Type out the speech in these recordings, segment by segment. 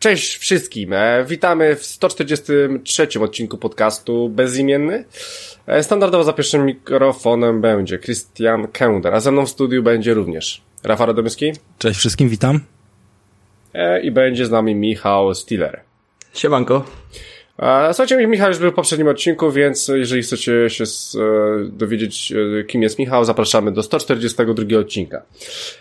Cześć wszystkim. E, witamy w 143 odcinku podcastu Bezimienny. E, standardowo za pierwszym mikrofonem będzie Christian Kender, a ze mną w studiu będzie również Rafał Radomyski. Cześć wszystkim, witam. E, I będzie z nami Michał Stiller. Siemanko. Słuchajcie, Michał już był w poprzednim odcinku, więc jeżeli chcecie się dowiedzieć, kim jest Michał, zapraszamy do 142 odcinka.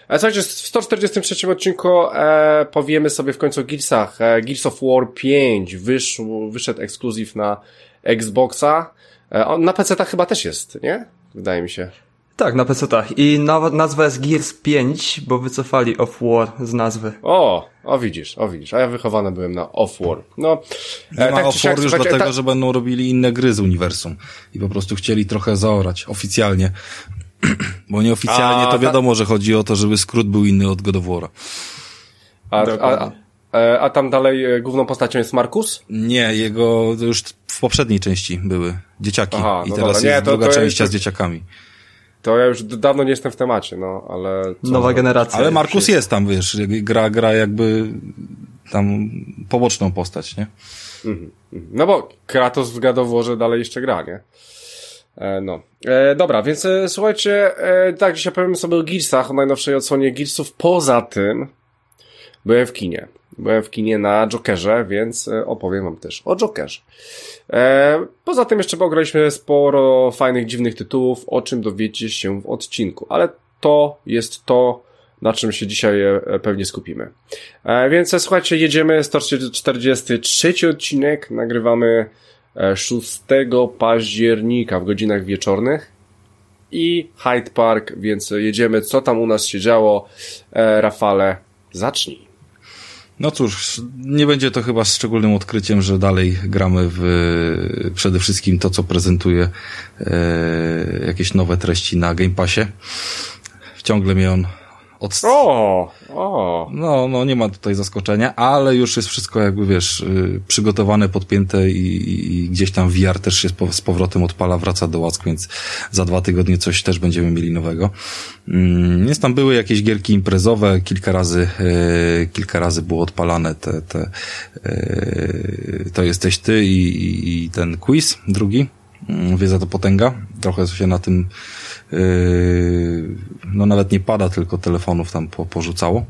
Słuchajcie, w 143 odcinku e, powiemy sobie w końcu o Gearsach. E, Gears of War 5 wyszł, wyszedł ekskluzyw na Xboxa. E, na PC chyba też jest, nie? Wydaje mi się. Tak, na PC-tach. I nazwa jest Gears 5, bo wycofali Off War z nazwy. O, o widzisz, o widzisz. A ja wychowany byłem na Off War. No, nie e, ma tak Off War już dlatego, ta... że będą robili inne gry z uniwersum. I po prostu chcieli trochę zaorać oficjalnie. bo nieoficjalnie a, to wiadomo, ta... że chodzi o to, żeby skrót był inny od God of War. A, a, a, a tam dalej e, główną postacią jest Markus? Nie, jego już w poprzedniej części były dzieciaki. Aha, I no teraz dobra. jest nie, to, druga to część jest... z dzieciakami. To ja już dawno nie jestem w temacie, no, ale... Nowa generacja. Ale Markus jest tam, wiesz, gra, gra jakby tam poboczną postać, nie? Mhm, mhm. No bo Kratos w gadoworze dalej jeszcze gra, nie? E, no. E, dobra, więc e, słuchajcie, e, tak, dzisiaj powiem sobie o Gearsach, o najnowszej odsłonie Gearsów. Poza tym byłem w kinie. Byłem w kinie na Jokerze, więc e, opowiem wam też o Jokerze. E, poza tym jeszcze pograliśmy sporo fajnych, dziwnych tytułów, o czym dowiecie się w odcinku, ale to jest to, na czym się dzisiaj e, pewnie skupimy. Więc słuchajcie, jedziemy 143 odcinek, nagrywamy 6 października w godzinach wieczornych i Hyde Park, więc jedziemy, co tam u nas się działo. Rafale, zacznij. No cóż, nie będzie to chyba szczególnym odkryciem, że dalej gramy w przede wszystkim to, co prezentuje e, jakieś nowe treści na Game Passie. Ciągle mnie on od... O, o. No, no nie ma tutaj zaskoczenia, ale już jest wszystko jakby, wiesz, y, przygotowane, podpięte i, i gdzieś tam VR też się z powrotem odpala, wraca do łask, więc za dwa tygodnie coś też będziemy mieli nowego. Mm, więc tam były jakieś gierki imprezowe, kilka razy, e, kilka razy było odpalane te, te, e, to jesteś ty i, i ten quiz drugi. Mm, wie za to potęga. Trochę się na tym no nawet nie pada, tylko telefonów tam po, porzucało.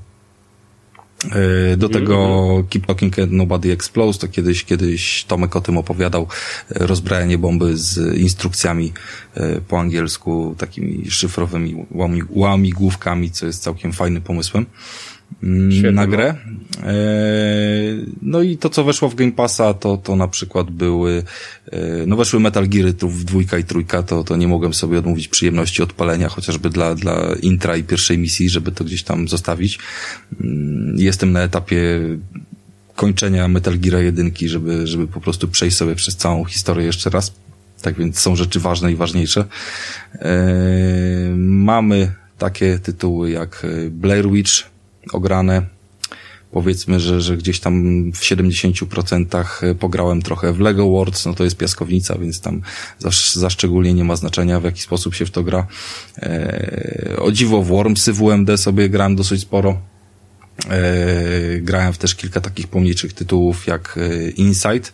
Yy, do tego mm -hmm. Keep Talking and Nobody Explodes, to kiedyś, kiedyś Tomek o tym opowiadał, yy, rozbrajanie bomby z instrukcjami po angielsku, takimi szyfrowymi łamigłówkami, co jest całkiem fajnym pomysłem. Mm, Świetnie, na grę. No. E, no i to, co weszło w Game Passa, to, to na przykład były, e, no weszły Metal Geary tu w dwójka i trójka, to, to nie mogłem sobie odmówić przyjemności odpalenia, chociażby dla, dla intra i pierwszej misji, żeby to gdzieś tam zostawić. Mm, jestem na etapie kończenia Metal Gear jedynki, żeby, żeby po prostu przejść sobie przez całą historię jeszcze raz. Tak więc są rzeczy ważne i ważniejsze. Eee, mamy takie tytuły jak Blair Witch, ograne. Powiedzmy, że, że gdzieś tam w 70% pograłem trochę w Lego Worlds, no to jest piaskownica, więc tam za, za szczególnie nie ma znaczenia, w jaki sposób się w to gra. E, o dziwo w Wormsy WMD sobie grałem dosyć sporo. E, grałem w też kilka takich pomniejszych tytułów jak e, Inside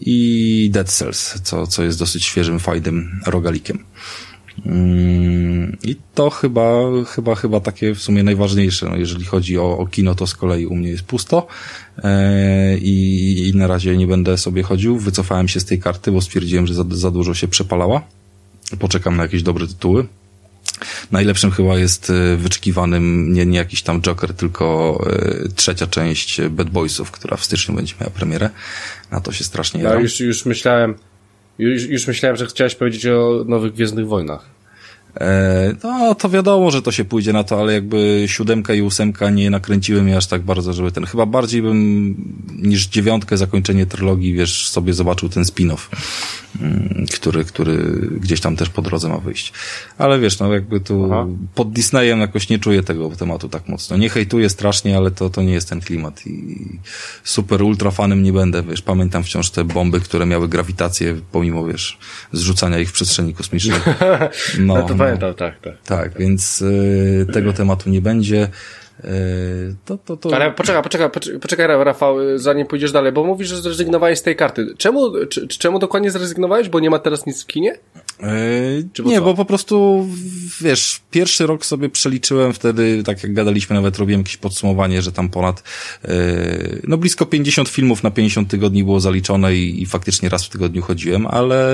i Dead Cells, co, co jest dosyć świeżym, fajnym rogalikiem. Mm, I to chyba, chyba, chyba takie w sumie najważniejsze. No, jeżeli chodzi o, o kino, to z kolei u mnie jest pusto e, i, i na razie nie będę sobie chodził. Wycofałem się z tej karty, bo stwierdziłem, że za, za dużo się przepalała. Poczekam na jakieś dobre tytuły. Najlepszym chyba jest e, wyczekiwanym nie, nie jakiś tam Joker, tylko e, trzecia część Bad Boysów, która w styczniu będzie miała premierę. Na to się strasznie Ja już, już myślałem, już, już myślałem, że chciałeś powiedzieć o nowych Gwiezdnych Wojnach. E, no, to wiadomo, że to się pójdzie na to, ale jakby siódemka i ósemka nie nakręciły mnie aż tak bardzo, żeby ten, chyba bardziej bym niż dziewiątkę, zakończenie trylogii, wiesz, sobie zobaczył ten spin-off, mm, który, który gdzieś tam też po drodze ma wyjść. Ale wiesz, no jakby tu Aha. pod Disneyem jakoś nie czuję tego tematu tak mocno. Nie hejtuję strasznie, ale to, to nie jest ten klimat i super ultra fanem nie będę, wiesz, pamiętam wciąż te bomby, które miały grawitację, pomimo, wiesz, zrzucania ich w przestrzeni kosmicznej. No, pamiętam, tak, tak. Tak, więc y, tego tematu nie będzie. to, to, to... Ale poczekaj, poczekaj, poczekaj, Rafał, zanim pójdziesz dalej, bo mówisz, że zrezygnowałeś z tej karty. Czemu, czy, czemu dokładnie zrezygnowałeś? Bo nie ma teraz nic w kinie? Yy, nie, co? bo po prostu, wiesz, pierwszy rok sobie przeliczyłem wtedy, tak jak gadaliśmy, nawet robiłem jakieś podsumowanie, że tam ponad, yy, no blisko 50 filmów na 50 tygodni było zaliczone i, i faktycznie raz w tygodniu chodziłem, ale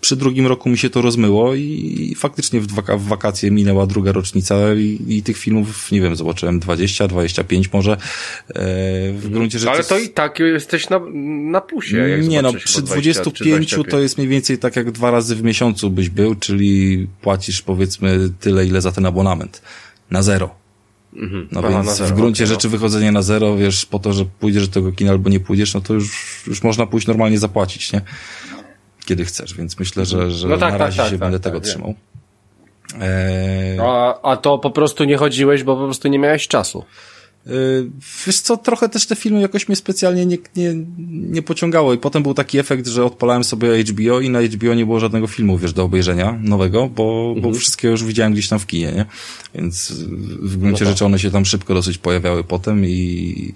przy drugim roku mi się to rozmyło i, i faktycznie w, waka w wakacje minęła druga rocznica i, i, tych filmów, nie wiem, zobaczyłem 20, 25 może, yy, w gruncie rzeczy. Ale to i tak jesteś na, na plusie. nie no, przy 25 to jest mniej więcej tak jak dwa razy w miesiącu miesiącu byś był, czyli płacisz powiedzmy tyle, ile za ten abonament. Na zero. Mhm. No Aha, więc zero, w gruncie okay, rzeczy no. wychodzenie na zero, wiesz, po to, że pójdziesz do tego kina albo nie pójdziesz, no to już, już można pójść normalnie zapłacić, nie? Kiedy chcesz, więc myślę, że, że no tak, na tak, razie tak, się tak, będę tak, tego trzymał. Eee... A, a to po prostu nie chodziłeś, bo po prostu nie miałeś czasu. Y, wiesz co, trochę też te filmy jakoś mnie specjalnie nie, nie, nie pociągało i potem był taki efekt, że odpalałem sobie HBO i na HBO nie było żadnego filmu, wiesz, do obejrzenia nowego, bo, mhm. bo wszystkie już widziałem gdzieś tam w kinie, nie? Więc w gruncie no rzeczy one się tam szybko dosyć pojawiały potem i,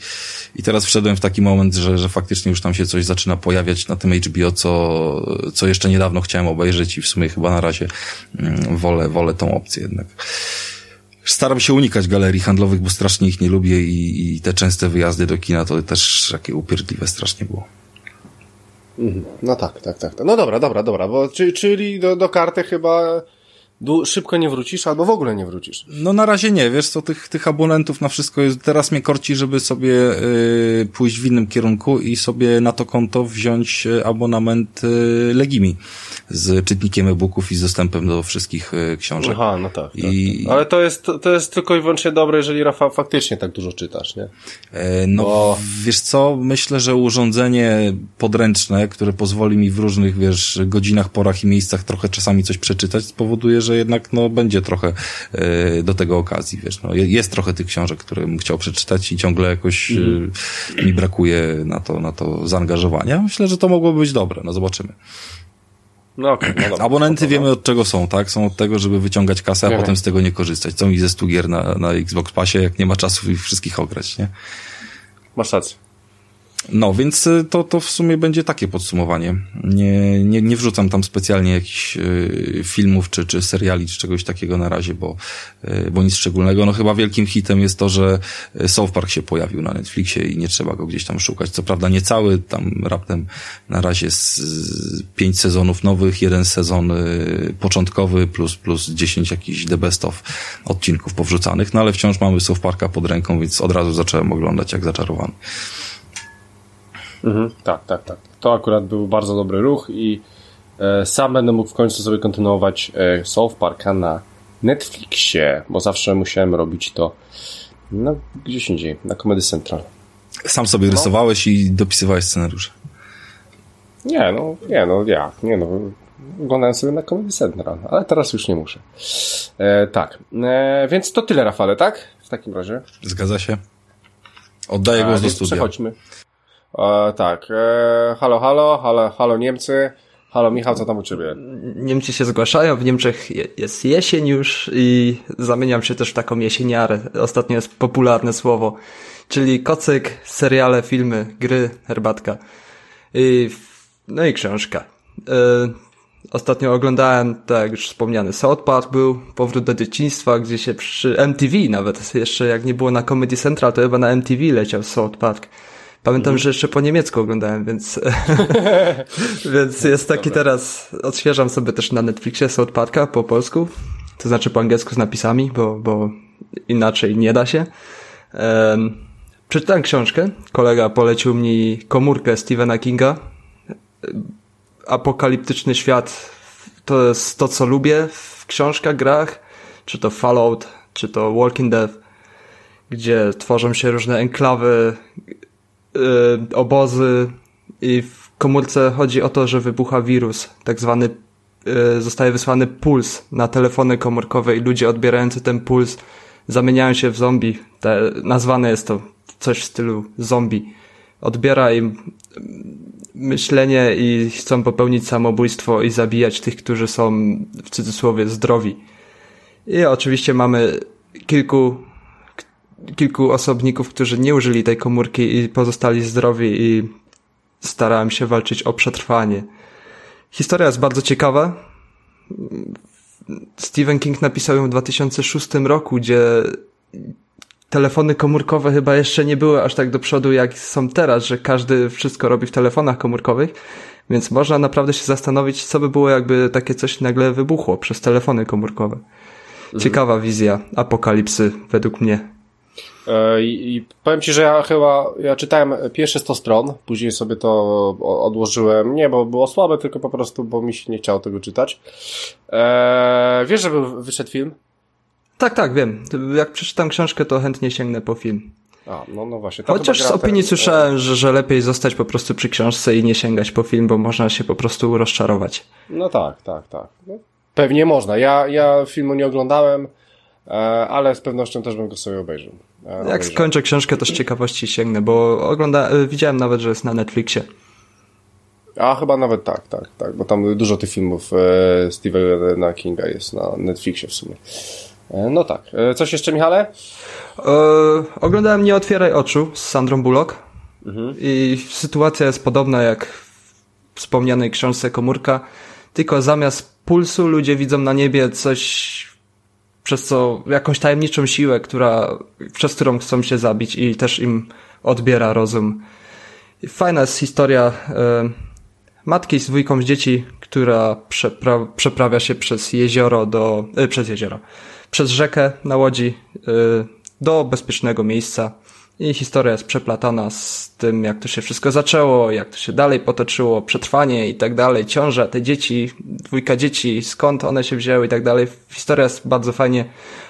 i teraz wszedłem w taki moment, że, że faktycznie już tam się coś zaczyna pojawiać na tym HBO, co, co jeszcze niedawno chciałem obejrzeć i w sumie chyba na razie mm, wolę, wolę tą opcję jednak. Staram się unikać galerii handlowych, bo strasznie ich nie lubię i, i te częste wyjazdy do kina to też takie upierdliwe strasznie było. Mhm. No tak, tak, tak. No dobra, dobra, dobra, bo czyli do, do karty chyba szybko nie wrócisz, albo w ogóle nie wrócisz. No na razie nie, wiesz co, tych, tych abonentów na wszystko jest, teraz mnie korci, żeby sobie y, pójść w innym kierunku i sobie na to konto wziąć y, abonament y, Legimi z czytnikiem e-booków i z dostępem do wszystkich książek. Aha, no tak. I... tak, tak. Ale to jest, to jest tylko i wyłącznie dobre, jeżeli Rafał faktycznie tak dużo czytasz, nie? E, no Bo... wiesz co, myślę, że urządzenie podręczne, które pozwoli mi w różnych, wiesz, godzinach, porach i miejscach trochę czasami coś przeczytać, spowoduje, że jednak no, będzie trochę e, do tego okazji, wiesz. No, jest trochę tych książek, które bym chciał przeczytać i ciągle jakoś mm. mi brakuje na to, na to zaangażowania. Myślę, że to mogłoby być dobre, no zobaczymy. No okay, no dobra, Abonenty wiemy od czego są, tak? Są od tego, żeby wyciągać kasę, a nie potem z tego nie korzystać. Co mi ze stu gier na, na Xbox Passie, jak nie ma czasu ich wszystkich ograć, nie? Masz rację. No, więc y, to, to w sumie będzie takie podsumowanie. Nie, nie, nie wrzucam tam specjalnie jakichś y, filmów, czy, czy seriali, czy czegoś takiego na razie, bo, y, bo nic szczególnego. No chyba wielkim hitem jest to, że South Park się pojawił na Netflixie i nie trzeba go gdzieś tam szukać. Co prawda nie cały, tam raptem na razie z, pięć sezonów nowych, jeden sezon początkowy plus, plus dziesięć jakichś the best of odcinków powrzucanych, no ale wciąż mamy South Parka pod ręką, więc od razu zacząłem oglądać jak zaczarowany. Mhm, tak, tak, tak. To akurat był bardzo dobry ruch i e, sam będę mógł w końcu sobie kontynuować e, South Parka na Netflixie, bo zawsze musiałem robić to no, gdzieś indziej, na Comedy Central. Sam sobie no. rysowałeś i dopisywałeś scenariusze. Nie, no, nie, no, ja, nie, no, oglądałem sobie na Comedy Central, ale teraz już nie muszę. E, tak, e, więc to tyle, Rafale, tak? W takim razie. Zgadza się. Oddaję głos do studia. Przechodźmy. E, tak, e, halo, halo, halo, halo Niemcy. Halo Michał, co tam u Ciebie? Niemcy się zgłaszają, w Niemczech jest jesień już i zamieniam się też w taką jesieniarę. Ostatnio jest popularne słowo. Czyli kocyk, seriale, filmy, gry, herbatka. I, no i książka. E, ostatnio oglądałem, tak jak już wspomniany, South Park był, Powrót do dzieciństwa, gdzie się przy MTV nawet, jeszcze jak nie było na Comedy Central, to chyba na MTV leciał South Park. Pamiętam, mhm. że jeszcze po niemiecku oglądałem, więc, więc jest taki teraz, odświeżam sobie też na Netflixie South Parka po polsku, to znaczy po angielsku z napisami, bo, bo inaczej nie da się. Um, przeczytałem książkę, kolega polecił mi komórkę Stephena Kinga, apokaliptyczny świat, to jest to, co lubię w książkach, grach, czy to Fallout, czy to Walking Dead, gdzie tworzą się różne enklawy, y, obozy i w komórce chodzi o to, że wybucha wirus, tak zwany y, zostaje wysłany puls na telefony komórkowe i ludzie odbierający ten puls zamieniają się w zombie. Te, nazwane jest to coś w stylu zombie. Odbiera im myślenie i chcą popełnić samobójstwo i zabijać tych, którzy są w cudzysłowie zdrowi. I oczywiście mamy kilku kilku osobników, którzy nie użyli tej komórki i pozostali zdrowi i starałem się walczyć o przetrwanie. Historia jest bardzo ciekawa. Stephen King napisał ją w 2006 roku, gdzie telefony komórkowe chyba jeszcze nie były aż tak do przodu, jak są teraz, że każdy wszystko robi w telefonach komórkowych. Więc można naprawdę się zastanowić, co by było, jakby takie coś nagle wybuchło przez telefony komórkowe. Mhm. Ciekawa wizja apokalipsy, według mnie. E, I, I, powiem Ci, że ja chyba, ja czytałem pierwsze 100 stron, później sobie to odłożyłem, nie, bo było słabe, tylko po prostu, bo mi się nie chciało tego czytać. Eee, wiesz, że był, wyszedł film? Tak, tak, wiem. Jak przeczytam książkę, to chętnie sięgnę po film. A, no, no właśnie. Chociaż z opinii ten... słyszałem, że, że lepiej zostać po prostu przy książce i nie sięgać po film, bo można się po prostu rozczarować. No tak, tak, tak. No, pewnie można. Ja, ja filmu nie oglądałem, ale z pewnością też bym go sobie obejrzał. E, Jak skończę książkę, to z ciekawości sięgnę, bo ogląda, e, widziałem nawet, że jest na Netflixie. A chyba nawet tak, tak, tak, bo tam dużo tych filmów e, Stephena Kinga jest na Netflixie w sumie. E, no tak. E, coś jeszcze, Michale? E, oglądałem Nie otwieraj oczu z Sandrą Bullock mhm. i sytuacja jest podobna jak w wspomnianej książce Komórka, tylko zamiast pulsu ludzie widzą na niebie coś, przez co jakąś tajemniczą siłę, która, przez którą chcą się zabić i też im odbiera rozum. Fajna jest historia e, matki z dwójką dzieci, która przepra przeprawia się przez jezioro do, e, przez jezioro, przez rzekę na łodzi y, do bezpiecznego miejsca. I historia jest przeplatana z tym, jak to się wszystko zaczęło, jak to się dalej potoczyło, przetrwanie i tak dalej, ciąża, te dzieci, dwójka dzieci, skąd one się wzięły i tak dalej. Historia jest bardzo fajnie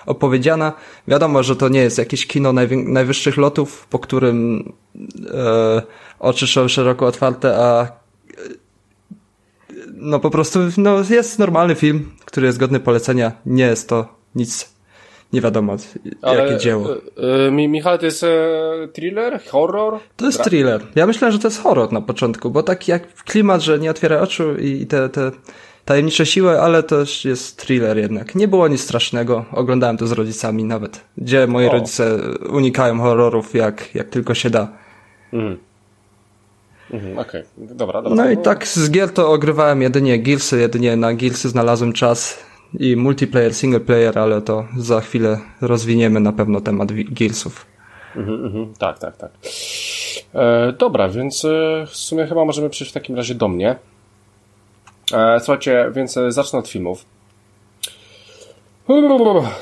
opowiedziana. Wiadomo, że to nie jest jakieś kino najwyższych lotów, po którym e, oczy są szeroko otwarte, a no po prostu no, jest normalny film, który jest godny polecenia. Nie jest to nic nie wiadomo Ale, jakie dzieło. Yy, Michał, to jest e, thriller, horror? To jest thriller. Ja myślałem, że to jest horror na początku, bo taki jak klimat, że nie otwiera oczu i te, te tajemnicze siły, ale też jest thriller jednak. Nie było nic strasznego. Oglądałem to z rodzicami nawet, gdzie moi o. rodzice unikają horrorów jak, jak tylko się da. Mhm. Mhm, Okej, okay. dobra, dobra. No i tak z gier to ogrywałem jedynie Gearsy, jedynie na Gearsy znalazłem czas i multiplayer, single player, ale to za chwilę rozwiniemy na pewno temat Gearsów. Mhm, mhm, tak, tak, tak. E, dobra, więc e, w sumie chyba możemy przejść w takim razie do mnie. E, słuchajcie, więc e, zacznę od filmów.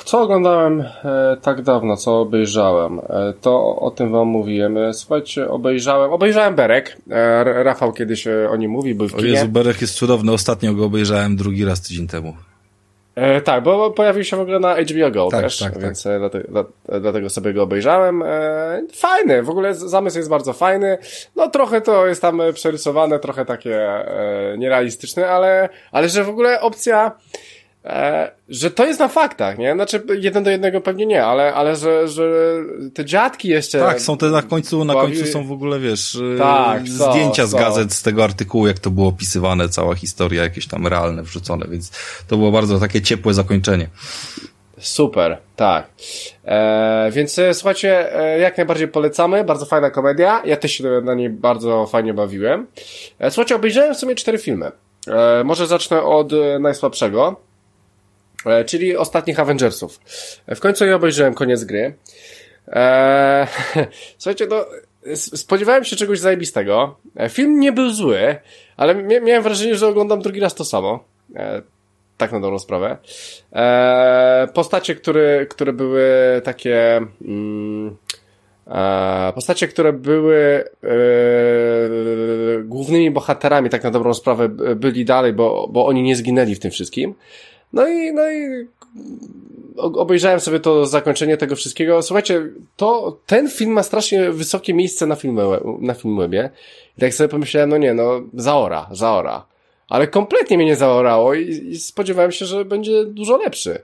Co oglądałem e, tak dawno, co obejrzałem? E, to o tym wam mówiłem. Słuchajcie, obejrzałem, obejrzałem Berek. E, Rafał kiedyś o nim mówi, był w kinie. O Jezu, Berek jest cudowny. Ostatnio go obejrzałem drugi raz tydzień temu. E, tak, bo pojawił się w ogóle na HBO Go tak, też, tak, więc tak. Dlatego, dlatego sobie go obejrzałem. E, fajny, w ogóle zamysł jest bardzo fajny. No trochę to jest tam przerysowane, trochę takie e, nierealistyczne, ale, ale że w ogóle opcja że to jest na faktach, nie? Znaczy, jeden do jednego pewnie nie, ale, ale że, że te dziadki jeszcze... Tak, są te na końcu, na końcu są w ogóle, wiesz, e, tak, zdjęcia z gazet z tego artykułu, jak to było opisywane, cała historia, jakieś tam realne wrzucone, więc to było bardzo takie ciepłe zakończenie. Super, tak. E, więc e, słuchajcie, e, jak najbardziej polecamy, bardzo fajna komedia, ja też się na niej bardzo fajnie bawiłem. E, słuchajcie, obejrzałem w sumie cztery filmy. E, może zacznę od najsłabszego. E, czyli ostatnich Avengersów. E, w końcu ja obejrzałem koniec gry. Eee, słuchajcie, no, spodziewałem się czegoś zajebistego. E, film nie był zły, ale miałem wrażenie, że oglądam drugi raz to samo. Tak na dobrą sprawę. Postacie, które, które były takie... Mm, Postacie, które były e, głównymi bohaterami, tak na dobrą sprawę, byli dalej, bo, bo oni nie zginęli w tym wszystkim. No i, no i obejrzałem sobie to zakończenie tego wszystkiego. Słuchajcie, to, ten film ma strasznie wysokie miejsce na, filmie, na Filmwebie. I tak sobie pomyślałem, no nie, no, zaora, zaora. Ale kompletnie mnie nie zaorało i, i spodziewałem się, że będzie dużo lepszy.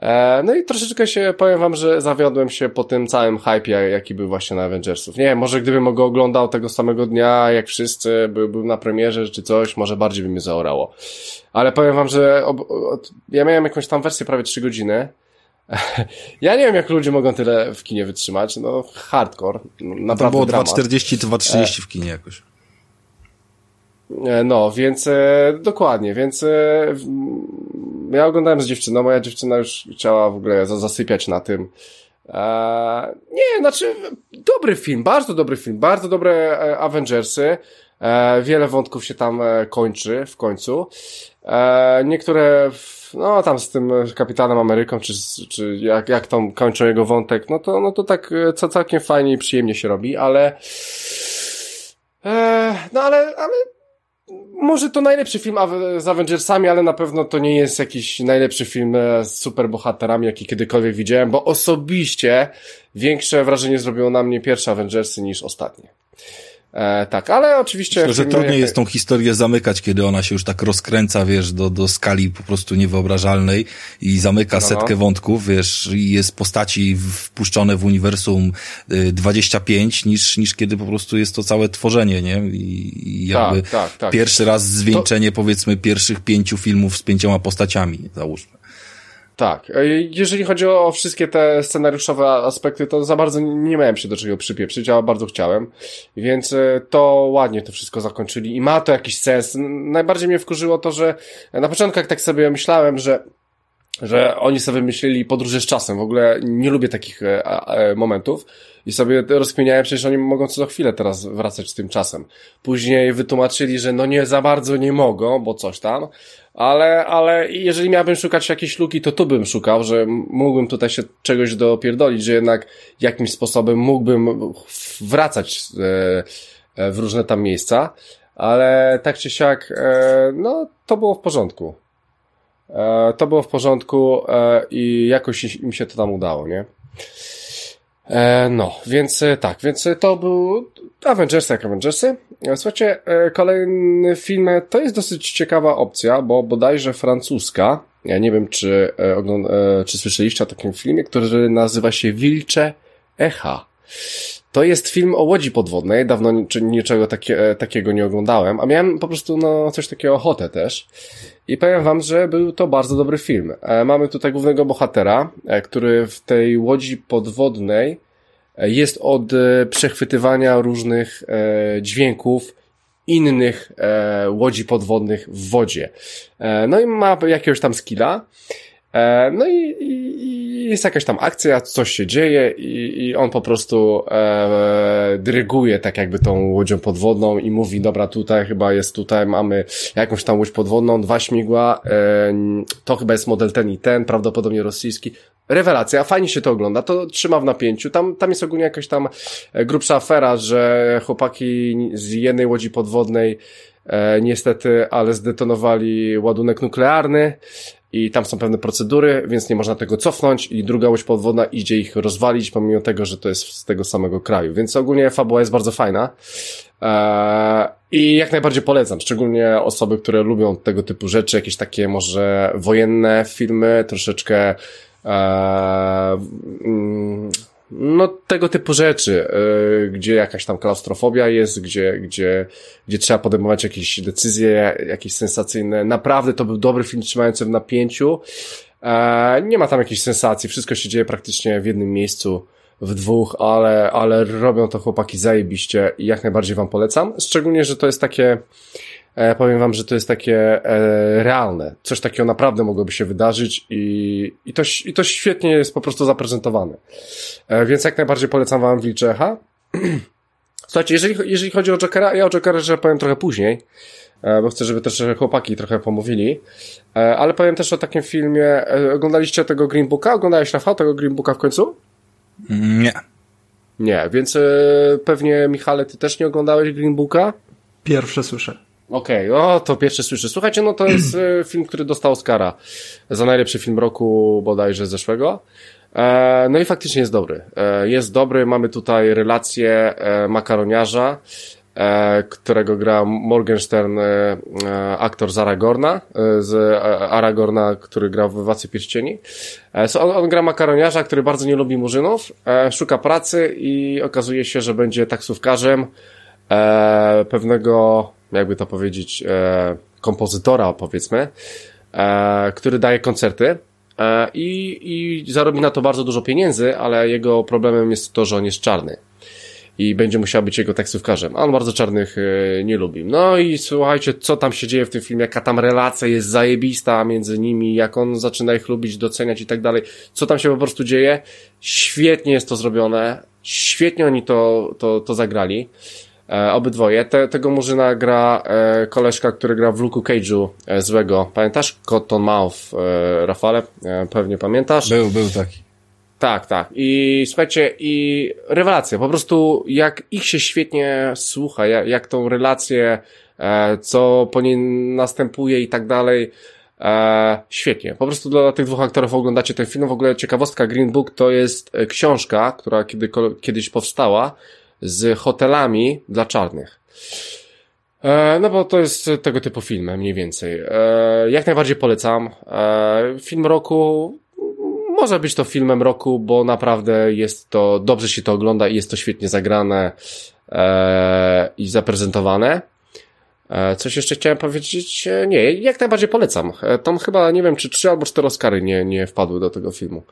E, no i troszeczkę się, powiem wam, że zawiodłem się po tym całym hype, jaki był właśnie na Avengersów. Nie wiem, może gdybym go oglądał tego samego dnia, jak wszyscy, był, był na premierze czy coś, może bardziej by mnie zaorało. Ale powiem wam, że ob, ja miałem jakąś tam wersję prawie 3 godziny Ja nie wiem, jak ludzie mogą tyle w kinie wytrzymać. No, hardcore. No, naprawdę To było dramat. 2,40 czy 2,30 w kinie jakoś. E, No, więc e, dokładnie, więc e, ja oglądałem z dziewczyną, moja dziewczyna już chciała w ogóle za- zasypiać na tym. E, nie, znaczy dobry film, bardzo dobry film, bardzo dobre Avengersy. E, wiele wątków się tam kończy w końcu. E, niektóre, no tam z tym Kapitanem Ameryką, czy, czy jak, jak tam kończą jego wątek, no to, no to tak całkiem fajnie i przyjemnie się robi, ale no ale, ale może to najlepszy film z Avengersami, ale na pewno to nie jest jakiś najlepszy film e, z superbohaterami, jaki kiedykolwiek widziałem, bo osobiście większe wrażenie zrobiło na mnie pierwsze Avengersy niż ostatnie. E, tak, ale oczywiście... Myślę, że trudniej jest tą historię zamykać, kiedy ona się już tak rozkręca, wiesz, do, do skali po prostu niewyobrażalnej i zamyka No. setkę wątków, wiesz, i jest postaci wpuszczone w uniwersum y, 25, niż, niż kiedy po prostu jest to całe tworzenie, nie? I, i jakby Tak, tak, tak. pierwszy raz zwieńczenie, powiedzmy, pierwszych pięciu filmów z pięcioma postaciami, załóżmy. Tak. E, Jeżeli chodzi o wszystkie te scenariuszowe aspekty, to za bardzo nie miałem się do czego przypieprzyć, a bardzo chciałem. Więc e, to ładnie to wszystko zakończyli i ma to jakiś sens. Najbardziej mnie wkurzyło to, że na początku jak tak sobie myślałem, że że oni sobie wymyślili podróże z czasem. W ogóle nie lubię takich e, e, momentów i sobie rozkminiałem, przecież oni mogą co chwilę teraz wracać z tym czasem. Później wytłumaczyli, że no nie za bardzo nie mogą, bo coś tam, ale, ale jeżeli miałbym szukać jakiejś luki, to tu bym szukał, że mógłbym tutaj się czegoś dopierdolić, że jednak jakimś sposobem mógłbym wracać e, e, w różne tam miejsca, ale tak czy siak, e, no to było w porządku. E, to było w porządku e, i jakoś im się to tam udało, nie? E, no, więc tak, więc to był Avengersy jak Avengersy. Słuchajcie, kolejny film to jest dosyć ciekawa opcja, bo bodajże francuska. Ja nie wiem, czy, czy słyszeliście o takim filmie, który nazywa się Wilcze Echa. To jest film o łodzi podwodnej. Dawno niczego takie, e, takiego nie oglądałem, a miałem po prostu no, coś takiego ochotę też. I powiem wam, że był to bardzo dobry film. E, mamy tutaj głównego bohatera, e, który w tej łodzi podwodnej jest od przechwytywania różnych dźwięków innych łodzi podwodnych w wodzie. No i ma jakiegoś tam skilla. E, no i, i, i jest jakaś tam akcja, coś się dzieje i, i on po prostu e, dyryguje tak jakby tą łodzią podwodną i mówi, dobra, tutaj chyba jest, tutaj mamy jakąś tam łódź podwodną, dwa śmigła, e, to chyba jest model ten i ten, prawdopodobnie rosyjski. Rewelacja, fajnie się to ogląda, to trzyma w napięciu. Tam, tam jest ogólnie jakaś tam e, grubsza afera, że chłopaki z jednej łodzi podwodnej e, niestety, ale zdetonowali ładunek nuklearny i tam są pewne procedury, więc nie można tego cofnąć i druga łódź podwodna idzie ich rozwalić, pomimo tego, że to jest z tego samego kraju. Więc ogólnie fabuła jest bardzo fajna. Eee, I jak najbardziej polecam, szczególnie osoby, które lubią tego typu rzeczy, jakieś takie może wojenne filmy, troszeczkę eee, mm, no tego typu rzeczy, yy, gdzie jakaś tam klaustrofobia jest, gdzie, gdzie, gdzie trzeba podejmować jakieś decyzje, jakieś sensacyjne. Naprawdę to był dobry film trzymający w napięciu. E, nie ma tam jakiejś sensacji, wszystko się dzieje praktycznie w jednym miejscu, w dwóch, ale, ale robią to chłopaki zajebiście i jak najbardziej wam polecam. Szczególnie, że to jest takie, e, powiem wam, że to jest takie e, realne. Coś takiego naprawdę mogłoby się wydarzyć i, i, to, i to świetnie jest po prostu zaprezentowane. E, więc jak najbardziej polecam wam Wilczecha. Słuchajcie, jeżeli, jeżeli chodzi o Jokera, ja o Jokerze powiem trochę później, e, bo chcę, żeby też chłopaki trochę pomówili, e, ale powiem też o takim filmie, e, oglądaliście tego Green Booka? Oglądałeś Rafał tego Green Booka w końcu? Nie. Nie, więc e, pewnie Michale, ty też nie oglądałeś Green Booka? Pierwsze słyszę. Okej, o to pierwsze słyszę. Słuchajcie, no to jest e, film, który dostał Oscara za najlepszy film roku bodajże zeszłego. E, no i faktycznie jest dobry. E, jest dobry, mamy tutaj relację e, makaroniarza, e, którego gra Morgenstern, e, aktor z Aragorna, z Aragorna, który grał w Władcy Pierścieni. So on, on gra makaroniarza, który bardzo nie lubi murzynów, szuka pracy i okazuje się, że będzie taksówkarzem pewnego, jakby to powiedzieć, e, kompozytora, powiedzmy, e, który daje koncerty. e, i, i zarobi na to bardzo dużo pieniędzy, ale jego problemem jest to, że on jest czarny i będzie musiał być jego taksówkarzem. A on bardzo czarnych e, nie lubi. No i słuchajcie, co tam się dzieje w tym filmie, jaka tam relacja jest zajebista między nimi, jak on zaczyna ich lubić, doceniać i tak dalej. Co tam się po prostu dzieje? Świetnie jest to zrobione. Świetnie oni to, to, to zagrali. E, obydwoje. Te, tego murzyna gra e, koleżka, który gra w Luke'u Cage'u e, złego. Pamiętasz? Cotton Mouth, e, Rafale? E, pewnie pamiętasz. Był, był taki. Tak, tak. I słuchajcie, i rewelacja. Po prostu jak ich się świetnie słucha, jak, jak tą relację, e, co po niej następuje i tak dalej. E, świetnie. Po prostu dla tych dwóch aktorów oglądacie ten film. W ogóle ciekawostka Green Book to jest e, książka, która kiedy, kiedyś powstała z hotelami dla czarnych. E, no bo to jest tego typu film, mniej więcej. E, jak najbardziej polecam. E, film roku może być to filmem roku, bo naprawdę jest to, dobrze się to ogląda i jest to świetnie zagrane i zaprezentowane. Coś jeszcze chciałem powiedzieć? Nie, jak najbardziej polecam. Tam chyba, nie wiem, czy trzy albo cztery Oscary nie, nie wpadły do tego filmu.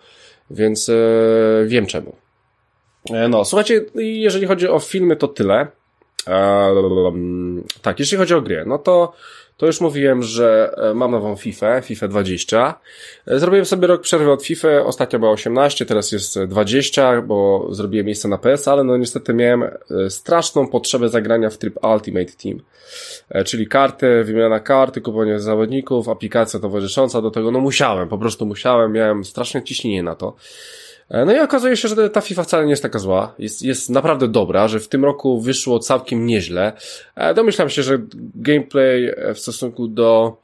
Więc wiem czemu. E, no, słuchajcie, jeżeli chodzi o filmy, to tyle. E, tak, jeśli chodzi o gry, no to to już mówiłem, że e, mam nową FIFA, FIFA 20. E, zrobiłem sobie rok przerwy od FIFA, ostatnio była 18, teraz jest 20, bo zrobiłem miejsce na PS, ale no niestety miałem straszną potrzebę zagrania w tryb Ultimate Team. Czyli karty, wymiana karty, kupowanie zawodników, aplikacja towarzysząca do tego, no musiałem, po prostu musiałem, miałem straszne ciśnienie na to. E, no i okazuje się, że ta FIFA wcale nie jest taka zła. Jest, jest naprawdę dobra, że w tym roku wyszło całkiem nieźle. E, domyślam się, że gameplay e, w stosunku do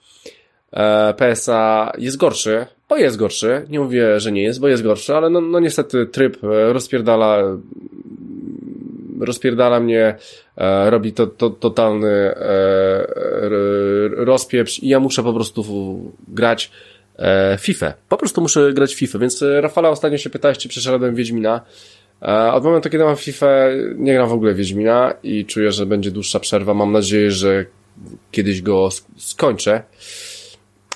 PSA jest gorszy, bo jest gorszy. Nie mówię, że nie jest, bo jest gorszy, ale no, no niestety tryb rozpierdala rozpierdala mnie, robi to, to totalny rozpieprz i ja muszę po prostu grać e, FIFA. Po prostu muszę grać FIFA, więc e, Rafała ostatnio się pytałeś, czy przeszedłem Wiedźmina. E, od momentu, kiedy mam FIFA, nie gram w ogóle Wiedźmina i czuję, że będzie dłuższa przerwa. Mam nadzieję, że kiedyś go skończę.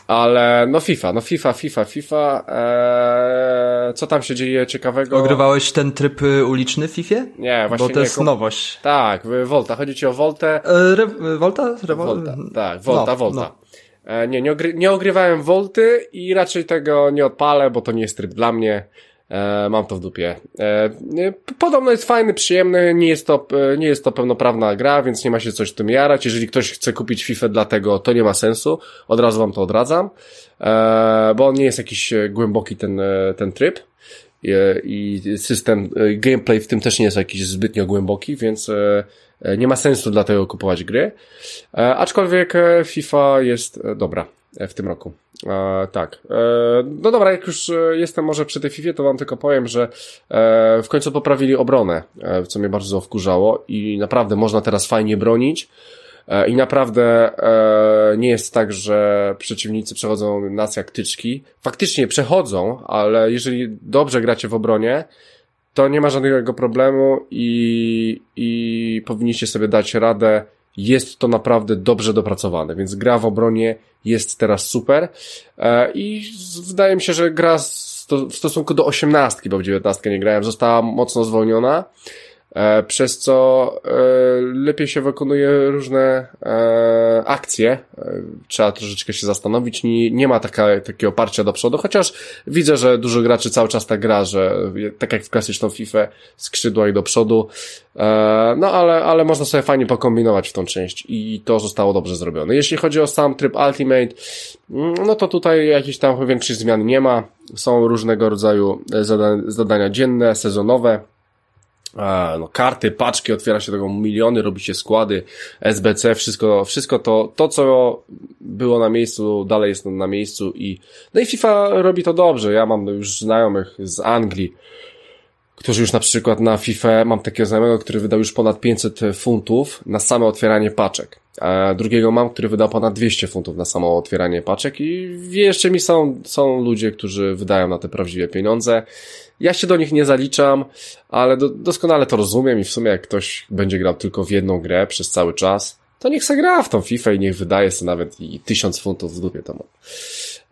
Ale no FIFA, no FIFA, FIFA, FIFA. Eee, co tam się dzieje ciekawego? Ogrywałeś ten tryb y, uliczny w FIFA? Nie, właśnie Bo to nie, jest nowość. Tak, Volta. Chodzi ci o Voltę. E, re, Volta? Volta, tak, Volta, no, Volta. No. E, nie, nie, ogry, nie ogrywałem Volty i raczej tego nie odpalę, bo to nie jest tryb dla mnie. E, mam to w dupie. E, podobno jest fajny, przyjemny, nie jest, to, e, nie jest to pełnoprawna gra, więc nie ma się coś w tym jarać. Jeżeli ktoś chce kupić FIFA dlatego, to nie ma sensu. Od razu wam to odradzam, e, bo on nie jest jakiś e, głęboki ten, ten tryb i system, gameplay w tym też nie jest jakiś zbytnio głęboki, więc nie ma sensu dlatego kupować gry. Aczkolwiek FIFA jest dobra w tym roku. E, tak. E, no dobra, jak już jestem może przy tej FIFA, to wam tylko powiem, że e, w końcu poprawili obronę, e, co mnie bardzo wkurzało i naprawdę można teraz fajnie bronić. I naprawdę e, nie jest tak, że przeciwnicy przechodzą nas jak tyczki. Faktycznie przechodzą, ale jeżeli dobrze gracie w obronie, to nie ma żadnego problemu i, i powinniście sobie dać radę. Jest to naprawdę dobrze dopracowane, więc gra w obronie jest teraz super. E, i wydaje mi się, że gra w stosunku do osiemnastki, bo w dziewiętnastkę nie grałem, została mocno zwolniona przez co e, lepiej się wykonuje różne e, akcje. Trzeba troszeczkę się zastanowić. Nie, nie ma taka, takiego oparcia do przodu, chociaż widzę, że dużo graczy cały czas tak gra, że tak jak w klasyczną FIFA skrzydła i do przodu. No ale, ale można sobie fajnie pokombinować w tą część i to zostało dobrze zrobione. Jeśli chodzi o sam tryb Ultimate, mm, no to tutaj jakichś tam większych zmian nie ma. Są różnego rodzaju zadania dzienne, sezonowe no, karty, paczki, otwiera się tego miliony, robi się składy, SBC, wszystko, wszystko to, to co było na miejscu, dalej jest na miejscu i, no i FIFA robi to dobrze. Ja mam już znajomych z Anglii, którzy już na przykład na FIFA, mam takiego znajomego, który wydał już ponad 500 funtów na same otwieranie paczek. A drugiego mam, który wydał ponad 200 funtów na samo otwieranie paczek i jeszcze mi są, są ludzie, którzy wydają na te prawdziwe pieniądze. Ja się do nich nie zaliczam, ale do, doskonale to rozumiem i w sumie jak ktoś będzie grał tylko w jedną grę przez cały czas, to niech se gra w tą FIFA i niech wydaje sobie nawet i tysiąc funtów w dupie temu.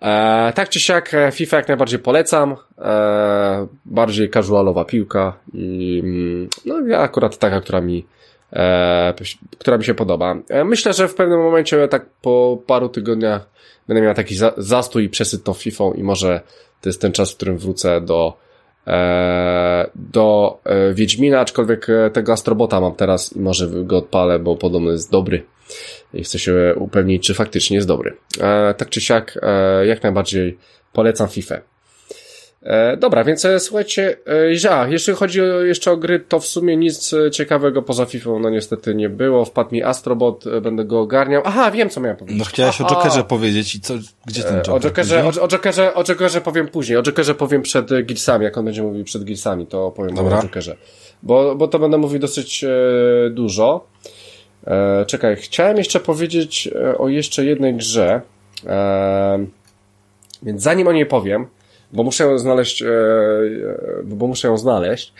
E, tak czy siak e, FIFA jak najbardziej polecam. E, bardziej casualowa piłka i mm, no ja akurat taka, która mi e, która mi się podoba. E, myślę, że w pewnym momencie tak po paru tygodniach będę miał taki za, zastój i przesyt tą FIFA i może to jest ten czas, w którym wrócę do e, do Wiedźmina, aczkolwiek tego Astrobota mam teraz i może go odpalę, bo podobno jest dobry i chcę się upewnić, czy faktycznie jest dobry. E, tak czy siak, e, jak najbardziej polecam FIFA. E, dobra, więc e, słuchajcie, e, a, jeśli chodzi o, jeszcze o gry, to w sumie nic e, ciekawego poza FIFA, no niestety nie było. Wpadł mi Astrobot, e, będę go ogarniał. Aha, wiem co miałem powiedzieć. No chciałeś Aha. o Jokerze powiedzieć i co, gdzie ten Joker? O Jokerze, o, o, Jokerze, o Jokerze powiem później. O Jokerze powiem przed e, Gearsami. Jak on będzie mówił przed Gearsami, to powiem Dobra. o Jokerze. Bo, bo to będę mówił dosyć e, dużo. E, czekaj, chciałem jeszcze powiedzieć e, o jeszcze jednej grze. E, więc zanim o niej powiem, bo muszę ją znaleźć, e, e, bo muszę ją znaleźć,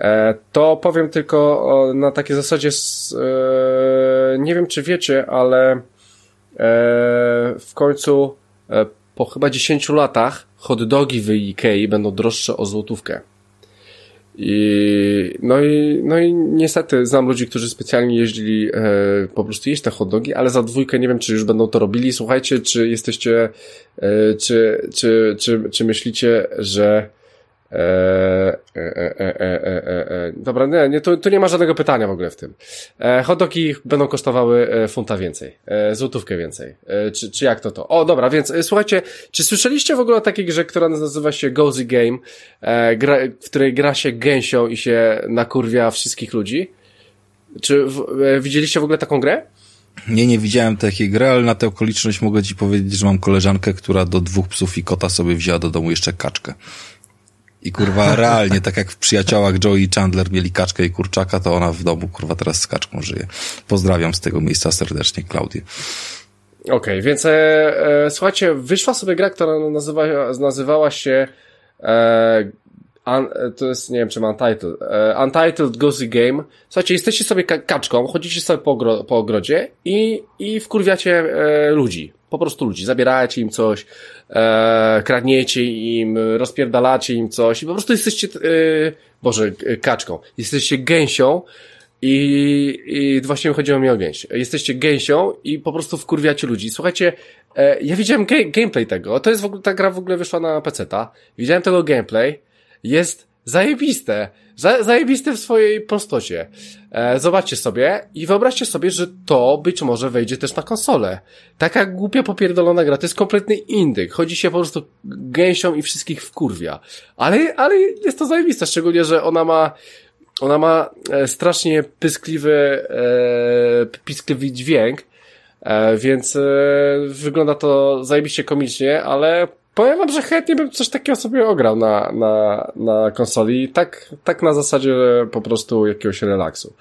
e, to powiem tylko o, na takiej zasadzie, e, nie wiem czy wiecie, ale w końcu po chyba 10 latach hot dogi w Ikei będą droższe o złotówkę. I, no i, no i niestety znam ludzi, którzy specjalnie jeździli e, po prostu jeść te hot dogi, ale za dwójkę nie wiem, czy już będą to robili. Słuchajcie, czy jesteście, e, czy, czy, czy, czy myślicie, że e, e, e, e, e, e, dobra, nie, nie tu, tu nie ma żadnego pytania w ogóle w tym. E, hot dogi będą kosztowały funta więcej, złotówkę więcej. Czy, czy jak to to? O, dobra, więc słuchajcie, czy słyszeliście w ogóle o takiej grze, która nazywa się Gozy Game, gra, w której gra się gęsią i się nakurwia wszystkich ludzi? Czy w, widzieliście w ogóle taką grę? Nie, nie widziałem takiej gry, ale na tę okoliczność mogę ci powiedzieć, że mam koleżankę, która do dwóch psów i kota sobie wzięła do domu jeszcze kaczkę. I kurwa, realnie, tak jak w przyjaciołach Joey i Chandler mieli kaczkę i kurczaka, to ona w domu, kurwa, teraz z kaczką żyje. Pozdrawiam z tego miejsca serdecznie Klaudię. Okej, więc e, e, słuchajcie, wyszła sobie gra, która nazywa, nazywała się e, un, e, to jest, nie wiem czy Untitled, e, Untitled Gozy Game. Słuchajcie, jesteście sobie ka kaczką, chodzicie sobie po, ogro, po ogrodzie i, i wkurwiacie e, ludzi. Po prostu ludzi. Zabieracie im coś, e, kradniecie im, rozpierdalacie im coś i po prostu jesteście, e, Boże, kaczką. Jesteście gęsią i, I właśnie chodziło mi o gęś. Jesteście gęsią i po prostu wkurwiacie ludzi. Słuchajcie, e, ja widziałem gameplay tego. To jest w ogóle, ta gra w ogóle wyszła na PC-ta. Widziałem tego gameplay. Jest zajebiste. Za, zajebiste w swojej prostocie. E, zobaczcie sobie i wyobraźcie sobie, że to być może wejdzie też na konsolę. Taka głupia popierdolona gra. To jest kompletny indyk. Chodzi się po prostu gęsią i wszystkich wkurwia. Ale, ale jest to zajebiste, szczególnie, że ona ma ona ma e, strasznie pyskliwy, e, piskliwy dźwięk, e, więc e, wygląda to zajebiście komicznie, ale powiem wam, że chętnie bym coś takiego sobie ograł na, na, na konsoli, tak, tak na zasadzie po prostu jakiegoś relaksu.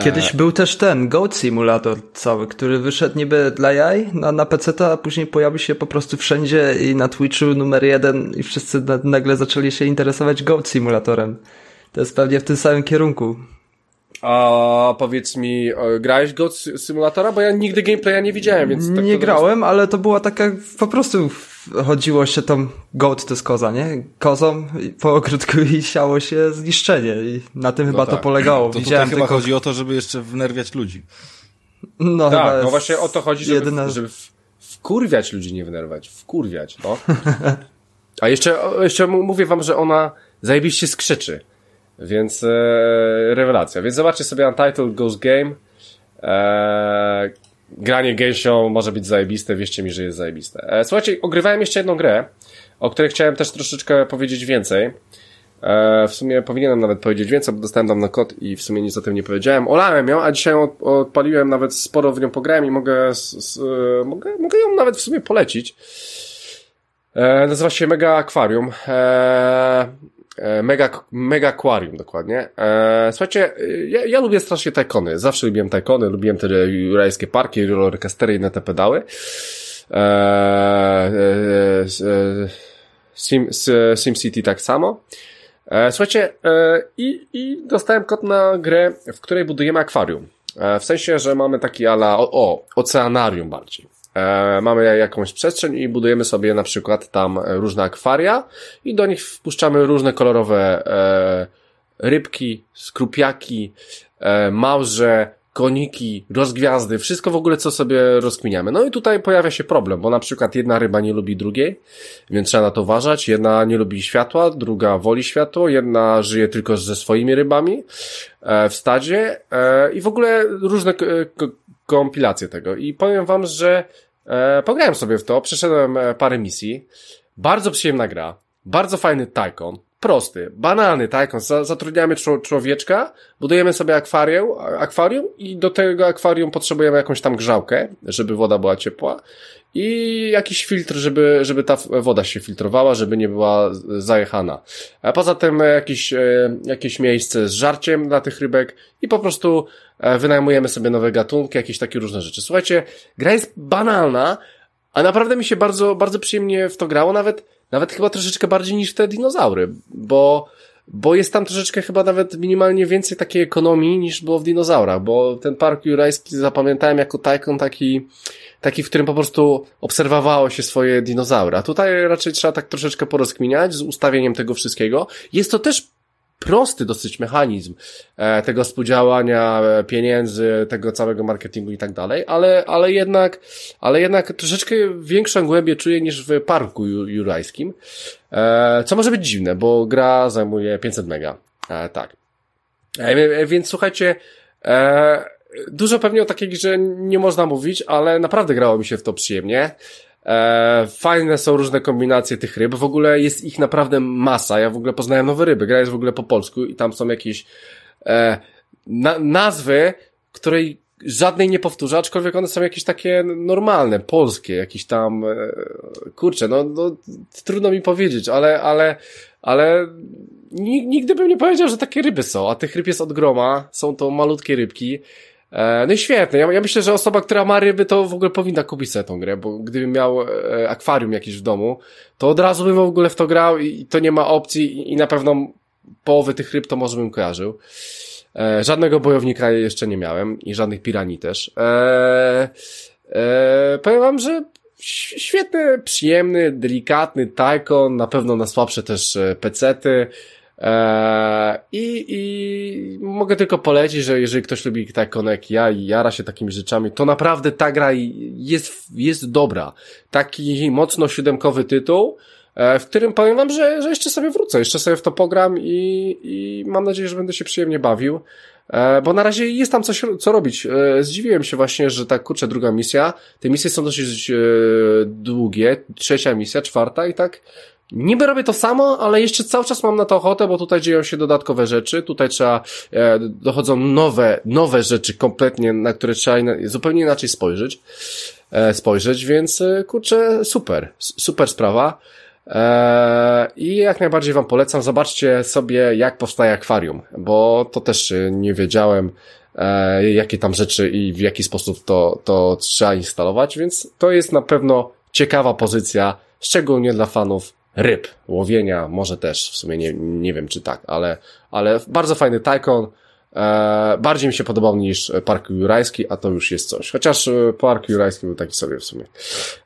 Kiedyś był też ten Goat Simulator cały, który wyszedł niby dla jaj na, na PC, a później pojawił się po prostu wszędzie i na Twitchu numer jeden i wszyscy na, nagle zaczęli się interesować Goat Simulatorem. To jest pewnie w tym samym kierunku. A powiedz mi, o, grałeś Goat Simulatora? Bo ja nigdy gameplaya nie widziałem, więc... Tak nie grałem, ale to była taka, po prostu chodziło się tam, goat to jest koza, nie? Kozą po ogródku i siało się zniszczenie i na tym chyba tak. to polegało. To tutaj Widziałem chyba tylko, chodzi o to, żeby jeszcze wnerwiać ludzi. no, chyba Tak, no jest właśnie o to chodzi, żeby, jedyna- żeby wkurwiać ludzi, nie wnerwać. Wkurwiać, no. A jeszcze, jeszcze mówię wam, że ona zajebiście skrzyczy. Więc e, rewelacja. Więc zobaczcie sobie Untitled Ghost Game. E, granie gęsią może być zajebiste, wierzcie mi, że jest zajebiste. E, słuchajcie, ogrywałem jeszcze jedną grę, o której chciałem też troszeczkę powiedzieć więcej. E, w sumie powinienem nawet powiedzieć więcej, bo dostałem tam na kod i w sumie nic o tym nie powiedziałem. Olałem ją, a dzisiaj odpaliłem, nawet sporo w nią pograłem i mogę, s, s, e, mogę, mogę ją nawet w sumie polecić. E, nazywa się Mega Aquarium. E, Mega, Mega Aquarium, dokładnie. E, słuchajcie, e, ja, ja lubię strasznie tajkony. Zawsze lubiłem tajkony, lubiłem te jurajskie parki, rollercoastery i inne te pedały. E, e, e, Sim, S- SimCity tak samo. E, Słuchajcie, e, i, i dostałem kod na grę, w której budujemy akwarium. E, W sensie, że mamy taki ala, o, o oceanarium bardziej. E, mamy jakąś przestrzeń i budujemy sobie na przykład tam różne akwaria i do nich wpuszczamy różne kolorowe e, rybki, skrupiaki, e, małże, koniki, rozgwiazdy, wszystko w ogóle, co sobie rozkminiamy. No i tutaj pojawia się problem, bo na przykład jedna ryba nie lubi drugiej, więc trzeba na to uważać. Jedna nie lubi światła, druga woli światło, jedna żyje tylko ze swoimi rybami e, w stadzie e, i w ogóle różne kompilacje tego. I powiem wam, że e, pograłem sobie w to, przeszedłem parę misji, bardzo przyjemna gra, bardzo fajny Tycoon, prosty, banalny, tak? Zatrudniamy człowieczka, budujemy sobie akwarium, akwarium i do tego akwarium potrzebujemy jakąś tam grzałkę, żeby woda była ciepła i jakiś filtr, żeby, żeby ta woda się filtrowała, żeby nie była zajechana. A poza tym jakieś, e, jakieś miejsce z żarciem dla tych rybek i po prostu e, wynajmujemy sobie nowe gatunki, jakieś takie różne rzeczy. Słuchajcie, gra jest banalna, a naprawdę mi się bardzo, bardzo przyjemnie w to grało, nawet nawet chyba troszeczkę bardziej niż te dinozaury, bo, bo jest tam troszeczkę chyba nawet minimalnie więcej takiej ekonomii niż było w dinozaurach, bo ten park jurajski zapamiętałem jako Tycoon taki, taki, w którym po prostu obserwowało się swoje dinozaury. A tutaj raczej trzeba tak troszeczkę porozkminiać z ustawieniem tego wszystkiego. Jest to też prosty dosyć mechanizm e, tego współdziałania e, pieniędzy, tego całego marketingu i tak dalej, ale, ale jednak, ale jednak troszeczkę większą głębię czuję niż w parku jurajskim, e, co może być dziwne, bo gra zajmuje 500 mega, tak. Więc słuchajcie, dużo pewnie o takiej grze nie można mówić, ale naprawdę grało mi się w to przyjemnie. E, fajne są różne kombinacje tych ryb. W ogóle jest ich naprawdę masa. Ja w ogóle poznałem nowe ryby. Gra jest w ogóle po polsku i tam są jakieś e, na, nazwy, której żadnej nie powtórzę, aczkolwiek one są jakieś takie normalne, polskie, jakieś tam, e, kurczę, no, no trudno mi powiedzieć, ale, ale, ale nigdy bym nie powiedział, że takie ryby są, a tych ryb jest od groma, są to malutkie rybki, no i świetne. Ja, ja, myślę, że osoba, która ma ryby, to w ogóle powinna kupić sobie tą grę, bo gdybym miał e, akwarium jakieś w domu, to od razu bym w ogóle w to grał i to nie ma opcji i na pewno połowy tych ryb to może bym kojarzył. E, żadnego bojownika jeszcze nie miałem i żadnych pirani też. E, e, powiem wam, że świetny, przyjemny, delikatny Tycoon, na pewno na słabsze też e, pecety. Eee, I, I mogę tylko polecić, że jeżeli ktoś lubi taką jak ja i jara się takimi rzeczami, to naprawdę ta gra jest, jest dobra. Taki mocno siódemkowy tytuł, e, w którym powiem wam, że, że jeszcze sobie wrócę, jeszcze sobie w to pogram i, i mam nadzieję, że będę się przyjemnie bawił. E, bo na razie jest tam coś, co robić. Zdziwiłem się właśnie, że tak kurczę, druga misja. Te misje są dosyć długie. Trzecia misja, czwarta i tak Niby robię to samo, ale jeszcze cały czas mam na to ochotę, bo tutaj dzieją się dodatkowe rzeczy, tutaj trzeba, e, dochodzą nowe, nowe rzeczy kompletnie, na które trzeba zupełnie inaczej spojrzeć, e, spojrzeć, więc e, kurczę, super, super sprawa. E, I jak najbardziej Wam polecam, zobaczcie sobie, jak powstaje akwarium, bo to też e, nie wiedziałem, e, jakie tam rzeczy i w jaki sposób to, to trzeba instalować, więc to jest na pewno ciekawa pozycja, szczególnie dla fanów ryb, łowienia, może też, w sumie nie, nie wiem czy tak, ale, ale bardzo fajny Tycoon, e, bardziej mi się podobał niż Park Jurajski, a to już jest coś. Chociaż e, Park Jurajski był taki sobie w sumie.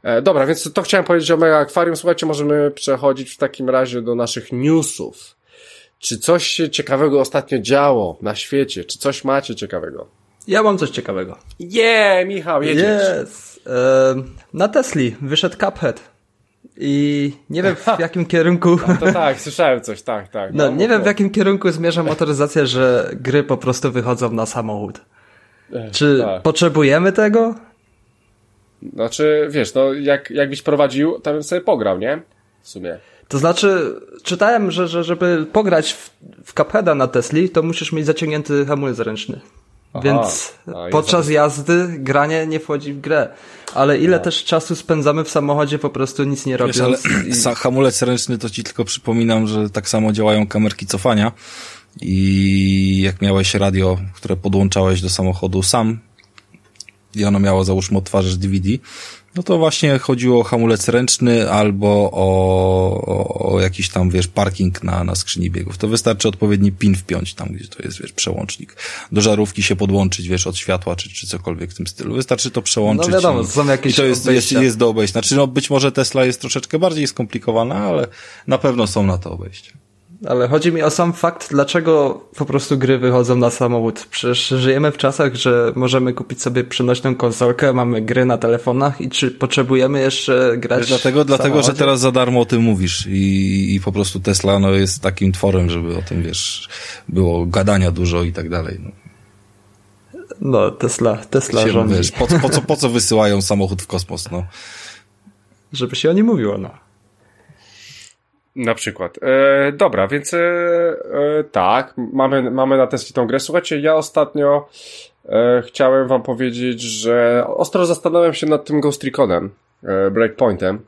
E, dobra, więc to chciałem powiedzieć o Mega Aquarium. Słuchajcie, możemy przechodzić w takim razie do naszych newsów. Czy coś się ciekawego ostatnio działo na świecie? Czy coś macie ciekawego? Ja mam coś ciekawego. Yeah, Michał, jedziesz. Yes. E, na Tesli wyszedł Cuphead. I nie wiem w jakim kierunku. No to tak, słyszałem coś, tak, tak. No, no nie wiem w jakim kierunku zmierza motoryzacja, że gry po prostu wychodzą na samochód. Czy tak. potrzebujemy tego? Znaczy, wiesz, no jak, jakbyś prowadził, to bym sobie pograł, nie? W sumie. To znaczy, czytałem, że, że żeby pograć w, w Cupheada na Tesli, to musisz mieć zaciągnięty hamulec ręczny. Aha, Więc podczas jazdy granie nie wchodzi w grę. Ale ile no. też czasu spędzamy w samochodzie po prostu nic nie robiąc. Wiesz, ale i... hamulec ręczny to ci tylko przypominam, że tak samo działają kamerki cofania i jak miałeś radio, które podłączałeś do samochodu sam i ono miało załóżmy odtwarzacz DVD, No to właśnie chodziło o hamulec ręczny albo o, o, o jakiś tam, wiesz, parking na, na skrzyni biegów. To wystarczy odpowiedni pin wpiąć tam, gdzie to jest, wiesz, przełącznik. Do żarówki się podłączyć, wiesz, od światła czy, czy cokolwiek w tym stylu. Wystarczy to przełączyć. No wiadomo, i, są jakieś i to jest, jest, jest do obejścia. Znaczy, no być może Tesla jest troszeczkę bardziej skomplikowana, ale na pewno są na to obejścia. Ale chodzi mi o sam fakt, dlaczego po prostu gry wychodzą na samochód. Przecież żyjemy w czasach, że możemy kupić sobie przenośną konsolkę, mamy gry na telefonach i czy potrzebujemy jeszcze grać dlatego, dlatego, że teraz za darmo o tym mówisz i, i po prostu Tesla no, jest takim tworem, żeby o tym, wiesz, było gadania dużo i tak dalej. No. No, Tesla, Tesla Się, rządzi, wiesz, po, po, co, po co wysyłają samochód w kosmos, no? żeby się o nim mówiło, no. Na przykład. E, dobra, więc e, e, tak, mamy, mamy na Tesli tą grę. Słuchajcie, ja ostatnio e, chciałem wam powiedzieć, że ostro zastanawiam się nad tym Ghost Reconem, e, Breakpointem.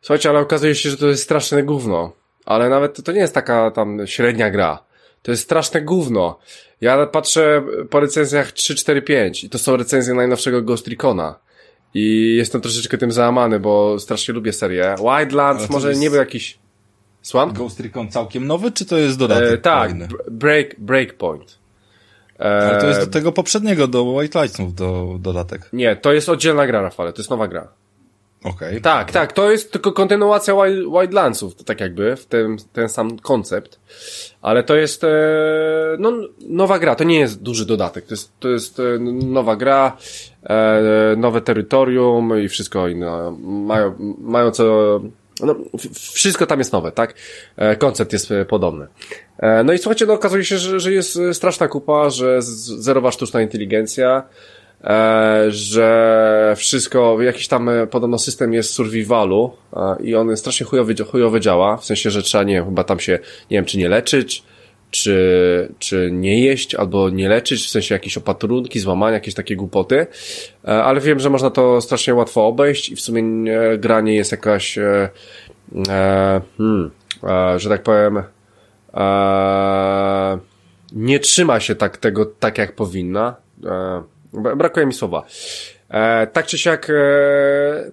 Słuchajcie, ale okazuje się, że to jest straszne gówno. Ale nawet to, to nie jest taka tam średnia gra. To jest straszne gówno. Ja patrzę po recenzjach 3, 4, 5 i to są recenzje najnowszego Ghost Recona. I jestem troszeczkę tym załamany, bo strasznie lubię serię. Wildlands może jest- nie był jakiś... Słucham? Ghost Recon całkiem nowy, czy to jest dodatek? E, tak, kolejny? break, Breakpoint. E, Ale to jest do tego poprzedniego, do White Lightsów, do dodatek. Nie, to jest oddzielna gra, Rafale, to jest nowa gra. Okej. Tak, tak, to jest tylko kontynuacja Wild- Wildlandsów, to tak jakby, w ten, ten sam koncept. Ale to jest, e, no, nowa gra, to nie jest duży dodatek, to jest, to jest e, nowa gra, e, nowe terytorium i wszystko inne. Mają, mają co, no, wszystko tam jest nowe, tak? E, koncept jest e, podobny. E, no i słuchajcie, no okazuje się, że, że jest straszna kupa, że zerowa sztuczna inteligencja, że wszystko, jakiś tam podobno system jest survivalu i on strasznie chujowy, chujowy działa, w sensie, że trzeba, nie wiem, chyba tam się, nie wiem, czy nie leczyć, czy, czy nie jeść, albo nie leczyć, w sensie jakieś opatrunki, złamania, jakieś takie głupoty, e, ale wiem, że można to strasznie łatwo obejść i w sumie e, gra nie jest jakaś, e, e, hmm, e, że tak powiem, e, nie trzyma się tak tego, tak jak powinna. E, bra- brakuje mi słowa. E, tak czy siak e,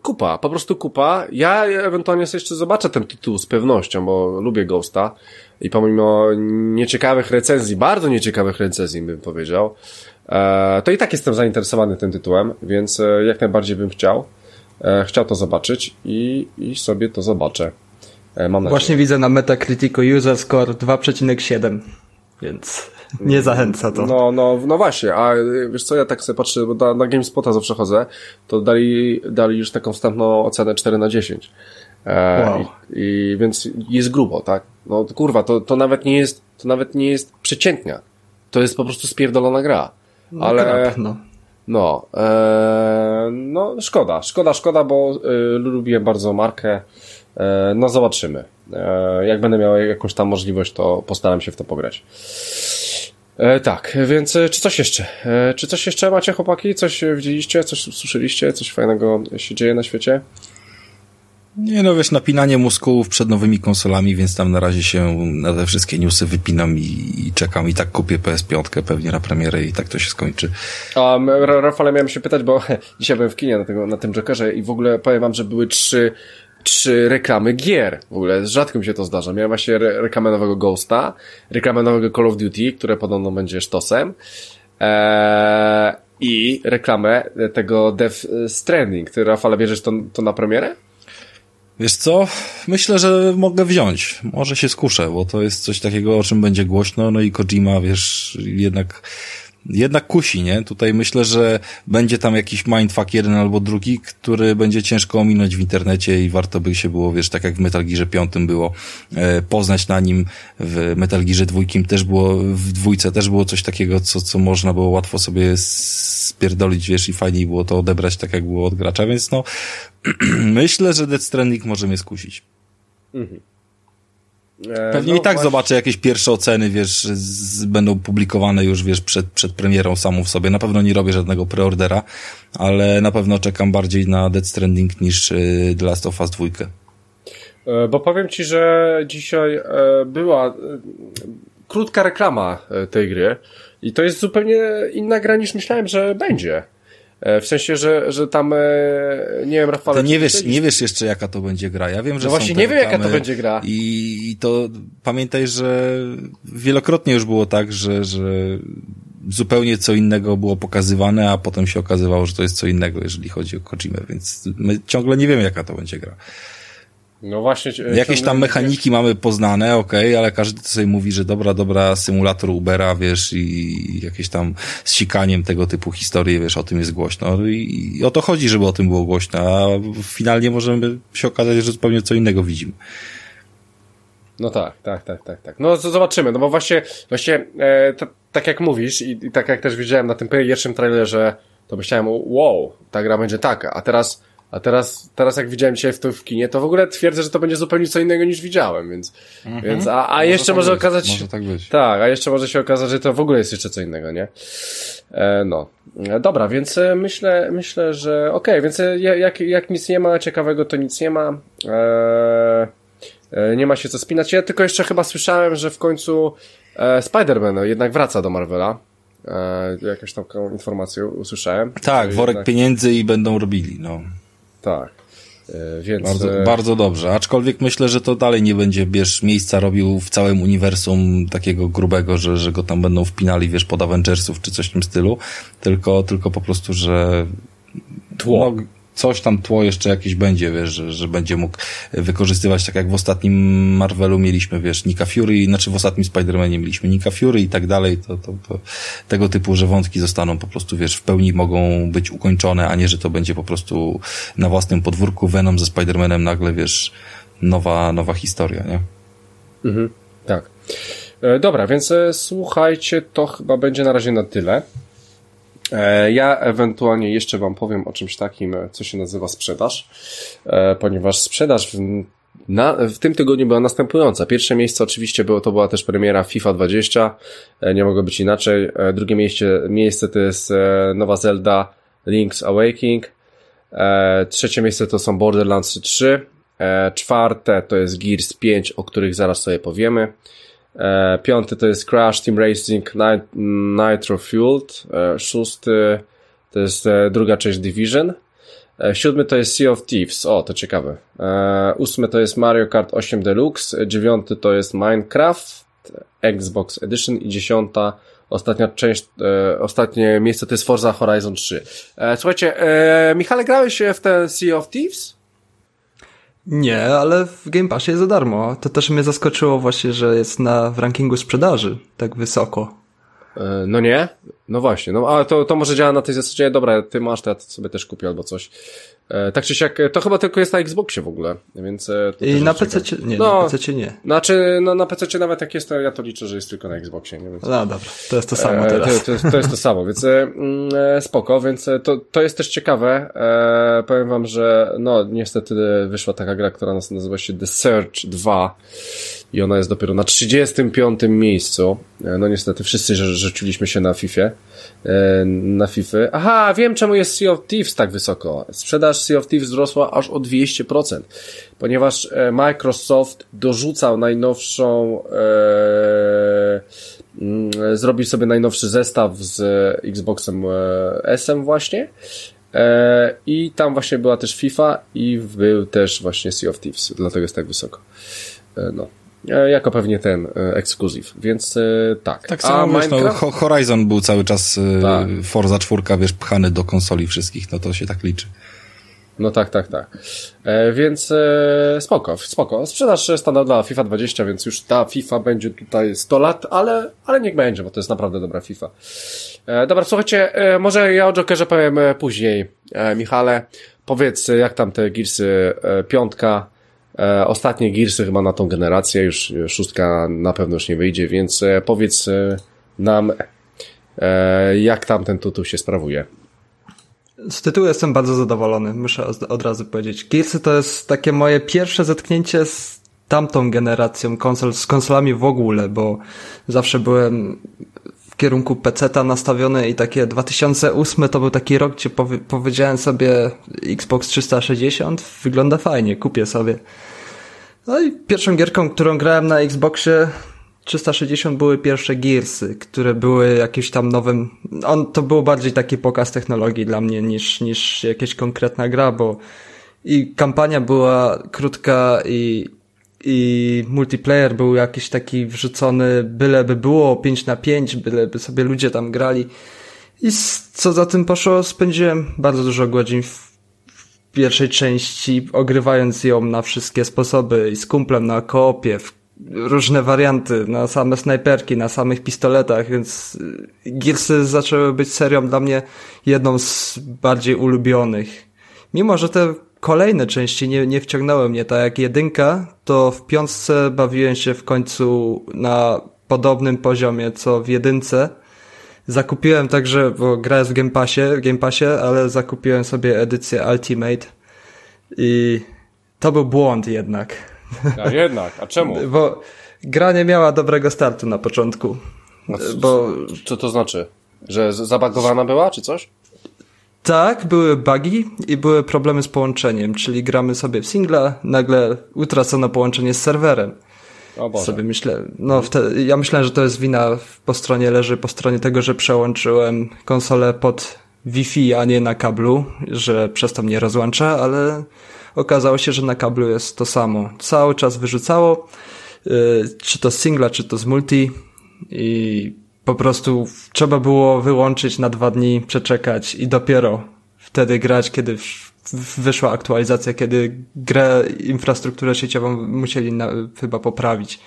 kupa, po prostu kupa. Ja ewentualnie sobie jeszcze zobaczę ten tytuł z pewnością, bo lubię Ghosta i pomimo nieciekawych recenzji, bardzo nieciekawych recenzji bym powiedział, e, to i tak jestem zainteresowany tym tytułem, więc e, jak najbardziej bym chciał. E, chciał to zobaczyć i, i sobie to zobaczę. Mam nadzieję. Właśnie widzę na Metacriticu user score 2,7, więc nie zachęca to. No, no, no właśnie, a wiesz co, ja tak sobie patrzę, bo na, na GameSpota zawsze chodzę, to dali, dali już taką wstępną ocenę 4 na 10. E, Wow. i, I więc jest grubo, tak? No kurwa, to, to nawet nie jest, to nawet nie jest przeciętnia. To jest po prostu spierdolona gra. No, Ale, krap, no. no, e, no szkoda, szkoda, szkoda, bo y, lubiłem bardzo markę. E, no zobaczymy. E, jak będę miał jakąś tam możliwość, to postaram się w to pograć. E, tak, więc e, czy coś jeszcze? E, czy coś jeszcze macie, chłopaki? Coś e, widzieliście? Coś słyszeliście? Coś fajnego się dzieje na świecie? Nie no, wiesz, napinanie mózgów przed nowymi konsolami, więc tam na razie się na te wszystkie newsy wypinam i, i czekam i tak kupię PS5 pewnie na premierę i tak to się skończy. Rafale miałem się pytać, bo dzisiaj byłem w kinie na, tego, na tym Jokerze i w ogóle powiem wam, że były trzy, trzy reklamy gier. W ogóle rzadko mi się to zdarza. Miałem właśnie re reklamę nowego Ghosta, reklamę nowego Call of Duty, które podobno będzie sztosem eee, i reklamę tego Death Stranding. Ty, Rafale, bierzesz to, to na premierę? Wiesz co? Myślę, że mogę wziąć. Może się skuszę, bo to jest coś takiego, o czym będzie głośno, no i Kojima, wiesz, jednak, jednak kusi, nie? Tutaj myślę, że będzie tam jakiś mindfuck jeden albo drugi, który będzie ciężko ominąć w internecie i warto by się było, wiesz, tak jak w Metal Gearze było, e, poznać na nim, w Metal Gearze też było, w dwójce też było coś takiego, co, co można było łatwo sobie spierdolić, wiesz, i fajniej było to odebrać tak, jak było od gracza, więc no, myślę, że Death Stranding może mnie skusić. E, Pewnie no i tak właśnie. zobaczę jakieś pierwsze oceny, wiesz, z, będą publikowane już, wiesz, przed, przed premierą samą w sobie. Na pewno nie robię żadnego preordera, ale na pewno czekam bardziej na Death Stranding niż y, The Last of Us 2. E, Bo powiem ci, że dzisiaj e, była e, krótka reklama e, tej gry i to jest zupełnie inna gra niż myślałem, że będzie. E, w sensie, że, że tam, e, nie wiem, Rafał... To nie wiesz, nie wiesz jeszcze jaka to będzie gra. Ja wiem, że No właśnie nie wiem jaka to będzie gra. I, I to pamiętaj, że wielokrotnie już było tak, że, że zupełnie co innego było pokazywane, a potem się okazywało, że to jest co innego, jeżeli chodzi o Kojimę, więc my ciągle nie wiemy jaka to będzie gra. No właśnie. Jakieś tam mechaniki mamy poznane, okej, okay, ale każdy sobie mówi, że dobra, dobra, symulator Ubera, wiesz, i jakieś tam z sikaniem tego typu historii, wiesz, o tym jest głośno. I, I o to chodzi, żeby o tym było głośno, a finalnie możemy się okazać, że zupełnie co innego widzimy. No tak, tak, tak, tak, tak. No zobaczymy, no bo właśnie, właśnie e, tak jak mówisz i, i, tak jak też widziałem na tym pierwszym trailerze, to myślałem, wow, ta gra będzie taka, a teraz a teraz, teraz jak widziałem dzisiaj w, to w kinie, to w ogóle twierdzę, że to będzie zupełnie co innego niż widziałem, więc, mhm. więc a, a może jeszcze tak może być. okazać może tak, być. tak, a jeszcze może się okazać, że to w ogóle jest jeszcze co innego, nie? E, no. E, dobra, więc e, myślę, myślę, że okej, okay, więc e, jak, jak nic nie ma ciekawego, to nic nie ma. E, nie ma się co spinać. Ja tylko jeszcze chyba słyszałem, że w końcu e, Spider-Man jednak wraca do Marvela. E, jakąś taką informację usłyszałem. Tak, worek jednak... pieniędzy i będą robili, no. Tak. E, więc... Bardzo, e, bardzo dobrze. Aczkolwiek myślę, że to dalej nie będzie, wiesz, miejsca robił w całym uniwersum takiego grubego, że, że go tam będą wpinali, wiesz, pod Avengersów czy coś w tym stylu. Tylko, tylko po prostu, że tło. No, coś tam tło jeszcze jakieś będzie, wiesz, że, że będzie mógł wykorzystywać, tak jak w ostatnim Marvelu mieliśmy, wiesz, Nika Fury, znaczy w ostatnim Spider-Manie mieliśmy Nika Fury i tak dalej, to, to, to tego typu, że wątki zostaną po prostu, wiesz, w pełni mogą być ukończone, a nie, że to będzie po prostu na własnym podwórku Venom ze Spider-Manem nagle, wiesz, nowa, nowa historia, nie? Mhm, tak. E, dobra, więc e, słuchajcie, to chyba będzie na razie na tyle. E, ja ewentualnie jeszcze Wam powiem o czymś takim, e, co się nazywa sprzedaż, e, ponieważ sprzedaż w, na, w tym tygodniu była następująca. Pierwsze miejsce oczywiście było, to była też premiera FIFA 20, nie mogło być inaczej. Drugie miejsce, miejsce to jest nowa Zelda Link's Awakening. Trzecie miejsce to są Borderlands 3. Czwarte to jest Gears 5, o których zaraz sobie powiemy. E, piąty to jest Crash Team Racing Nitro Fueled. E, szósty to jest e, druga część Division. Siódmy to jest Sea of Thieves. O, to ciekawe. Ósmy to jest Mario Kart 8 Deluxe. Dziewiąty to jest Minecraft Xbox Edition. I dziesiąta, ostatnia część, ostatnie miejsce to jest Forza Horizon 3. Słuchajcie, Michale, grałeś w ten Sea of Thieves? Nie, ale w Game Passie jest za darmo. To też mnie zaskoczyło właśnie, że jest na w rankingu sprzedaży tak wysoko. E, no nie? No właśnie, no a to, to może działa na tej zasadzie, dobra, ty masz, to ja sobie też kupię albo coś. E, tak czy siak, to chyba tylko jest na Xboxie w ogóle, więc... E, I na PC nie, no, na PC nie. Znaczy, no na PC nawet jak jest, to ja to liczę, że jest tylko na Xboxie, nie? Więc, no dobra, to jest to samo teraz. To, to, to jest to samo, więc mm, spoko, więc to, to jest też ciekawe. E, powiem wam, że no niestety wyszła taka gra, która nazywa się The Search 2 i ona jest dopiero na 35 miejscu. No niestety wszyscy rzuciliśmy się na FIFA. E, na FIFA. Aha, wiem czemu jest Sea of Thieves tak wysoko. Sprzedaż Sea of Thieves wzrosła aż o 200%, ponieważ e, Microsoft dorzucał najnowszą e, mm, zrobił sobie najnowszy zestaw z Xboxem S właśnie i tam właśnie była też FIFA i był też właśnie Sea of Thieves, dlatego jest tak wysoko. No. E, jako pewnie ten e, ekskluzyw, więc e, tak. Tak samo, A wiesz, Minecraft... no, Horizon był cały czas tak. Forza 4, wiesz, pchany do konsoli wszystkich, no to się tak liczy. No tak, tak, tak. E, więc e, spoko, spoko. Sprzedaż standardowa FIFA 20, więc już ta FIFA będzie tutaj 100 lat, ale, ale niech będzie, bo to jest naprawdę dobra FIFA. E, dobra, słuchajcie, e, może ja o Jokerze powiem później. E, Michale, powiedz, jak tam te Gearsy e, piątka, ostatnie Gearsy chyba na tą generację, już szóstka na pewno już nie wyjdzie, więc e, powiedz e, nam, jak tam ten tytuł się sprawuje. Z tytułu jestem bardzo zadowolony, muszę od razu powiedzieć. Gearsy to jest takie moje pierwsze zetknięcie z tamtą generacją konsol, z konsolami w ogóle, bo zawsze byłem kierunku PC-ta nastawiony i takie 2008 to był taki rok, gdzie powiedziałem sobie Xbox 360 wygląda fajnie, kupię sobie. No i pierwszą gierką, którą grałem na Xboxie, 360 były pierwsze Gearsy, które były jakimś tam nowym, on, to było bardziej taki pokaz technologii dla mnie niż, niż jakaś konkretna gra, bo i kampania była krótka i, i multiplayer był jakiś taki wrzucony, byleby było 5 na 5, byleby sobie ludzie tam grali. I co za tym poszło, spędziłem bardzo dużo godzin w pierwszej części, ogrywając ją na wszystkie sposoby i z kumplem na koopie, w różne warianty, na same snajperki, na samych pistoletach, więc y, Gearsy zaczęły być serią dla mnie jedną z bardziej ulubionych. Mimo, że te kolejne części nie, nie wciągnęły mnie, tak jak jedynka, to w piątce bawiłem się w końcu na podobnym poziomie co w jedynce. Zakupiłem także, bo gra jest w Game Passie, w Game Passie, ale zakupiłem sobie edycję Ultimate i to był błąd jednak. A jednak, a czemu? Bo gra nie miała dobrego startu na początku. No, Bo Co to znaczy? Że zabagowana była, czy coś? Tak, były bugi i były problemy z połączeniem, czyli gramy sobie w singla, nagle utracono połączenie z serwerem. O Boże. Sobie myślę, no wtedy, ja myślałem, że to jest wina po stronie leży, po stronie tego, że przełączyłem konsolę pod Wi-Fi, a nie na kablu, że przez to mnie rozłącza, ale okazało się, że na kablu jest to samo. Cały czas wyrzucało, yy, czy to z singla, czy to z multi i po prostu trzeba było wyłączyć na dwa dni, przeczekać i dopiero wtedy grać, kiedy wyszła aktualizacja, kiedy grę, infrastrukturę sieciową musieli na, chyba poprawić.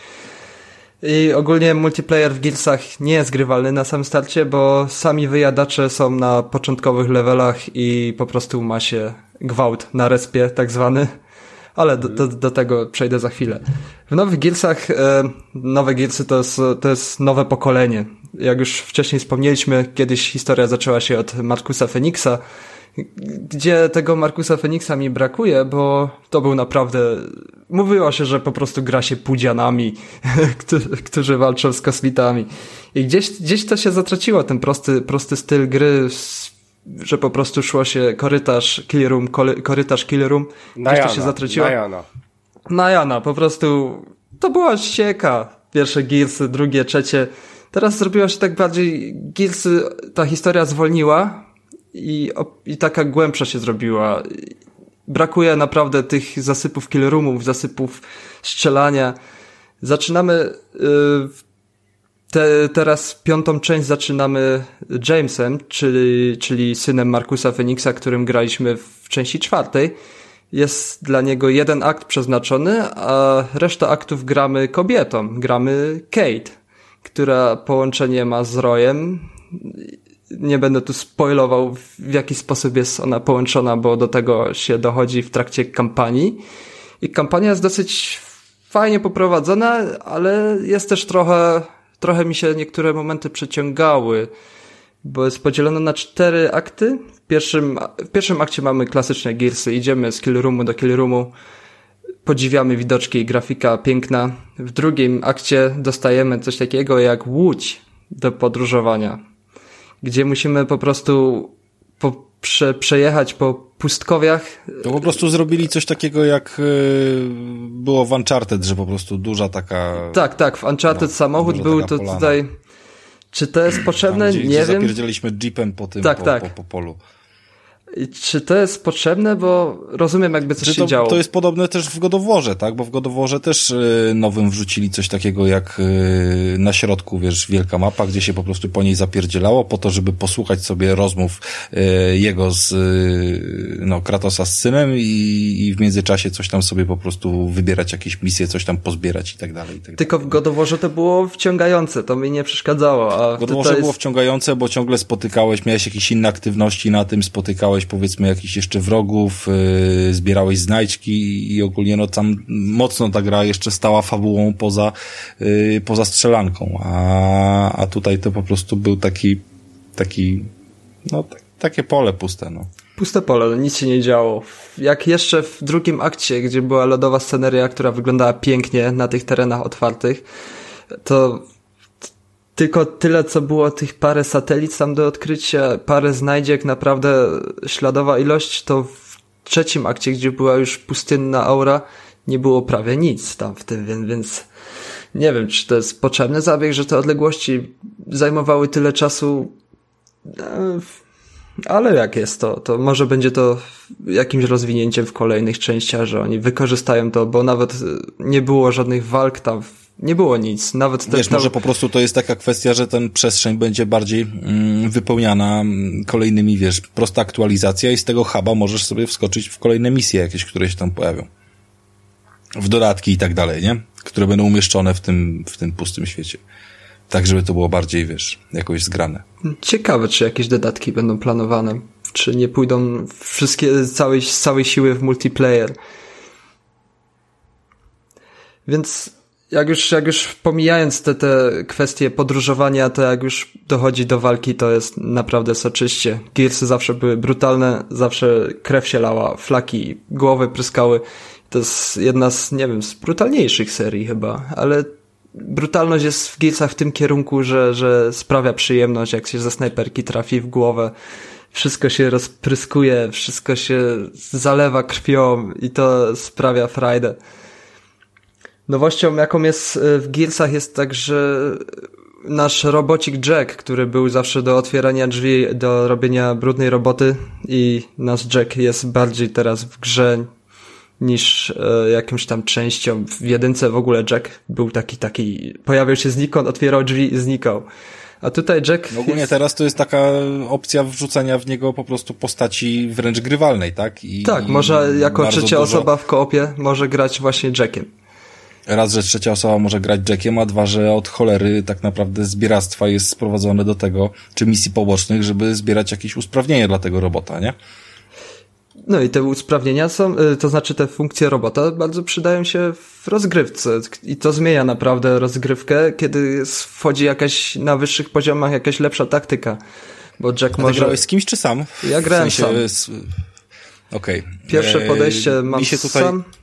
I ogólnie multiplayer w Gearsach nie jest grywalny na samym starcie, bo sami wyjadacze są na początkowych levelach i po prostu ma się gwałt na respie, tak zwany. Ale do, do, do tego przejdę za chwilę. W nowych Gearsach, e, nowe Gearsy to jest, to jest nowe pokolenie. Jak już wcześniej wspomnieliśmy, kiedyś historia zaczęła się od Markusa Feniksa, gdzie tego Markusa Feniksa mi brakuje, bo to był naprawdę, mówiło się, że po prostu gra się pudzianami, którzy- walczą z kosmitami. I gdzieś, gdzieś to się zatraciło, ten prosty, prosty styl gry, że po prostu szło się korytarz, kill room, kory- korytarz, kill room. Gdzieś to się zatraciło. Na Jana. Na Jana, po prostu to była ścieka. Pierwsze Gearsy, drugie, trzecie. Teraz zrobiło się tak bardziej, Gearsy, ta historia zwolniła i, i taka głębsza się zrobiła. Brakuje naprawdę tych zasypów kill roomów, zasypów strzelania. Zaczynamy, yy, te, teraz piątą część zaczynamy Jamesem, czyli, czyli synem Markusa Feniksa, którym graliśmy w części czwartej. Jest dla niego jeden akt przeznaczony, a reszta aktów gramy kobietą. Gramy Kate, która połączenie ma z Royem. Nie będę tu spoilował, w jaki sposób jest ona połączona, bo do tego się dochodzi w trakcie kampanii. I kampania jest dosyć fajnie poprowadzona, ale jest też trochę, trochę mi się niektóre momenty przeciągały, bo jest podzielona na cztery akty. W pierwszym, w pierwszym akcie mamy klasyczne Gearsy, idziemy z kill roomu do kill roomu, podziwiamy widoczki i grafika piękna. W drugim akcie dostajemy coś takiego jak łódź do podróżowania, gdzie musimy po prostu prze, przejechać po pustkowiach, To po prostu zrobili coś takiego jak y, było w Uncharted, że po prostu duża taka... Tak, tak, w Uncharted No, samochód był to polana. tutaj. Czy to jest tam, potrzebne? gdzie, nie gdzie wiem. zapierdzieliśmy jeepem po tym, Tak, po, tak. Po, po polu. I Czy to jest potrzebne, bo rozumiem jakby coś Czy się to, działo. to jest podobne też w Godoworze, tak? Bo w Godoworze też y, nowym wrzucili coś takiego jak y, na środku, wiesz, wielka mapa, gdzie się po prostu po niej zapierdzielało, po to, żeby posłuchać sobie rozmów y, jego z no, Kratosa z synem i, i w międzyczasie coś tam sobie po prostu wybierać jakieś misje, coś tam pozbierać i tak dalej. I tak dalej. Tylko w Godoworze to było wciągające, to mi nie przeszkadzało, a Godoworze tutaj było wciągające, bo ciągle spotykałeś, miałeś jakieś inne aktywności na tym, spotykałeś powiedzmy jakichś jeszcze wrogów, yy, zbierałeś znajdźki i ogólnie no tam mocno ta gra jeszcze stała fabułą poza, yy, poza strzelanką, a, a tutaj to po prostu był taki, taki, no tak, takie pole puste, no. puste pole, no nic się nie działo. Jak jeszcze w drugim akcie, gdzie była lodowa sceneria, która wyglądała pięknie na tych terenach otwartych, to tylko tyle, co było tych parę satelit tam do odkrycia, parę znajdziek, naprawdę śladowa ilość, to w trzecim akcie, gdzie była już pustynna aura, nie było prawie nic tam w tym, więc, więc Nie wiem, czy to jest potrzebny zabieg, że te odległości zajmowały tyle czasu, e, ale jak jest to, to może będzie to jakimś rozwinięciem w kolejnych częściach, że oni wykorzystają to, bo nawet nie było żadnych walk tam nie było nic. Nawet te, Wiesz, tam... może po prostu to jest taka kwestia, że ten przestrzeń będzie bardziej mm, wypełniana mm, kolejnymi, wiesz, prosta aktualizacja i z tego huba możesz sobie wskoczyć w kolejne misje jakieś, które się tam pojawią. W dodatki i tak dalej, nie? Które będą umieszczone w tym, w tym pustym świecie. Tak, żeby to było bardziej, wiesz, jakoś zgrane. Ciekawe, czy jakieś dodatki będą planowane. Czy nie pójdą wszystkie, całej, z całej siły w multiplayer. Więc jak już, jak już pomijając te, te kwestie podróżowania, to jak już dochodzi do walki, to jest naprawdę soczyście. Gearsy zawsze były brutalne, zawsze krew się lała, flaki, głowy pryskały. To jest jedna z, nie wiem, z brutalniejszych serii chyba, ale brutalność jest w Gearsach w tym kierunku, że, że sprawia przyjemność, jak się ze snajperki trafi w głowę. Wszystko się rozpryskuje, wszystko się zalewa krwią i to sprawia frajdę. Nowością, jaką jest e, w Gearsach jest także nasz robocik Jack, który był zawsze do otwierania drzwi, do robienia brudnej roboty i nasz Jack jest bardziej teraz w grze niż e, jakimś tam częścią. W jedynce w ogóle Jack był taki, taki, pojawiał się znikąd, otwierał drzwi i znikał. A tutaj Jack. No ogólnie jest... teraz to jest taka opcja wrzucenia w niego po prostu postaci wręcz grywalnej, tak? I, tak, może jako trzecia dużo... osoba w koopie może grać właśnie Jackiem raz, że trzecia osoba może grać Jackiem, a dwa, że od cholery tak naprawdę zbieractwa jest sprowadzone do tego, czy misji pobocznych, żeby zbierać jakieś usprawnienie dla tego robota, nie? No i te usprawnienia są, y, to znaczy te funkcje robota bardzo przydają się w rozgrywce i to zmienia naprawdę rozgrywkę, kiedy wchodzi jakaś na wyższych poziomach jakaś lepsza taktyka. Bo Jack a może... grałeś z kimś czy sam? Ja grałem w sensie... sam. Okej. Okay. Pierwsze podejście mam Mi się tutaj... sam E,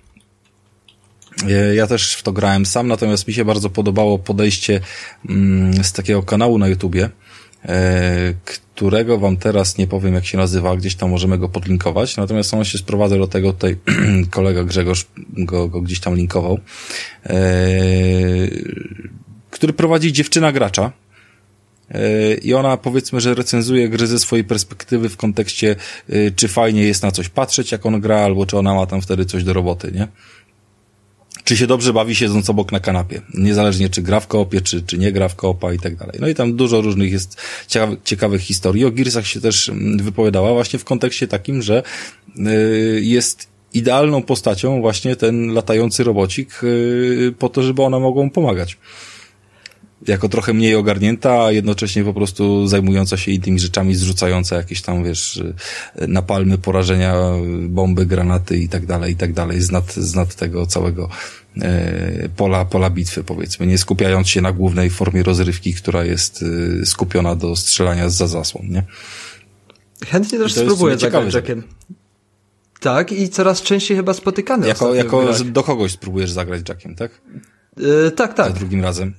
ja też w to grałem sam, natomiast mi się bardzo podobało podejście mm, z takiego kanału na YouTubie, e, którego wam teraz nie powiem jak się nazywa, gdzieś tam możemy go podlinkować, natomiast on się sprowadza do tego, tutaj kolega Grzegorz go, go gdzieś tam linkował, e, który prowadzi dziewczyna gracza, i ona powiedzmy, że recenzuje gry ze swojej perspektywy w kontekście, czy fajnie jest na coś patrzeć, jak on gra, albo czy ona ma tam wtedy coś do roboty, nie? Czy się dobrze bawi siedząc obok na kanapie. Niezależnie czy gra w koopie, czy, czy nie gra w koopa i tak dalej. No i tam dużo różnych jest ciekawych, ciekawych historii. O Gearsach się też mm, wypowiadała właśnie w kontekście takim, że y, jest idealną postacią właśnie ten latający robocik y, po to, żeby one mogą pomagać jako trochę mniej ogarnięta, a jednocześnie po prostu zajmująca się innymi rzeczami, zrzucająca jakieś tam, wiesz, napalmy, porażenia, bomby, granaty i tak dalej, i tak dalej, z nad, z nad tego całego pola, pola bitwy, powiedzmy, nie skupiając się na głównej formie rozrywki, która jest e, skupiona do strzelania za zasłon, nie? Chętnie też spróbuję zagrać Jackiem. Tak, i coraz częściej chyba spotykany. Jako, jako do kogoś spróbujesz zagrać Jackiem, tak? Yy, tak, tak. Za drugim razem.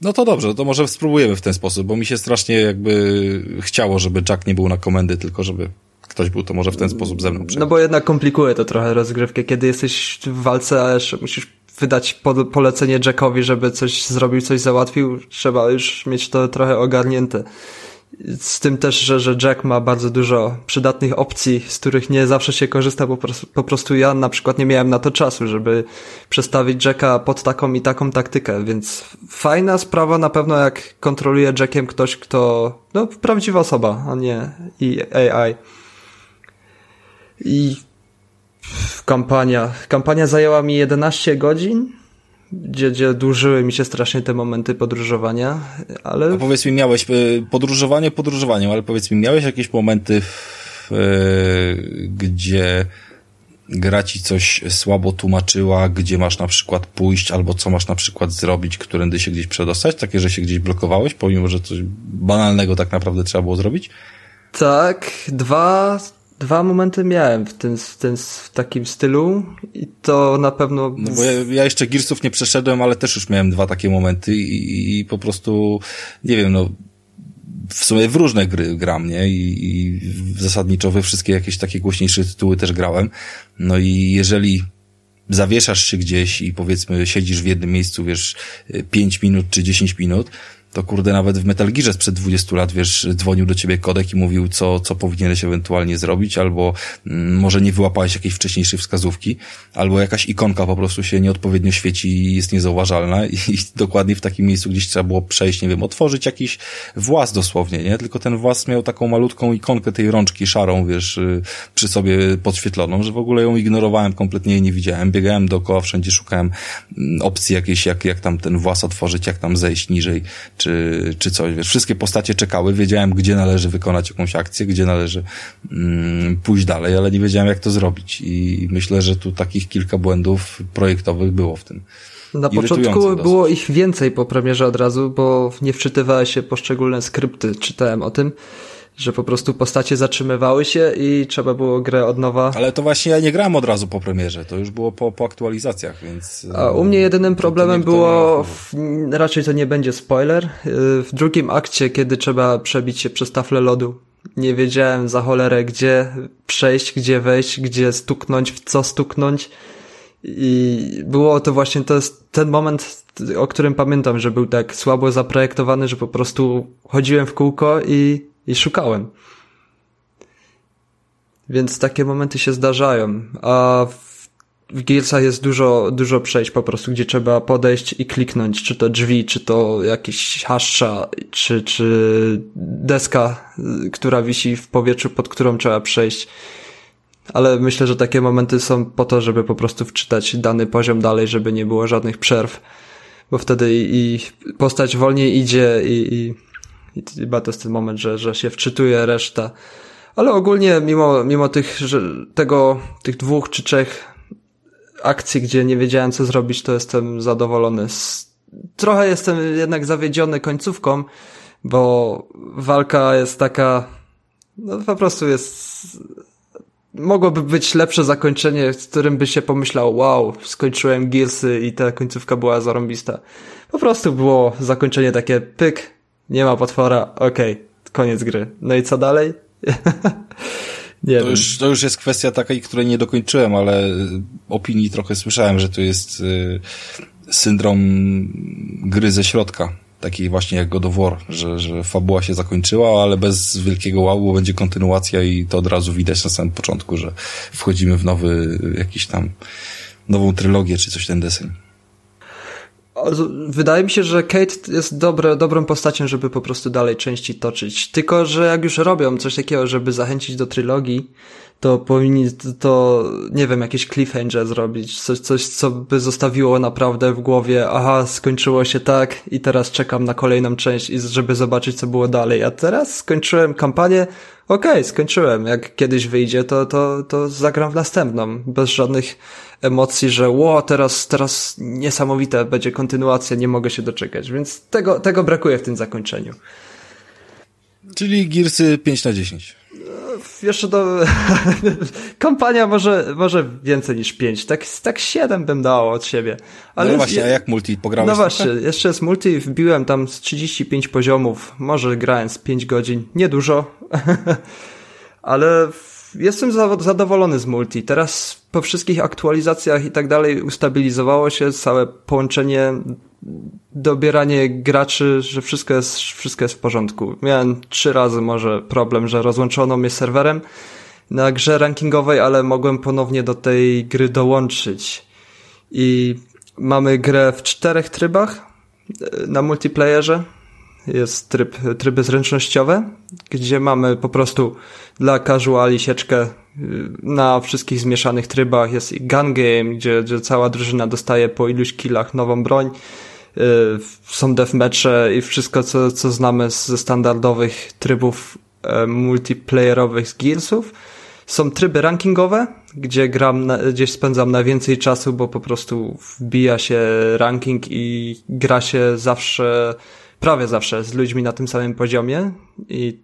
No to dobrze, to może spróbujemy w ten sposób, bo mi się strasznie jakby chciało, żeby Jack nie był na komendy, tylko żeby ktoś był to może w ten sposób ze mną No bo jednak komplikuje to trochę rozgrywkę, kiedy jesteś w walce, a jeszcze musisz wydać polecenie Jackowi, żeby coś zrobił, coś załatwił, trzeba już mieć to trochę ogarnięte. Z tym też, że, że Jack ma bardzo dużo przydatnych opcji, z których nie zawsze się korzysta, bo po prostu ja na przykład nie miałem na to czasu, żeby przestawić Jacka pod taką i taką taktykę, więc fajna sprawa na pewno jak kontroluje Jackiem ktoś, kto, no prawdziwa osoba, a nie i AI. I kampania. Kampania zajęła mi 11 godzin, gdzie, gdzie dłużyły mi się strasznie te momenty podróżowania, ale... A powiedz mi, miałeś e, podróżowanie podróżowaniem, ale powiedz mi, miałeś jakieś momenty, w, e, gdzie gra ci coś słabo tłumaczyła, gdzie masz na przykład pójść, albo co masz na przykład zrobić, którędy się gdzieś przedostać, takie, że się gdzieś blokowałeś, pomimo, że coś banalnego tak naprawdę trzeba było zrobić? Tak, dwa, Dwa momenty miałem w tym, w tym w takim stylu i to na pewno... No bo ja, ja jeszcze Gearsów nie przeszedłem, ale też już miałem dwa takie momenty i, i po prostu, nie wiem, no w sumie w różne gry gram, nie? I, I zasadniczo we wszystkie jakieś takie głośniejsze tytuły też grałem. No i jeżeli zawieszasz się gdzieś i powiedzmy siedzisz w jednym miejscu, wiesz, 5 minut czy 10 minut, to kurde nawet w Metal Gearze sprzed 20 lat, wiesz, dzwonił do ciebie kodek i mówił, co, co powinieneś ewentualnie zrobić, albo mm, może nie wyłapałeś jakiejś wcześniejszej wskazówki, albo jakaś ikonka po prostu się nieodpowiednio świeci i jest niezauważalna i, i dokładnie w takim miejscu gdzieś trzeba było przejść, nie wiem, otworzyć jakiś włas dosłownie, nie? Tylko ten włas miał taką malutką ikonkę tej rączki szarą, wiesz, y, przy sobie podświetloną, że w ogóle ją ignorowałem, kompletnie jej nie widziałem. Biegałem dookoła, wszędzie szukałem mm, opcji jakiejś, jak, jak tam ten włas otworzyć, jak tam zejść niżej, czy, czy coś. Wiesz, wszystkie postacie czekały, wiedziałem, gdzie należy wykonać jakąś akcję, gdzie należy mm, pójść dalej, ale nie wiedziałem, jak to zrobić. I myślę, że tu takich kilka błędów projektowych było w tym. Na początku było ich więcej po premierze od razu, bo nie wczytywały się poszczególne skrypty, czytałem o tym że po prostu postacie zatrzymywały się i trzeba było grę od nowa. Ale to właśnie ja nie grałem od razu po premierze, to już było po, po aktualizacjach, więc... A u mnie jedynym problemem było, w, raczej to nie będzie spoiler, y, w drugim akcie, kiedy trzeba przebić się przez taflę lodu, nie wiedziałem za cholerę, gdzie przejść, gdzie wejść, gdzie stuknąć, w co stuknąć. I było to właśnie, to jest ten moment, o którym pamiętam, że był tak słabo zaprojektowany, że po prostu chodziłem w kółko i i szukałem. Więc takie momenty się zdarzają. A w, w Gearsach jest dużo, dużo przejść po prostu, gdzie trzeba podejść i kliknąć, czy to drzwi, czy to jakiś haszcza, czy, czy deska, która wisi w powietrzu, pod którą trzeba przejść. Ale myślę, że takie momenty są po to, żeby po prostu wczytać dany poziom dalej, żeby nie było żadnych przerw. Bo wtedy i, i postać wolniej idzie i, i i chyba to jest ten moment, że, że się wczytuje reszta. Ale ogólnie mimo, mimo tych, że tego, tych dwóch czy trzech akcji, gdzie nie wiedziałem co zrobić, to jestem zadowolony. Trochę jestem jednak zawiedziony końcówką, bo walka jest taka, no po prostu jest, mogłoby być lepsze zakończenie, z którym by się pomyślał, wow, skończyłem Gearsy i ta końcówka była zarąbista. Po prostu było zakończenie takie pyk, nie ma potwora, okej, okay, koniec gry. No i co dalej? nie to, wiem. Już, to już jest kwestia takiej, której nie dokończyłem, ale opinii trochę słyszałem, że to jest y, syndrom gry ze środka. Taki właśnie jak God of War, że, że fabuła się zakończyła, ale bez wielkiego wow, bo będzie kontynuacja i to od razu widać na samym początku, że wchodzimy w nowy, jakiś tam, nową trylogię czy coś ten deseń. Wydaje mi się, że Kate jest dobre, dobrą postacią, żeby po prostu dalej części toczyć. Tylko, że jak już robią coś takiego, żeby zachęcić do trylogii, to powinni to, nie wiem, jakiś cliffhanger zrobić. Coś, coś, co by zostawiło naprawdę w głowie, aha, skończyło się tak i teraz czekam na kolejną część, żeby zobaczyć, co było dalej. A teraz skończyłem kampanię, okej, okay, skończyłem. Jak kiedyś wyjdzie, to, to, to zagram w następną. Bez żadnych emocji, że ło, teraz, teraz niesamowite będzie kontynuacja, nie mogę się doczekać. Więc tego, tego brakuje w tym zakończeniu. Czyli Gearsy 5 na 10. Jeszcze do... Kampania może, może więcej niż 5. Tak, tak 7 bym dało od siebie. Ale no właśnie, a jak multi pograłeś? No właśnie, trochę? jeszcze jest multi, wbiłem tam z 35 poziomów, może grałem z 5 godzin, niedużo, ale jestem zadowolony z multi. Teraz po wszystkich aktualizacjach i tak dalej ustabilizowało się całe połączenie, dobieranie graczy, że wszystko jest, wszystko jest w porządku. Miałem trzy razy może problem, że rozłączono mnie serwerem na grze rankingowej, ale mogłem ponownie do tej gry dołączyć. I mamy grę w czterech trybach na multiplayerze jest tryb, tryby zręcznościowe, gdzie mamy po prostu dla casuali sieczkę y, na wszystkich zmieszanych trybach. Jest i gun game, gdzie, gdzie cała drużyna dostaje po iluś killach nową broń. Y, są deathmatche i wszystko, co, co znamy ze standardowych trybów e, multiplayerowych z Gearsów. Są tryby rankingowe, gdzie gram, na, gdzie spędzam najwięcej czasu, bo po prostu wbija się ranking i gra się zawsze prawie zawsze z ludźmi na tym samym poziomie i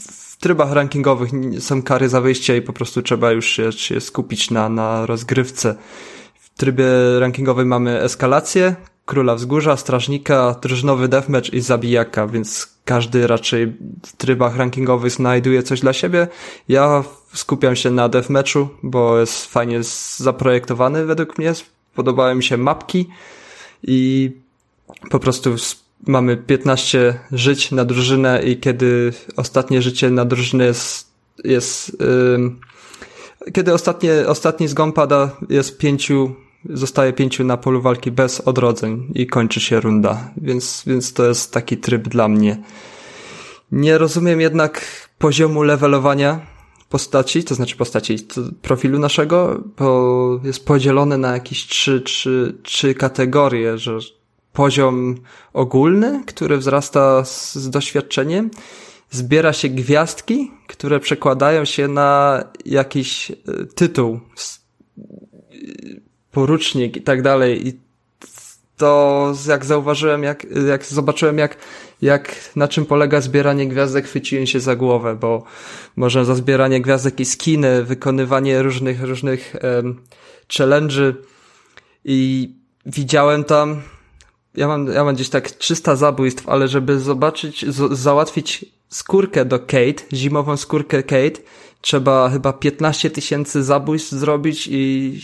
w trybach rankingowych są kary za wyjście i po prostu trzeba już się, się skupić na, na rozgrywce. W trybie rankingowym mamy eskalację, Króla Wzgórza, Strażnika, Drużynowy Deathmatch i Zabijaka, więc każdy raczej w trybach rankingowych znajduje coś dla siebie. Ja skupiam się na Deathmatchu, bo jest fajnie zaprojektowany według mnie. Podobały mi się mapki i po prostu mamy 15 żyć na drużynę i kiedy ostatnie życie na drużynę jest, jest yy, kiedy ostatnie, ostatni zgon pada, jest pięciu, zostaje pięciu na polu walki bez odrodzeń i kończy się runda, więc, więc to jest taki tryb dla mnie. Nie rozumiem jednak poziomu levelowania postaci, to znaczy postaci profilu naszego, bo jest podzielone na jakieś trzy, trzy, trzy kategorie, że poziom ogólny, który wzrasta z, z doświadczeniem, zbiera się gwiazdki, które przekładają się na jakiś e, tytuł, porucznik i tak dalej. I to jak zauważyłem, jak, jak zobaczyłem, jak, jak na czym polega zbieranie gwiazdek, chwyciłem się za głowę, bo można za zbieranie gwiazdek i skiny, wykonywanie różnych, różnych um, challenge'y i widziałem tam ja mam, ja mam gdzieś tak 300 zabójstw, ale żeby zobaczyć, załatwić skórkę do Kate, zimową skórkę Kate, trzeba chyba 15 tysięcy zabójstw zrobić i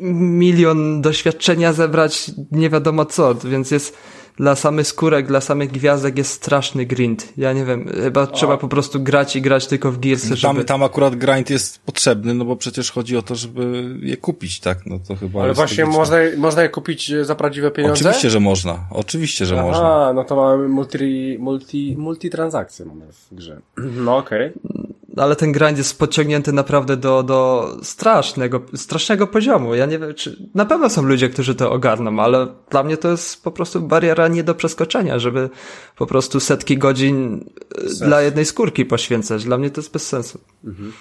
milion doświadczenia zebrać, nie wiadomo co, więc jest dla samych skórek, dla samych gwiazdek jest straszny grind. Ja nie wiem, chyba o. trzeba po prostu grać i grać tylko w Gearsy, tam, żeby... Tam akurat grind jest potrzebny, no bo przecież chodzi o to, żeby je kupić, tak? No to chyba Ale właśnie można, można je kupić za prawdziwe pieniądze? Oczywiście, że można. Oczywiście, że Aha, można. no to mamy multi, multi, multi transakcje mamy w grze. No okej. Okay ale ten grind jest podciągnięty naprawdę do, do strasznego, strasznego poziomu. Ja nie wiem, czy, na pewno są ludzie, którzy to ogarną, ale dla mnie to jest po prostu bariera nie do przeskoczenia, żeby po prostu setki godzin e, Sens. dla jednej skórki poświęcać. Dla mnie to jest bez sensu. Mhm.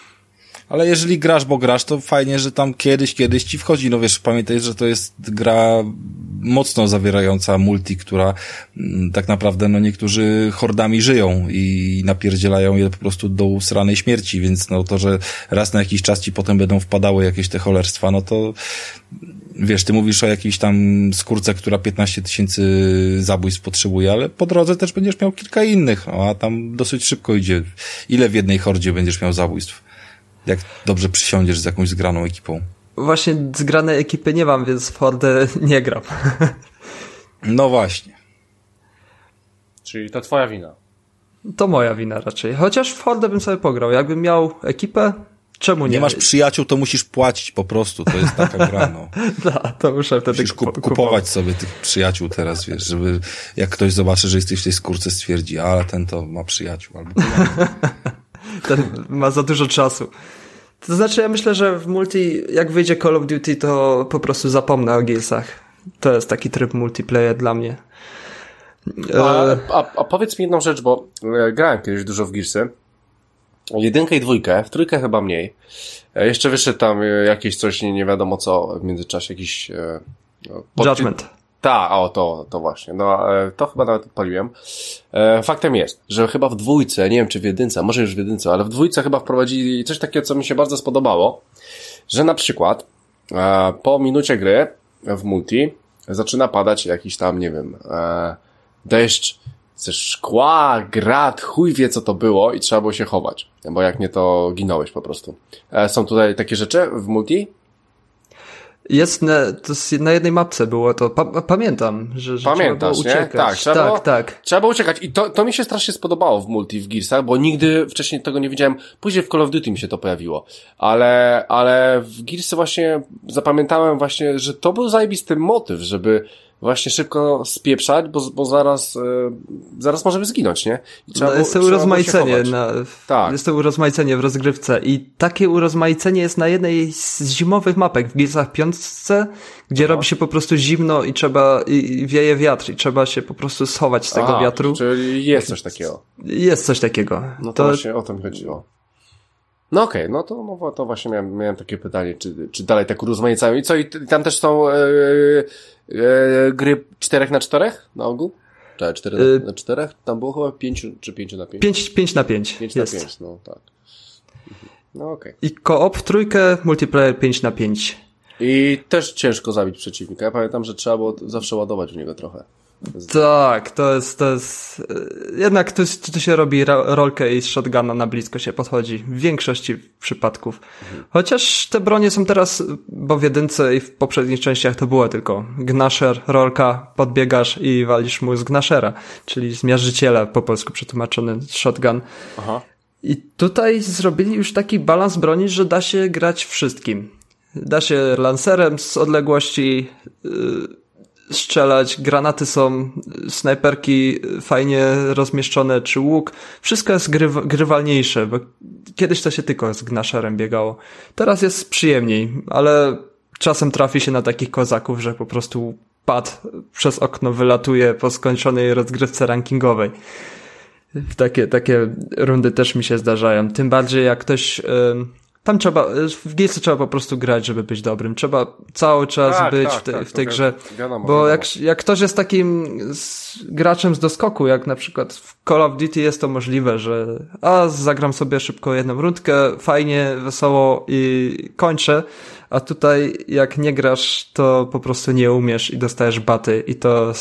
Ale jeżeli grasz, bo grasz, to fajnie, że tam kiedyś, kiedyś ci wchodzi. No wiesz, pamiętaj, że to jest gra mocno zawierająca multi, która mm, tak naprawdę, no niektórzy hordami żyją i napierdzielają je po prostu do usranej śmierci, więc no to, że raz na jakiś czas ci potem będą wpadały jakieś te cholerstwa, no to wiesz, ty mówisz o jakiejś tam skórce, która 15 tysięcy zabójstw potrzebuje, ale po drodze też będziesz miał kilka innych, a tam dosyć szybko idzie. Ile w jednej hordzie będziesz miał zabójstw? Jak dobrze przysiądziesz z jakąś zgraną ekipą. Właśnie zgranej ekipy nie mam, więc w Hordę nie gram. No właśnie. Czyli to twoja wina. To moja wina raczej. Chociaż w Hordę bym sobie pograł. Jakbym miał ekipę, czemu nie? Nie masz przyjaciół, to musisz płacić po prostu. To jest taka gra, no. da, to muszę wtedy musisz kup kupować sobie tych przyjaciół teraz, wiesz, żeby jak ktoś zobaczy, że jesteś w tej skórce, stwierdzi, ale ten to ma przyjaciół albo ten ma za dużo czasu. To znaczy, ja myślę, że w multi, jak wyjdzie Call of Duty, to po prostu zapomnę o Gearsach. To jest taki tryb multiplayer dla mnie. A, a, a powiedz mi jedną rzecz, bo e, grałem kiedyś dużo w Gearsy. Jedynkę i dwójkę, w trójkę chyba mniej. E, jeszcze wyszedł tam e, jakieś coś, nie, nie wiadomo co, w międzyczasie jakiś... Pod... Judgment. Ta, o, to, to właśnie. No, e, to chyba nawet odpaliłem. E, faktem jest, że chyba w dwójce, nie wiem czy w jedynce, może już w jedynce, ale w dwójce chyba wprowadzili coś takiego, co mi się bardzo spodobało, że na przykład e, po minucie gry w multi zaczyna padać jakiś tam, nie wiem, deszcz ze szkła, grat, chuj wie co to było i trzeba było się chować, bo jak nie to ginąłeś po prostu. Są tutaj takie rzeczy w multi? Jest na, to jest na jednej mapce było to, pa, pamiętam, że, że Pamiętasz, trzeba było uciekać. Nie? Tak, trzeba tak, było, tak. Trzeba było uciekać i to, to mi się strasznie spodobało w multi w Gearsach, bo nigdy wcześniej tego nie widziałem. Później w Call of Duty mi się to pojawiło. Ale, ale w Gearsy właśnie zapamiętałem właśnie, że to był zajebisty motyw, żeby właśnie szybko spieprzać, bo, bo zaraz, e, zaraz możemy zginąć, nie? I trzeba no, jest to urozmaicenie, na, tak. jest to urozmaicenie w rozgrywce i takie urozmaicenie jest na jednej z zimowych mapek w Gearsach piątce, gdzie no. robi się po prostu zimno i trzeba, i wieje wiatr i trzeba się po prostu schować z tego Aha, wiatru. Czyli jest coś takiego. Jest coś takiego. No to, to właśnie o tym chodziło. No okej, okay, no to, no to właśnie miałem, miałem takie pytanie, czy, czy dalej tak urozmaicają. I co, i tam też są e, e, gry 4 na 4 na ogół? Czy 4 na, y na 4? Tam było chyba 5 czy 5 na 5? 5, 5 na 5. 5 jest. na 5, no tak. No okej. Okay. I koop w trójkę, multiplayer 5 na 5. I też ciężko zabić przeciwnika. Ja pamiętam, że trzeba było zawsze ładować w niego trochę. Tak, to jest, to jest, e, jednak tu, tu się robi rolkę i z shotguna na blisko się podchodzi. W większości przypadków. Chociaż te bronie są teraz, bo w jedynce i w poprzednich częściach to było tylko gnasher, rolka, podbiegasz i walisz mu z gnashera, czyli z miażdżyciela po polsku przetłumaczony shotgun. Aha. I tutaj zrobili już taki balans broni, że da się grać wszystkim. Da się lancerem z odległości, yy, strzelać, granaty są, snajperki fajnie rozmieszczone, czy łuk. Wszystko jest gry, grywalniejsze, bo kiedyś to się tylko z gnaszerem biegało. Teraz jest przyjemniej, ale czasem trafi się na takich kozaków, że po prostu pad przez okno wylatuje po skończonej rozgrywce rankingowej. Takie, takie rundy też mi się zdarzają. Tym bardziej jak ktoś... Yy, tam trzeba, w Gearsy trzeba po prostu grać, żeby być dobrym. Trzeba cały czas tak, być tak, w, te, tak, w, tej grze. Wiadomo, bo Jak, jak ktoś jest takim z, graczem z doskoku, jak na przykład w Call of Duty jest to możliwe, że a zagram sobie szybko jedną rundkę, fajnie, wesoło i kończę, a tutaj jak nie grasz, to po prostu nie umiesz i dostajesz baty i to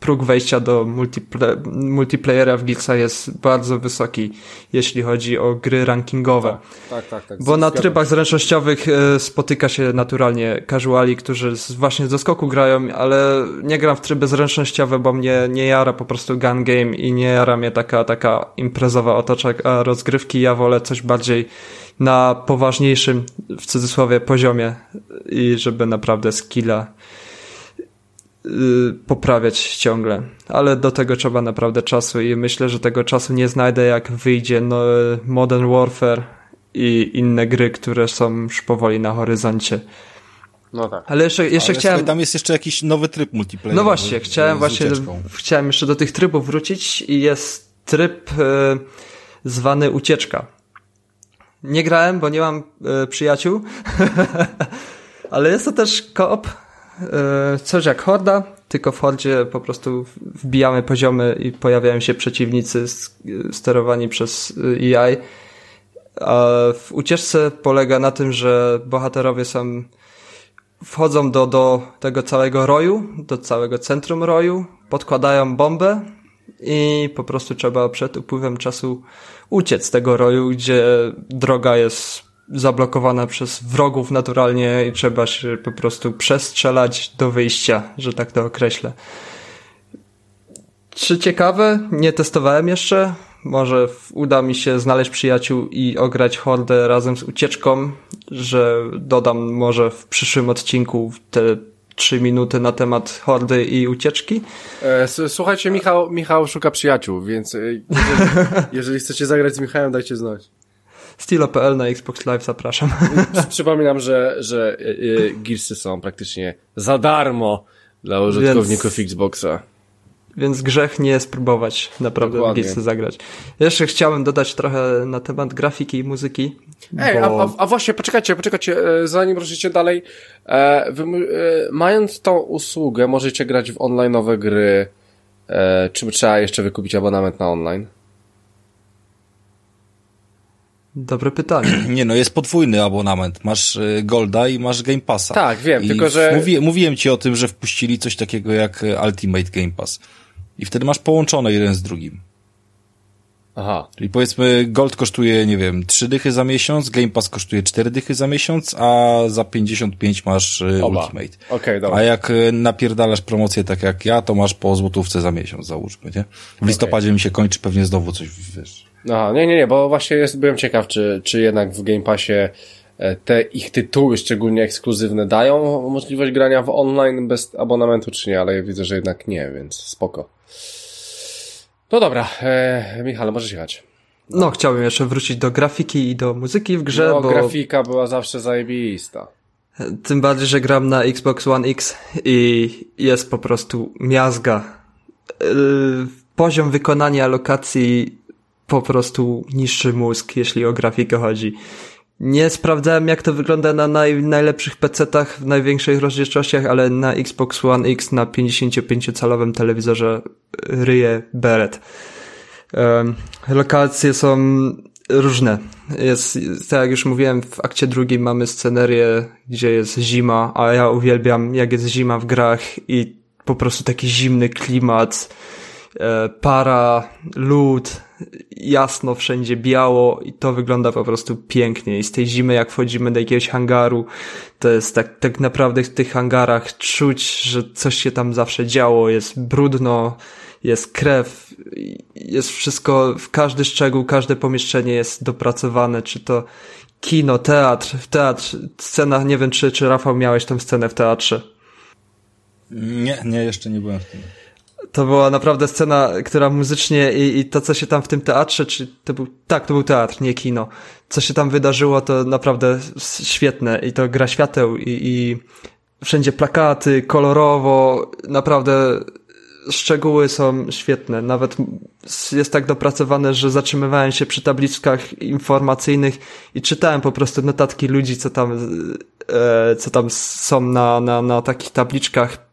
próg wejścia do multiple multiplayera w Geeksa jest bardzo wysoki, jeśli chodzi o gry rankingowe. Tak, tak, tak. Bo na trybach zręcznościowych e, spotyka się naturalnie casuali, którzy właśnie z doskoku grają, ale nie gram w tryby zręcznościowe, bo mnie nie jara po prostu gun game i nie jara mnie taka, taka imprezowa otocza rozgrywki. Ja wolę coś bardziej na poważniejszym, w cudzysłowie, poziomie i żeby naprawdę skilla yy, poprawiać ciągle. Ale do tego trzeba naprawdę czasu i myślę, że tego czasu nie znajdę jak wyjdzie no, Modern Warfare i inne gry, które są już powoli na horyzoncie. No tak. Ale jeszcze, jeszcze Ale chciałem. Tam jest jeszcze jakiś nowy tryb multiplayer. No właśnie, chciałem właśnie, chciałem jeszcze do tych trybów wrócić i jest tryb y, zwany ucieczka. Nie grałem, bo nie mam e, przyjaciół, ale jest to też koop, e, coś jak Horda, tylko w Hordzie po prostu wbijamy poziomy i pojawiają się przeciwnicy sterowani przez AI. E A w ucieczce polega na tym, że bohaterowie są wchodzą do, do tego całego roju, do całego centrum roju, podkładają bombę i po prostu trzeba przed upływem czasu uciec z tego roju, gdzie droga jest zablokowana przez wrogów naturalnie i trzeba się po prostu przestrzelać do wyjścia, że tak to określę. Czy ciekawe? Nie testowałem jeszcze. Może uda mi się znaleźć przyjaciół i ograć hordę razem z ucieczką, że dodam może w przyszłym odcinku te trzy minuty na temat hordy i ucieczki. E, słuchajcie, Michał, Michał szuka przyjaciół, więc e, jeżeli, jeżeli chcecie zagrać z Michałem, dajcie znać. Stilo.pl na Xbox Live zapraszam. Przypominam, że, że e, Gearsy są praktycznie za darmo dla użytkowników więc... Xboxa. Więc grzech nie spróbować naprawdę Dokładnie. w zagrać. Jeszcze chciałem dodać trochę na temat grafiki i muzyki. Ej, bo... a, a, a, właśnie, poczekajcie, poczekajcie, e, zanim ruszycie dalej. E, wy, e, mając tą usługę, możecie grać w online'owe gry. E, czy trzeba jeszcze wykupić abonament na online? Dobre pytanie. Nie no, jest podwójny abonament. Masz e, Golda i masz Game Passa. Tak, wiem, I tylko że... Mówi, mówiłem ci o tym, że wpuścili coś takiego jak Ultimate Game Pass. I wtedy masz połączone jeden z drugim. Aha. Czyli powiedzmy Gold kosztuje, nie wiem, 3 dychy za miesiąc, Game Pass kosztuje 4 dychy za miesiąc, a za 55 masz y, Oba. Ultimate. Okay, dobra. A jak y, napierdalasz promocję tak jak ja, to masz po złotówce za miesiąc, załóżmy, nie? W listopadzie okay. mi się kończy pewnie znowu coś, wiesz. Aha, nie, nie, nie, bo właśnie jest, byłem ciekaw, czy, czy jednak w Game Passie te ich tytuły, szczególnie ekskluzywne, dają możliwość grania w online bez abonamentu, czy nie, ale ja widzę, że jednak nie, więc spoko. No dobra, e, Michale, możesz jechać. No, chciałbym jeszcze wrócić do grafiki i do muzyki w grze, no, bo... grafika była zawsze zajebista. Tym bardziej, że gram na Xbox One X i jest po prostu miazga. E, poziom wykonania lokacji po prostu niszczy mózg, jeśli o grafikę chodzi. Nie sprawdzałem, jak to wygląda na naj, najlepszych PC-tach w największych rozdzielczościach, ale na Xbox One X na 55-calowym telewizorze ryje beret. Um, lokacje są Różne. Jest, tak jak już mówiłem, w akcie drugim mamy scenerię, gdzie jest zima, a ja uwielbiam, jak jest zima w grach i po prostu taki zimny klimat, para, lód, jasno wszędzie biało i to wygląda po prostu pięknie. I z tej zimy, jak wchodzimy do jakiegoś hangaru, to jest tak, tak naprawdę w tych hangarach czuć, że coś się tam zawsze działo, jest brudno, jest krew, jest wszystko, w każdy szczegół, każde pomieszczenie jest dopracowane, czy to kino, teatr, teatr, scena, nie wiem czy, czy Rafał miałeś tę scenę w teatrze. Nie, nie, jeszcze nie byłem w tym. To była naprawdę scena, która muzycznie i, i to, co się tam w tym teatrze, czy to był, tak, to był teatr, nie kino. Co się tam wydarzyło, to naprawdę świetne i to gra świateł i, i wszędzie plakaty, kolorowo, naprawdę szczegóły są świetne. Nawet jest tak dopracowane, że zatrzymywałem się przy tabliczkach informacyjnych i czytałem po prostu notatki ludzi, co tam, e, co tam są na, na, na takich tabliczkach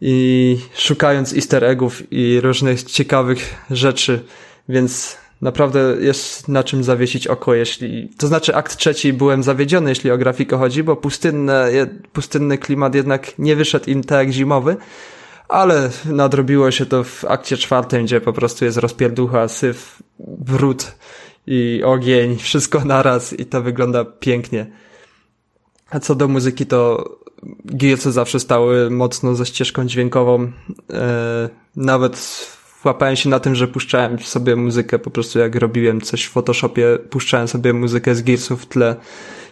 i szukając easter eggów i różnych ciekawych rzeczy, więc naprawdę jest na czym zawiesić oko, jeśli, to znaczy akt trzeci byłem zawiedziony, jeśli o grafikę chodzi, bo pustynne, pustynny klimat jednak nie wyszedł im tak jak zimowy, ale nadrobiło się to w akcie czwartym, gdzie po prostu jest rozpierducha, syf, brud i ogień, wszystko naraz i to wygląda pięknie. A co do muzyki, to Gearsy zawsze stały mocno ze ścieżką dźwiękową. E, nawet łapałem się na tym, że puszczałem sobie muzykę, po prostu jak robiłem coś w Photoshopie, puszczałem sobie muzykę z Gearsów w tle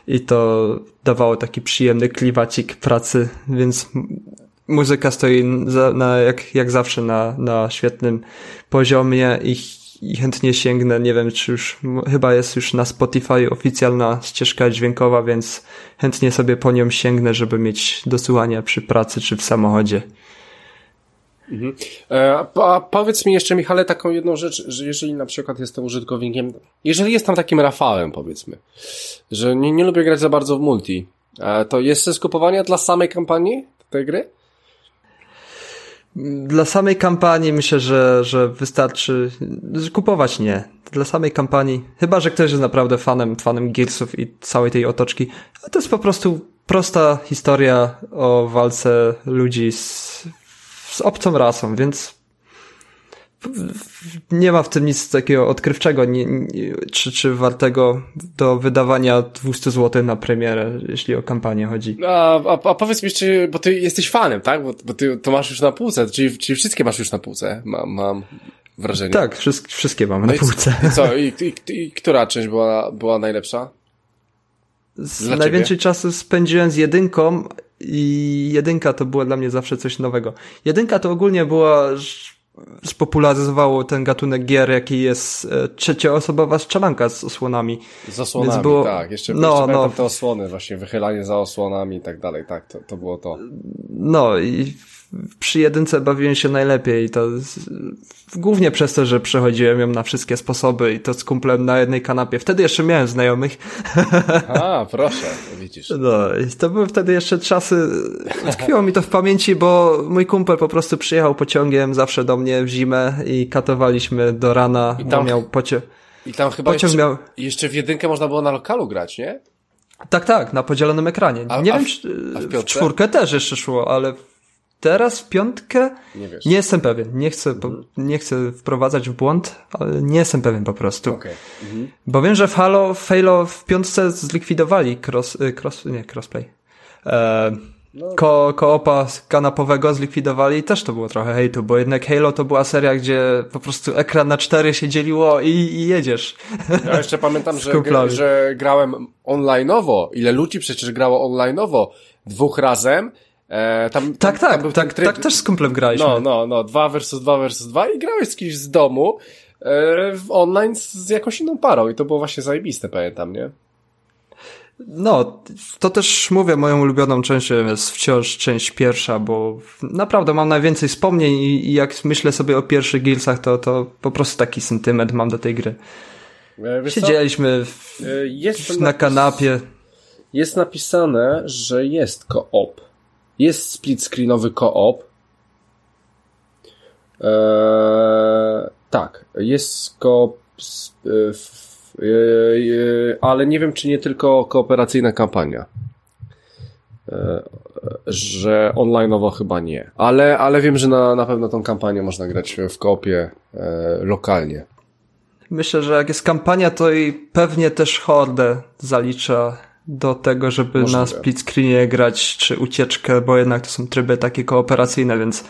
i to dawało taki przyjemny kliwacik pracy, więc muzyka stoi na, jak, jak zawsze na, na świetnym poziomie i i chętnie sięgnę, nie wiem czy już, chyba jest już na Spotify oficjalna ścieżka dźwiękowa, więc chętnie sobie po nią sięgnę, żeby mieć do słuchania przy pracy czy w samochodzie. Mhm. E, a powiedz mi jeszcze, Michale, taką jedną rzecz, że jeżeli na przykład jestem użytkownikiem, jeżeli jestem takim Rafałem, powiedzmy, że nie, nie lubię grać za bardzo w multi, e, to jest sens kupowania dla samej kampanii tej gry? Dla samej kampanii myślę, że, że wystarczy kupować nie. Dla samej kampanii, chyba że ktoś jest naprawdę fanem, fanem Gearsów i całej tej otoczki, to jest po prostu prosta historia o walce ludzi z, z obcą rasą, więc nie ma w tym nic takiego odkrywczego, nie, nie, czy, czy wartego do wydawania 200 zł na premierę, jeśli o kampanię chodzi. A, a, a powiedz mi jeszcze, bo ty jesteś fanem, tak? Bo, bo ty to masz już na półce, czyli, czyli wszystkie masz już na półce, mam, mam wrażenie. Tak, wszystkie, wszystkie mam no na półce. I co, i, i, i, która część była, była najlepsza? Z najwięcej czasu spędziłem z jedynką i jedynka to była dla mnie zawsze coś nowego. Jedynka to ogólnie była spopularyzowało ten gatunek gier, jaki jest e, trzecioosobowa strzelanka z osłonami. Z osłonami, było... tak. Jeszcze, no, jeszcze no. te osłony, właśnie wychylanie za osłonami i tak dalej, tak, to, to było to. No i przy jedynce bawiłem się najlepiej to głównie przez to, że przechodziłem ją na wszystkie sposoby i to z kumplem na jednej kanapie. Wtedy jeszcze miałem znajomych. A, proszę, widzisz. No i to były wtedy jeszcze czasy, tkwiło mi to w pamięci, bo mój kumpel po prostu przyjechał pociągiem zawsze do mnie w zimę i katowaliśmy do rana, I tam, miał pociąg. I tam chyba jeszcze, miał... jeszcze w jedynkę można było na lokalu grać, nie? Tak, tak, na podzielonym ekranie. A, nie a wiem, w, w, w czwórkę też jeszcze szło, ale teraz w piątkę nie, wiesz. nie jestem pewien. Nie chcę, mhm. nie chcę wprowadzać w błąd, ale nie jestem pewien po prostu. Okay. Mhm. Bo wiem, że w Halo, w Halo w piątce zlikwidowali cross, y, cross nie, crossplay. E, no. Ko, koopa kanapowego zlikwidowali i też to było trochę hejtu, bo jednak Halo to była seria, gdzie po prostu ekran na cztery się dzieliło i, i jedziesz. Ja jeszcze pamiętam, że, że grałem onlineowo. Ile ludzi przecież grało onlineowo? Dwóch razem E, tam, tak, tam, tak, tam tak, tryb... tak też z kumplem graliśmy. No, no, no, dwa versus dwa versus dwa i grałeś z kimś z domu e, w online z, jakąś inną parą i to było właśnie zajebiste, pamiętam, nie? No, to też mówię, moją ulubioną częścią jest wciąż część pierwsza, bo naprawdę mam najwięcej wspomnień i, i jak myślę sobie o pierwszych Gearsach, to, to po prostu taki sentyment mam do tej gry. E, wiesz Siedzieliśmy w, e, na kanapie. Jest napisane, że jest koop. Jest split screenowy koop. Eee, tak, jest koop Yy, ale nie wiem, czy nie tylko kooperacyjna kampania. Yy, że online'owo chyba nie. Ale, ale wiem, że na, na pewno tą kampanię można grać w koopie yy, lokalnie. Myślę, że jak jest kampania, to i pewnie też hordę zalicza do tego, żeby Możliwe. na split screenie grać, czy ucieczkę, bo jednak to są tryby takie kooperacyjne, więc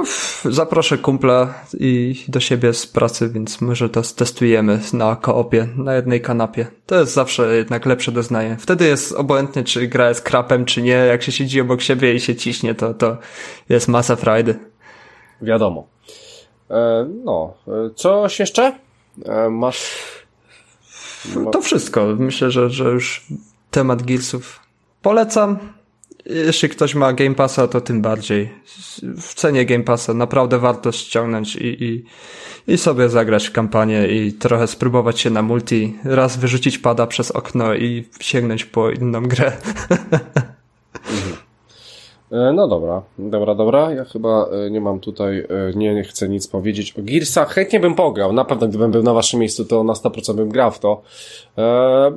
Uf, zaproszę kumpla i do siebie z pracy, więc może to testujemy na koopie, na jednej kanapie. To jest zawsze jednak lepsze doznanie. Wtedy jest obojętnie, czy gra jest krapem, czy nie. Jak się siedzi obok siebie i się ciśnie, to, to jest masa frajdy. Wiadomo. E, no, e, coś jeszcze? E, masz... To wszystko. Myślę, że, że już temat Gearsów polecam. Jeśli ktoś ma Game Passa, to tym bardziej. W cenie Game Passa naprawdę warto ściągnąć i, i, i sobie zagrać w kampanię i trochę spróbować się na multi, raz wyrzucić pada przez okno i sięgnąć po inną grę. E, no dobra, dobra, dobra. Ja chyba e, nie mam tutaj, e, nie, nie chcę nic powiedzieć o Gearsach. Chętnie bym pograł. Na pewno gdybym był na waszym miejscu, to na 100% bym grał w to.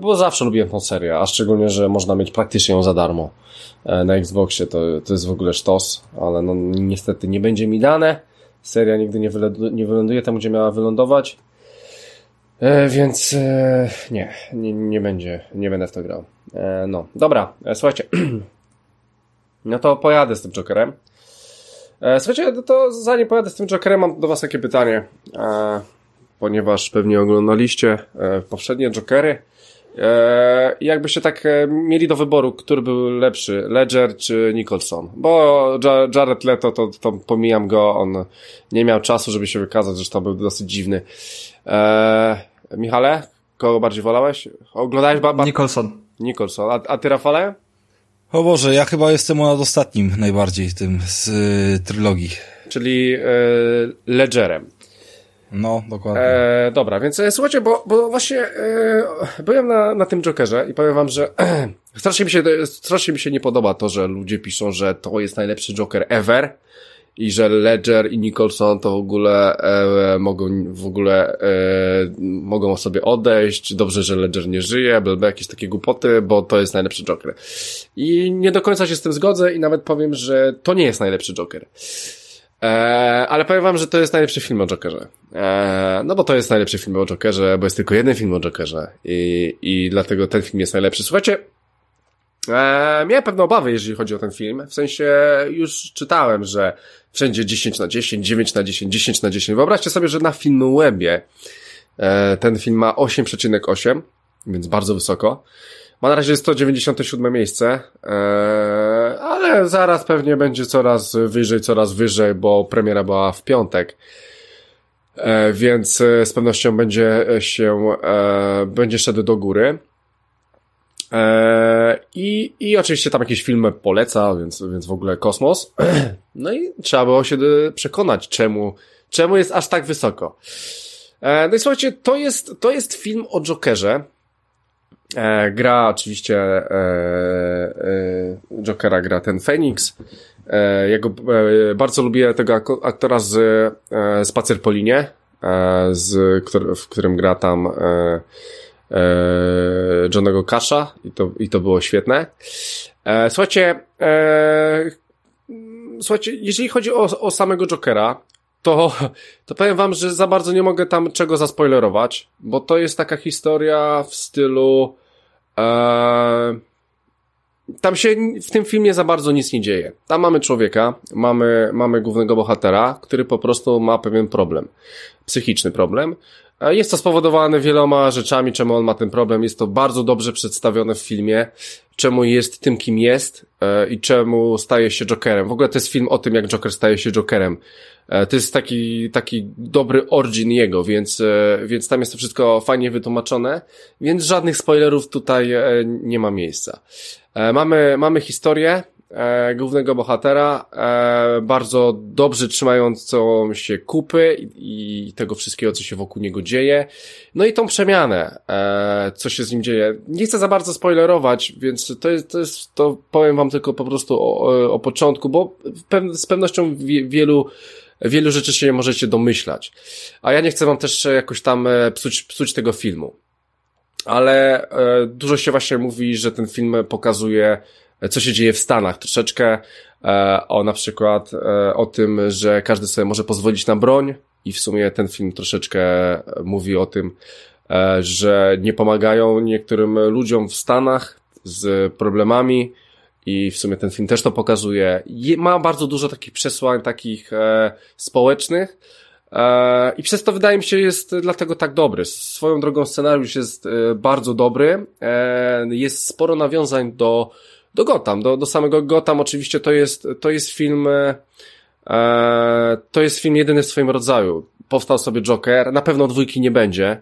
Bo zawsze lubiłem tą serię, a szczególnie, że można mieć praktycznie ją za darmo na Xboxie. To, to jest w ogóle sztos, ale no niestety nie będzie mi dane. Seria nigdy nie, wyląduje, nie wyląduje tam, gdzie miała wylądować. Więc nie, nie, nie będzie, nie będę w to grał. No, dobra, słuchajcie. No to pojadę z tym Jokerem. E, słuchajcie, no to zanim pojadę z tym Jokerem, mam do Was takie pytanie. E, ponieważ pewnie oglądaliście e, poprzednie Jokery. Jakbyście tak mieli do wyboru, który był lepszy, Ledger czy Nicholson? Bo Jared Leto, to, to pomijam go, on nie miał czasu, żeby się wykazać, zresztą był dosyć dziwny. Michale, kogo bardziej wolałeś? Oglądałeś baba? Nicholson. Nicholson. A, a ty, Rafale? O Boże, ja chyba jestem nad ostatnim najbardziej tym z y, trylogii. Czyli y, Ledgerem. No, dokładnie. E, dobra, więc e, słuchajcie, bo, bo właśnie e, byłem na, na tym Jokerze i powiem wam, że strasznie mi, się, strasznie mi się nie podoba to, że ludzie piszą, że to jest najlepszy Joker ever i że Ledger i Nicholson to w ogóle e, mogą w ogóle e, mogą sobie odejść, dobrze, że Ledger nie żyje, bla, jakieś takie głupoty, bo to jest najlepszy Joker. I nie do końca się z tym zgodzę i nawet powiem, że to nie jest najlepszy Joker. E, ale powiem wam, że to jest najlepszy film o Jokerze. E, no bo to jest najlepszy film o Jokerze, bo jest tylko jeden film o Jokerze i, i dlatego ten film jest najlepszy. Słuchajcie, e, miałem pewne obawy, jeżeli chodzi o ten film. W sensie już czytałem, że wszędzie 10 na 10, 9 na 10, 10 na 10. Wyobraźcie sobie, że na Filmwebie e, ten film ma 8,8, więc bardzo wysoko. Ma na razie 197 miejsce, e, ale zaraz pewnie będzie coraz wyżej, coraz wyżej, bo premiera była w piątek. E, więc e, z pewnością będzie się, e, będzie szedł do góry. E, I, I oczywiście tam jakieś filmy poleca, więc, więc w ogóle kosmos. No i trzeba było się przekonać, czemu, czemu jest aż tak wysoko. E, no i słuchajcie, to jest, to jest film o Jokerze. E, gra oczywiście e, e, Jokera gra ten Phoenix. E, ja go, e, bardzo lubię tego aktora z e, Spacer po linie, e, z, w którym gra tam e, e, Johnego Casha i to, i to było świetne. E, słuchajcie, e, słuchajcie, jeżeli chodzi o, o samego Jokera, to, to powiem wam, że za bardzo nie mogę tam czego zaspoilerować, bo to jest taka historia w stylu e, tam się w tym filmie za bardzo nic nie dzieje. Tam mamy człowieka, mamy, mamy głównego bohatera, który po prostu ma pewien problem. Psychiczny problem. Jest to spowodowane wieloma rzeczami, czemu on ma ten problem. Jest to bardzo dobrze przedstawione w filmie, czemu jest tym, kim jest e, i czemu staje się Jokerem. W ogóle to jest film o tym, jak Joker staje się Jokerem. E, to jest taki, taki dobry origin jego, więc, e, więc tam jest to wszystko fajnie wytłumaczone, więc żadnych spoilerów tutaj nie ma miejsca. Mamy, mamy historię, e, głównego bohatera, e, bardzo dobrze trzymającą się kupy i, i, tego wszystkiego, co się wokół niego dzieje. No i tą przemianę, e, co się z nim dzieje. Nie chcę za bardzo spoilerować, więc to jest, to jest, to powiem wam tylko po prostu o, o początku, bo z pewnością wielu wielu rzeczy się możecie domyślać. A ja nie chcę wam też jakoś tam e, psuć, psuć tego filmu. Ale e, dużo się właśnie mówi, że ten film pokazuje, co się dzieje w Stanach. Troszeczkę e, o na przykład e, o tym, że każdy sobie może pozwolić na broń i w sumie ten film troszeczkę mówi o tym, e, że nie pomagają niektórym ludziom w Stanach z problemami, i w sumie ten film też to pokazuje. Je, ma bardzo dużo takich przesłań takich e, społecznych e, i przez to wydaje mi się jest dlatego tak dobry. Swoją drogą scenariusz jest e, bardzo dobry. E, jest sporo nawiązań do, do Gotham, do, do samego Gotham. Oczywiście to jest, to jest film e, e, to jest film jedyny w swoim rodzaju. Powstał sobie Joker, na pewno dwójki nie będzie,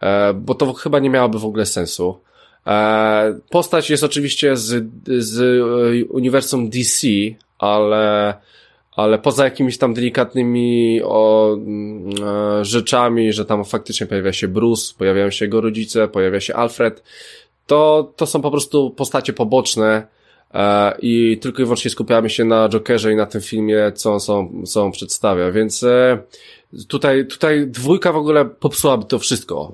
e, bo to chyba nie miałoby w ogóle sensu. E, postać jest oczywiście z, z e, uniwersum DC, ale, ale poza jakimiś tam delikatnymi o, mm, e, rzeczami, że tam faktycznie pojawia się Bruce, pojawiają się jego rodzice, pojawia się Alfred, to, to są po prostu postacie poboczne i tylko i wyłącznie skupiamy się na Jokerze i na tym filmie, co on, są, co on przedstawia, więc Tutaj, tutaj dwójka w ogóle popsułaby to wszystko.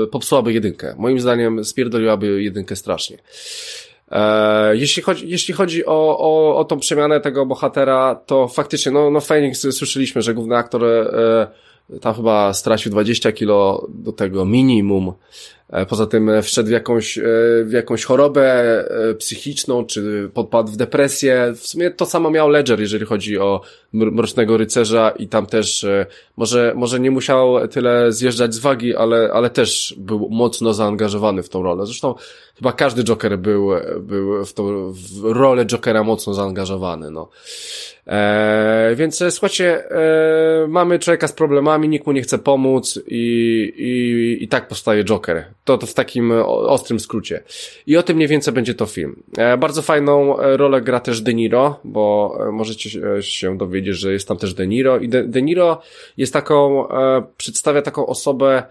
Yy, popsułaby jedynkę. Moim zdaniem spierdoliłaby jedynkę strasznie. E, jeśli chodzi, jeśli chodzi o, o, o tą przemianę tego bohatera, to faktycznie, no, no Phoenix słyszeliśmy, że główny aktor e, tam chyba stracił 20 kilo do tego minimum. E, poza tym wszedł w jakąś, e, w jakąś chorobę e, psychiczną, czy podpadł w depresję. W sumie to samo miał Ledger, jeżeli chodzi o Mrocznego Rycerza i tam też może, może nie musiał tyle zjeżdżać z wagi, ale, ale też był mocno zaangażowany w tą rolę. Zresztą chyba każdy Joker był, był w tą w rolę Jokera mocno zaangażowany, no. E, więc e, słuchajcie, e, mamy człowieka z problemami, nikt mu nie chce pomóc i, i, i tak powstaje Joker. To, to w takim ostrym skrócie. I o tym mniej więcej będzie to film. E, bardzo fajną e, rolę gra też De Niro, bo e, możecie się dowiedzieć, że jest tam też De Niro i De, De Niro jest taką, przedstawia taką osobę,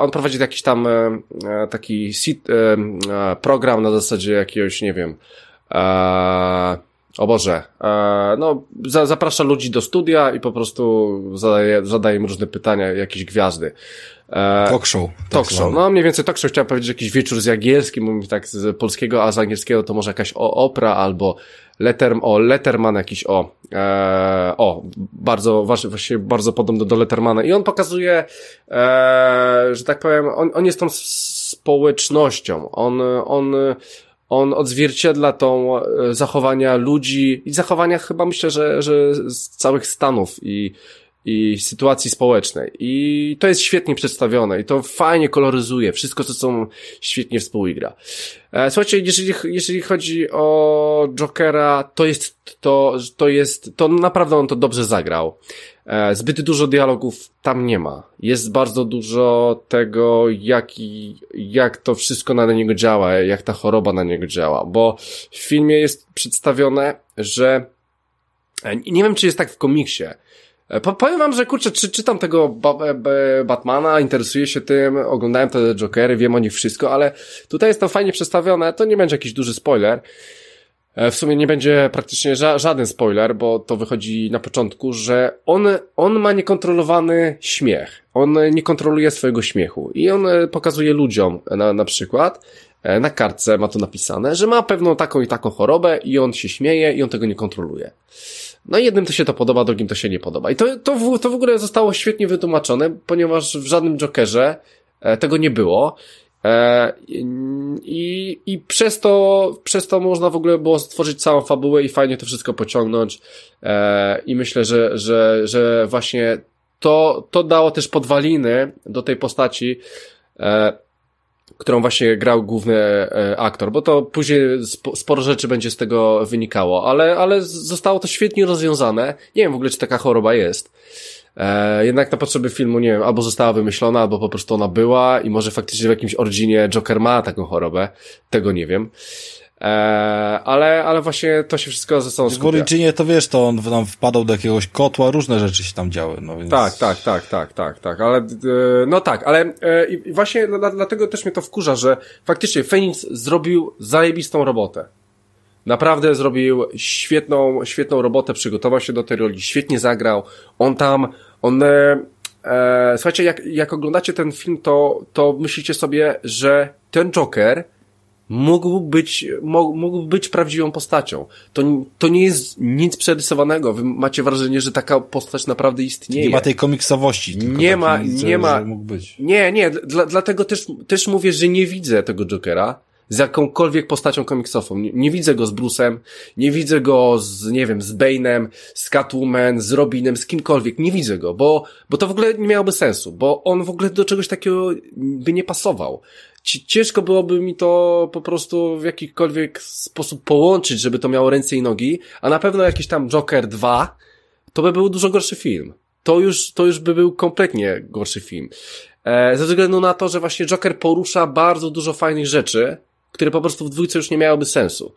on prowadzi jakiś tam taki program na zasadzie jakiegoś, nie wiem, o Boże, e, no za, zaprasza ludzi do studia i po prostu zadaje, zadaje im różne pytania, jakieś gwiazdy. E, talk show. Tak talk show. No mniej więcej talk show chciałem powiedzieć jakiś wieczór z Jagielskim, mówię tak z polskiego, a z angielskiego to może jakaś o, opera albo letter, o Letterman jakiś o, e, o, bardzo, właśnie bardzo podobny do Lettermana i on pokazuje, e, że tak powiem, on, on jest tą społecznością, on, on on odzwierciedla tą e, zachowania ludzi i zachowania chyba myślę, że, że z całych Stanów i, i sytuacji społecznej. I to jest świetnie przedstawione i to fajnie koloryzuje wszystko, co są świetnie współgra. E, słuchajcie, jeżeli, jeżeli chodzi o Jokera, to jest, to, to jest, to naprawdę on to dobrze zagrał. E, zbyt dużo dialogów tam nie ma. Jest bardzo dużo tego, jak, jak to wszystko na niego działa, jak ta choroba na niego działa, bo w filmie jest przedstawione, że e, nie wiem, czy jest tak w komiksie, e, Powiem wam, że kurczę, czy, czytam tego ba Batmana, interesuję się tym, oglądałem te Jokery, wiem o nich wszystko, ale tutaj jest to fajnie przedstawione, to nie będzie jakiś duży spoiler. E, w sumie nie będzie praktycznie ża żaden spoiler, bo to wychodzi na początku, że on, on ma niekontrolowany śmiech. On nie kontroluje swojego śmiechu i on e, pokazuje ludziom na, na przykład, e, na kartce ma to napisane, że ma pewną taką i taką chorobę i on się śmieje i on tego nie kontroluje. No jednym to się to podoba, drugim to się nie podoba. I to, to, w, to w ogóle zostało świetnie wytłumaczone, ponieważ w żadnym Jokerze tego nie było. E, I, I przez to, przez to można w ogóle było stworzyć całą fabułę i fajnie to wszystko pociągnąć. E, I myślę, że, że, że właśnie to, to dało też podwaliny do tej postaci, e, którą właśnie grał główny aktor, bo to później sporo rzeczy będzie z tego wynikało, ale, ale zostało to świetnie rozwiązane. Nie wiem w ogóle, czy taka choroba jest. E, jednak na potrzeby filmu, nie wiem, albo została wymyślona, albo po prostu ona była i może faktycznie w jakimś originie Joker ma taką chorobę. Tego nie wiem. E, ale, ale właśnie to się wszystko ze sobą skupia. W Originie to wiesz, to on tam wpadał do jakiegoś kotła, różne rzeczy się tam działy, no więc... Tak, tak, tak, tak, tak, tak, ale, e, no tak, ale e, i właśnie dlatego też mnie to wkurza, że faktycznie Phoenix zrobił zajebistą robotę. Naprawdę zrobił świetną, świetną robotę, przygotował się do tej roli, świetnie zagrał. On tam, on, e, słuchajcie, jak, jak oglądacie ten film, to, to myślicie sobie, że ten Joker mógł być, mógł być prawdziwą postacią. To, to nie jest nic przerysowanego. Wy macie wrażenie, że taka postać naprawdę istnieje. Nie ma tej komiksowości. Nie ma, nie ma. Mógł być. Nie, nie, dla, dlatego też, też mówię, że nie widzę tego Jokera z jakąkolwiek postacią komiksową. Nie, nie, widzę go z Bruce'em, nie widzę go z, nie wiem, z Bane'em, z Catwoman, z Robinem, z kimkolwiek. Nie widzę go, bo, bo to w ogóle nie miałoby sensu, bo on w ogóle do czegoś takiego by nie pasował. Ciężko byłoby mi to po prostu w jakikolwiek sposób połączyć, żeby to miało ręce i nogi, a na pewno jakiś tam Joker 2 to by był dużo gorszy film. To już, to już by był kompletnie gorszy film. E, ze względu na to, że właśnie Joker porusza bardzo dużo fajnych rzeczy, które po prostu w dwójce już nie miałoby sensu.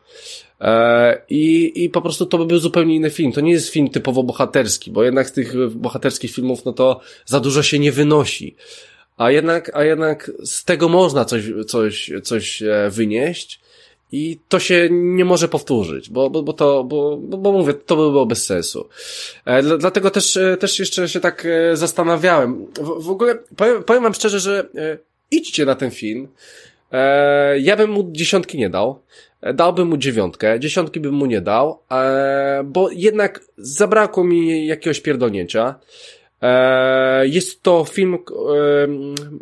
E, I, I po prostu to by był zupełnie inny film. To nie jest film typowo bohaterski, bo jednak z tych bohaterskich filmów, no to za dużo się nie wynosi. A jednak, a jednak z tego można coś, coś, coś e, wynieść i to się nie może powtórzyć, bo, bo, bo to, bo, bo, mówię, to by było bez sensu. E, dlatego też, e, też jeszcze się tak zastanawiałem. W, w ogóle powiem, powiem wam szczerze, że idźcie na ten film. E, ja bym mu dziesiątki nie dał. E, dałbym mu dziewiątkę. Dziesiątki bym mu nie dał, e, bo jednak zabrakło mi jakiegoś pierdolnięcia. E, jest to film, e,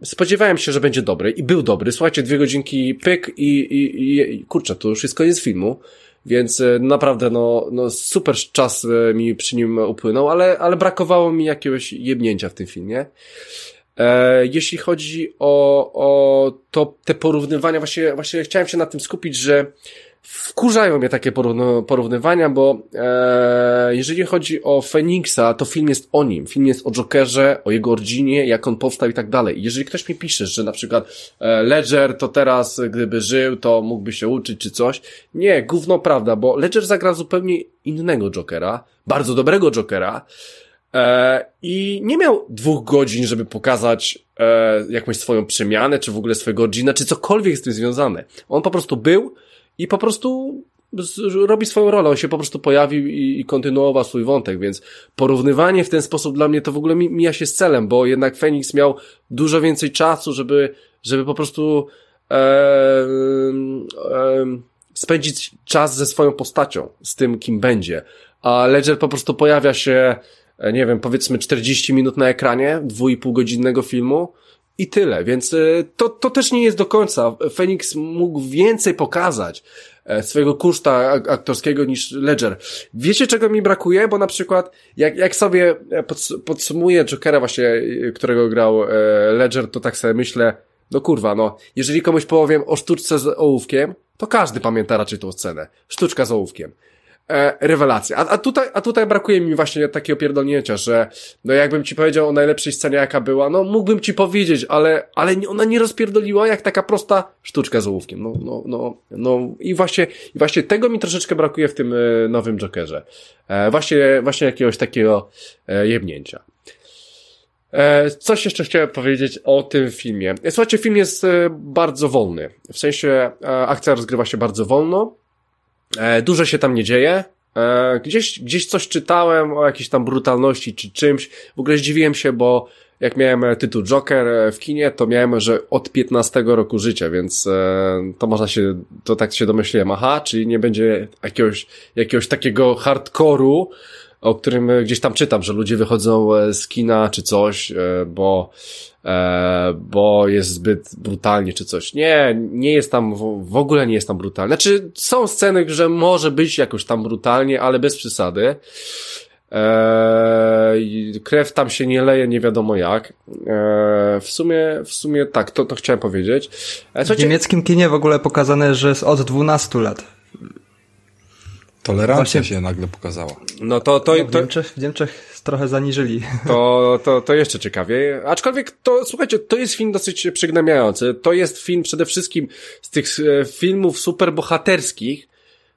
spodziewałem się, że będzie dobry i był dobry. Słuchajcie, dwie godzinki pyk i, i, i kurczę, to już jest koniec filmu. Więc e, naprawdę, no, no super czas mi przy nim upłynął, ale, ale brakowało mi jakiegoś jebnięcia w tym filmie. E, jeśli chodzi o, o to, te porównywania, właśnie, właśnie chciałem się na tym skupić, że wkurzają mnie takie porównywania, bo e, jeżeli chodzi o Feniksa, to film jest o nim. Film jest o Jokerze, o jego ordzinie, jak on powstał i tak dalej. Jeżeli ktoś mi pisze, że na przykład e, Ledger to teraz, gdyby żył, to mógłby się uczyć czy coś. Nie, gówno prawda, bo Ledger zagra zupełnie innego Jokera, bardzo dobrego Jokera, I nie miał dwóch godzin, żeby pokazać e, jakąś swoją przemianę, czy w ogóle swojego origina, czy cokolwiek z tym związane. On po prostu był i po prostu robi swoją rolę, on się po prostu pojawił i, i kontynuował swój wątek, więc porównywanie w ten sposób dla mnie to w ogóle mija się z celem, bo jednak Phoenix miał dużo więcej czasu, żeby, żeby po prostu e, e, spędzić czas ze swoją postacią, z tym, kim będzie. A Ledger po prostu pojawia się E, nie wiem, powiedzmy 40 minut na ekranie, dwójpół godzinnego filmu i tyle, więc e, to, to też nie jest do końca. Phoenix mógł więcej pokazać e, swojego kuszta aktorskiego niż Ledger. Wiecie czego mi brakuje? Bo na przykład jak, jak sobie podsumuję Jokera właśnie, którego grał Ledger, to tak sobie myślę, no kurwa, no, jeżeli komuś powiem o sztuczce z ołówkiem, to każdy pamięta raczej tą scenę. Sztuczka z ołówkiem e, rewelacja. A, a, tutaj, a tutaj brakuje mi właśnie takiego pierdolnięcia, że no jakbym ci powiedział o najlepszej scenie jaka była, no mógłbym ci powiedzieć, ale, ale ona nie rozpierdoliła jak taka prosta sztuczka z ołówkiem. No, no, no, no i właśnie, i właśnie tego mi troszeczkę brakuje w tym e, nowym Jokerze. E, właśnie, właśnie jakiegoś takiego e, jebnięcia. E, coś jeszcze chciałem powiedzieć o tym filmie. Słuchajcie, film jest e, bardzo wolny. W sensie akcja rozgrywa się bardzo wolno. E, dużo się tam nie dzieje. E, gdzieś, gdzieś coś czytałem o jakiejś tam brutalności czy czymś. W ogóle zdziwiłem się, bo jak miałem tytuł Joker e, w kinie, to miałem, że od 15 roku życia, więc to można się, to tak się domyśliłem, aha, czyli nie będzie jakiegoś, jakiegoś takiego hardkoru, o którym gdzieś tam czytam, że ludzie wychodzą z kina czy coś, bo e, bo jest zbyt brutalnie czy coś. Nie, nie jest tam, w, ogóle nie jest tam brutalnie. Znaczy, są sceny, że może być jakoś tam brutalnie, ale bez przesady. Eee, krew tam się nie leje, nie wiadomo jak. Eee, w sumie, w sumie tak, to, to chciałem powiedzieć. E, w niemieckim kinie w ogóle pokazane, że jest od 12 lat. Tolerancja Właśnie... się nagle pokazała. No to, to, no, w, Niemczech, w Niemczech trochę zaniżyli. To, to, to jeszcze ciekawie. Aczkolwiek to, słuchajcie, to jest film dosyć przygnębiający. To jest film przede wszystkim z tych e, filmów superbohaterskich.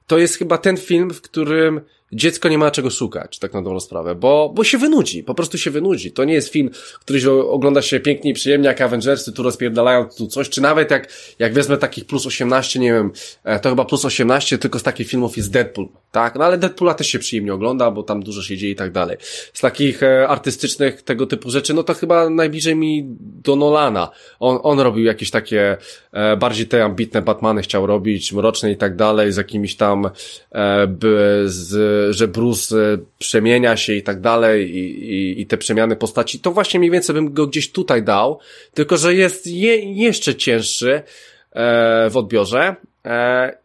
To jest chyba ten film, w którym dziecko nie ma czego szukać, tak na dobrą sprawę, bo, bo się wynudzi, po prostu się wynudzi. To nie jest film, który się ogląda się pięknie i przyjemnie, jak Avengersy tu rozpierdalają tu coś, czy nawet jak, jak wezmę takich plus 18, nie wiem, e, to chyba plus 18, tylko z takich filmów jest Deadpool, tak? No ale Deadpoola też się przyjemnie ogląda, bo tam dużo się dzieje i tak dalej. Z takich e, artystycznych tego typu rzeczy, no to chyba najbliżej mi do Nolana. On, on robił jakieś takie e, bardziej te ambitne Batmany chciał robić, mroczne i tak dalej, z jakimiś tam e, by, z że Bruce przemienia się i tak dalej i, i, i te przemiany postaci, to właśnie mniej więcej bym go gdzieś tutaj dał, tylko że jest je, jeszcze cięższy w odbiorze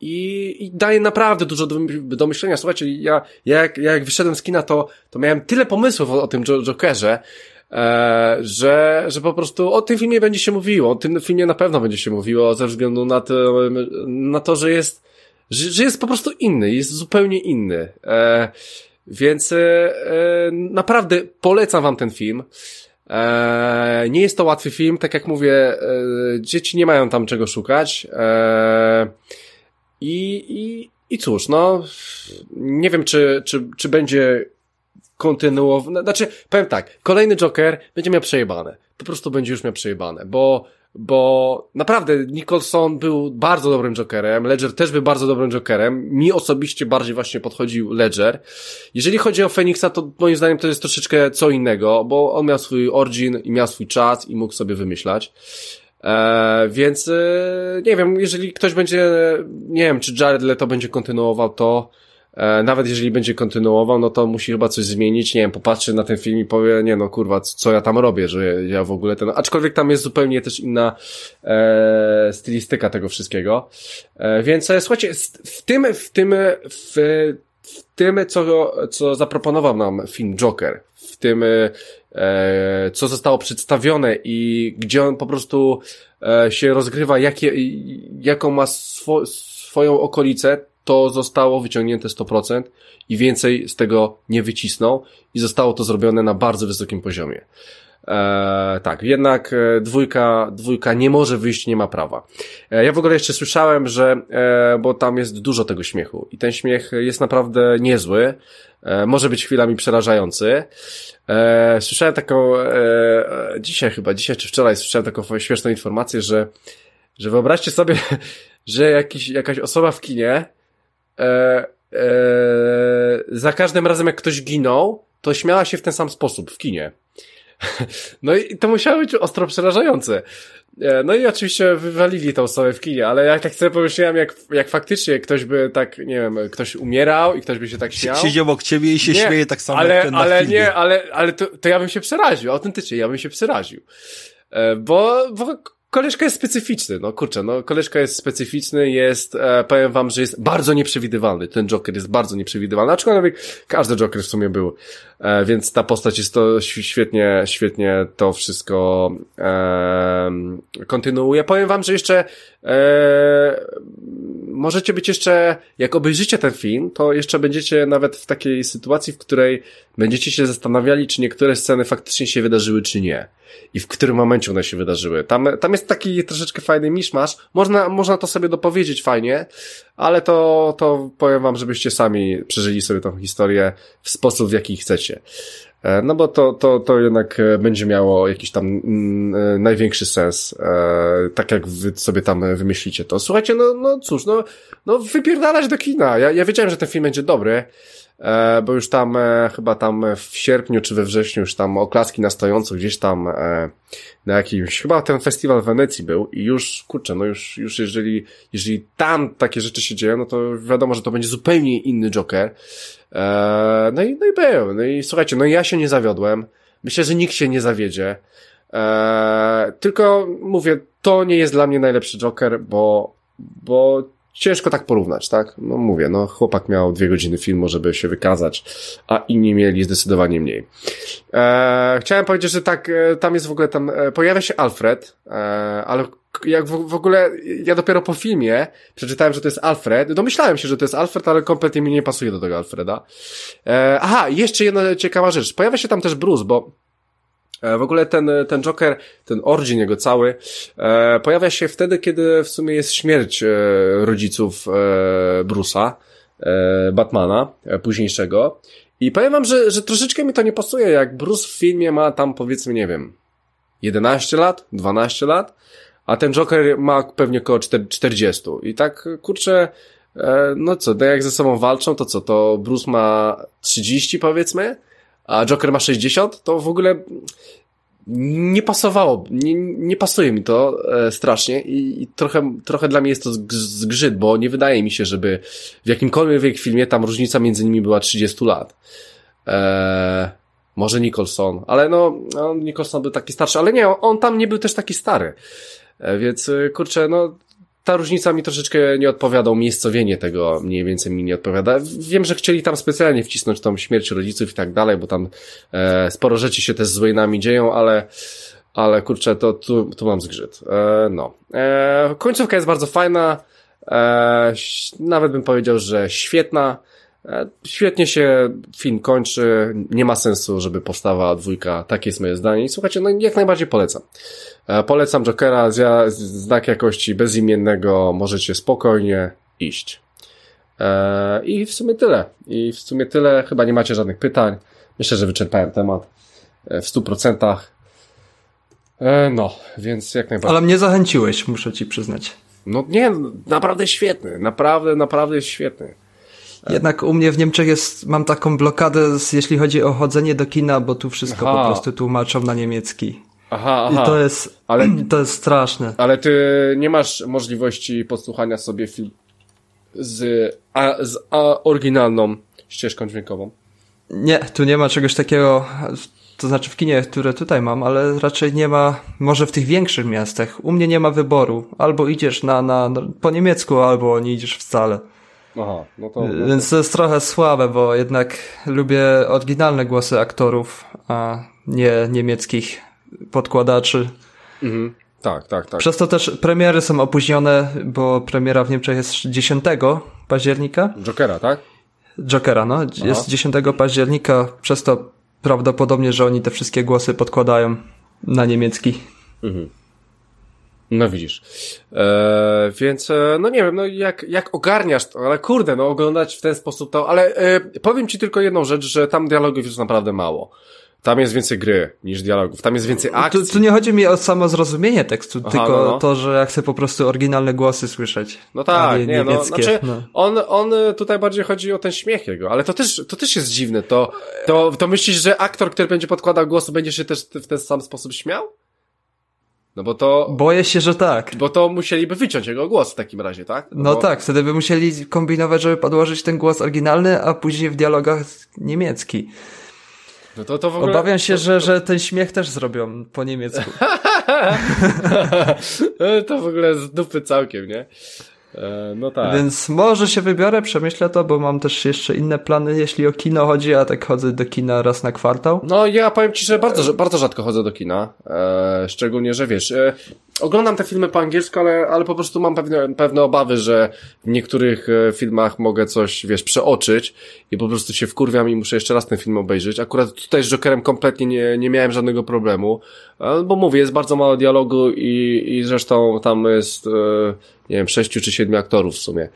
i, i daje naprawdę dużo do, do myślenia. Słuchajcie, ja, ja, jak, ja jak wyszedłem z kina, to, to miałem tyle pomysłów o, o tym Jokerze, E, że, że po prostu o tym filmie będzie się mówiło, o tym filmie na pewno będzie się mówiło ze względu na to, na to że jest że, że jest po prostu inny, jest zupełnie inny. E, więc e, e, naprawdę polecam wam ten film. E, nie jest to łatwy film, tak jak mówię, e, dzieci nie mają tam czego szukać. E, i, i, I cóż, no, nie wiem, czy, czy, czy będzie kontynuowany. Znaczy, powiem tak, kolejny Joker będzie miał przejebane. Po prostu będzie już miał przejebane, bo bo naprawdę Nicholson był bardzo dobrym Jokerem, Ledger też był bardzo dobrym Jokerem, mi osobiście bardziej właśnie podchodził Ledger. Jeżeli chodzi o Phoenixa, to moim zdaniem to jest troszeczkę co innego, bo on miał swój origin i miał swój czas i mógł sobie wymyślać. E, więc e, nie wiem, jeżeli ktoś będzie, nie wiem, czy Jared Leto będzie kontynuował to, nawet jeżeli będzie kontynuował, no to musi chyba coś zmienić, nie wiem, popatrzy na ten film i powie, nie no kurwa, co ja tam robię, że ja w ogóle ten, aczkolwiek tam jest zupełnie też inna e, stylistyka tego wszystkiego, e, więc e, słuchajcie, w tym, w tym, w, w tym, co, co zaproponował nam film Joker, w tym, e, co zostało przedstawione i gdzie on po prostu e, się rozgrywa, jakie, jaką ma swo, swoją okolicę, to zostało wyciągnięte 100% i więcej z tego nie wycisnął i zostało to zrobione na bardzo wysokim poziomie. Eee, tak, jednak e, dwójka, dwójka nie może wyjść, nie ma prawa. E, ja w ogóle jeszcze słyszałem, że, e, bo tam jest dużo tego śmiechu i ten śmiech jest naprawdę niezły, e, może być chwilami przerażający. E, słyszałem taką, e, dzisiaj chyba, dzisiaj czy wczoraj słyszałem taką śmieszną informację, że, że wyobraźcie sobie, że jakiś, jakaś osoba w kinie e, e, za każdym razem jak ktoś ginął, to śmiała się w ten sam sposób w kinie. No i to musiało być ostro przerażające. E, no i oczywiście wywalili tą osobę w kinie, ale ja tak sobie pomyślałem, jak, jak faktycznie ktoś by tak, nie wiem, ktoś umierał i ktoś by się tak śmiał. Siedział obok ciebie i się nie, śmieje tak samo ale, jak ten na Ale filmie. nie, ale, ale to, to ja bym się przeraził, autentycznie, ja bym się przeraził. E, bo, bo koleżka jest specyficzny, no kurczę, no koleżka jest specyficzny, jest, e, powiem wam, że jest bardzo nieprzewidywalny, ten Joker jest bardzo nieprzewidywalny, aczkolwiek każdy Joker w sumie był, e, więc ta postać jest to świetnie, świetnie to wszystko e, kontynuuje. Powiem wam, że jeszcze e, możecie być jeszcze, jak obejrzycie ten film, to jeszcze będziecie nawet w takiej sytuacji, w której będziecie się zastanawiali, czy niektóre sceny faktycznie się wydarzyły, czy nie. I w którym momencie one się wydarzyły. Tam, tam jest taki troszeczkę fajny miszmasz. Można, można to sobie dopowiedzieć fajnie, ale to, to powiem wam, żebyście sami przeżyli sobie tą historię w sposób, w jaki chcecie. E, no bo to, to, to jednak e, będzie miało jakiś tam mm, e, największy sens, tak jak wy sobie tam wymyślicie to. Słuchajcie, no, no cóż, no, no wypierdalać do kina. Ja, ja wiedziałem, że ten film będzie dobry, bo już tam chyba tam w sierpniu czy we wrześniu już tam oklaski na stojąco gdzieś tam na jakimś, chyba ten festiwal w Wenecji był i już, kurczę, no już, już jeżeli, jeżeli tam takie rzeczy się dzieją, no to wiadomo, że to będzie zupełnie inny Joker. No i, no i był. No i słuchajcie, no ja się nie zawiodłem. Myślę, że nikt się nie zawiedzie. Tylko mówię, to nie jest dla mnie najlepszy Joker, bo, bo ciężko tak porównać, tak? No mówię, no chłopak miał dwie godziny filmu, żeby się wykazać, a inni mieli zdecydowanie mniej. Eee, chciałem powiedzieć, że tak, e, tam jest w ogóle tam, e, pojawia się Alfred, e, ale jak w, w, ogóle, ja dopiero po filmie przeczytałem, że to jest Alfred, domyślałem się, że to jest Alfred, ale kompletnie mi nie pasuje do tego Alfreda. E, aha, jeszcze jedna ciekawa rzecz, pojawia się tam też Bruce, bo E, w ogóle ten, ten Joker, ten origin jego cały, e, pojawia się wtedy, kiedy w sumie jest śmierć e, rodziców e, Bruce'a. e, Batmana e, późniejszego. I powiem wam, że, że troszeczkę mi to nie pasuje, jak Bruce w filmie ma tam powiedzmy, nie wiem, 11 lat, 12 lat, a ten Joker ma pewnie około 40. I tak, kurczę, e, no co, jak ze sobą walczą, to co, to Bruce ma 30 powiedzmy, a Joker ma 60, to w ogóle nie pasowało, nie, nie pasuje mi to e, strasznie i, i, trochę, trochę dla mnie jest to zgrzyt, bo nie wydaje mi się, żeby w jakimkolwiek filmie tam różnica między nimi była 30 lat. E, może Nicholson, ale no, no, Nicholson był taki starszy, ale nie, on, on tam nie był też taki stary. E, więc e, kurczę, no ta różnica mi troszeczkę nie odpowiada, umiejscowienie tego mniej więcej mi nie odpowiada. Wiem, że chcieli tam specjalnie wcisnąć tą śmierć rodziców i tak dalej, bo tam e, sporo rzeczy się też z Wayne'ami dzieją, ale ale kurczę, to tu, tu mam zgrzyt. E, no. E, końcówka jest bardzo fajna, e, nawet bym powiedział, że świetna. E, świetnie się film kończy, nie ma sensu, żeby powstawała dwójka, takie jest moje zdanie i słuchajcie, no jak najbardziej polecam. E, polecam Jokera, znak jakości bezimiennego, możecie spokojnie iść. E, I w sumie tyle. I w sumie tyle, chyba nie macie żadnych pytań. Myślę, że wyczerpałem temat w stu procentach. No, więc jak najbardziej. Ale mnie zachęciłeś, muszę ci przyznać. No nie, naprawdę świetny, naprawdę, naprawdę jest świetny. Jednak u mnie w Niemczech jest, mam taką blokadę, jeśli chodzi o chodzenie do kina, bo tu wszystko aha. po prostu tłumaczą na niemiecki. Aha, aha. I to jest, ale, to jest straszne. Ale ty nie masz możliwości posłuchania sobie film z, a, z a, oryginalną ścieżką dźwiękową? Nie, tu nie ma czegoś takiego, to znaczy w kinie, które tutaj mam, ale raczej nie ma, może w tych większych miastach. U mnie nie ma wyboru. Albo idziesz na, na, po niemiecku, albo nie idziesz wcale. Aha, no to, no to... Więc to jest trochę słabe, bo jednak lubię oryginalne głosy aktorów, a nie niemieckich podkładaczy. Mhm. Tak, tak, tak. Przez to też premiery są opóźnione, bo premiera w Niemczech jest 10 października. Jokera, tak? Jokera, no. Aha. Jest 10 października, przez to prawdopodobnie, że oni te wszystkie głosy podkładają na niemiecki. Mhm. No widzisz. Eee, więc, e, no nie wiem, no jak, jak ogarniasz to, ale kurde, no oglądać w ten sposób to, ale e, powiem ci tylko jedną rzecz, że tam dialogów jest naprawdę mało. Tam jest więcej gry niż dialogów, tam jest więcej akcji. Tu, tu nie chodzi mi o samo zrozumienie tekstu, Aha, tylko no, no. to, że ja chcę po prostu oryginalne głosy słyszeć. No tak, nie, nie no, znaczy, no. On, on tutaj bardziej chodzi o ten śmiech jego, ale to też, to też jest dziwne, to, to, to myślisz, że aktor, który będzie podkładał głos, będzie się też w ten sam sposób śmiał? No bo to... Boję się, że tak. Bo to musieliby wyciąć jego głos w takim razie, tak? No, bo... tak, wtedy by musieli kombinować, żeby podłożyć ten głos oryginalny, a później w dialogach niemiecki. No to, to w ogóle... Obawiam się, że, że ten śmiech też zrobią po niemiecku. to w ogóle z dupy całkiem, nie? E, no tak. Więc może się wybiorę, przemyślę to, bo mam też jeszcze inne plany, jeśli o kino chodzi, a tak chodzę do kina raz na kwartał. No ja powiem ci, że bardzo, bardzo rzadko chodzę do kina. E, szczególnie, że wiesz, e, oglądam te filmy po angielsku, ale, ale po prostu mam pewne, pewne obawy, że w niektórych e, filmach mogę coś, wiesz, przeoczyć i po prostu się wkurwiam i muszę jeszcze raz ten film obejrzeć. Akurat tutaj z Jokerem kompletnie nie, nie miałem żadnego problemu, e, bo mówię, jest bardzo mało dialogu i, i zresztą tam jest, e, nie wiem, sześciu czy siedmiu aktorów w sumie.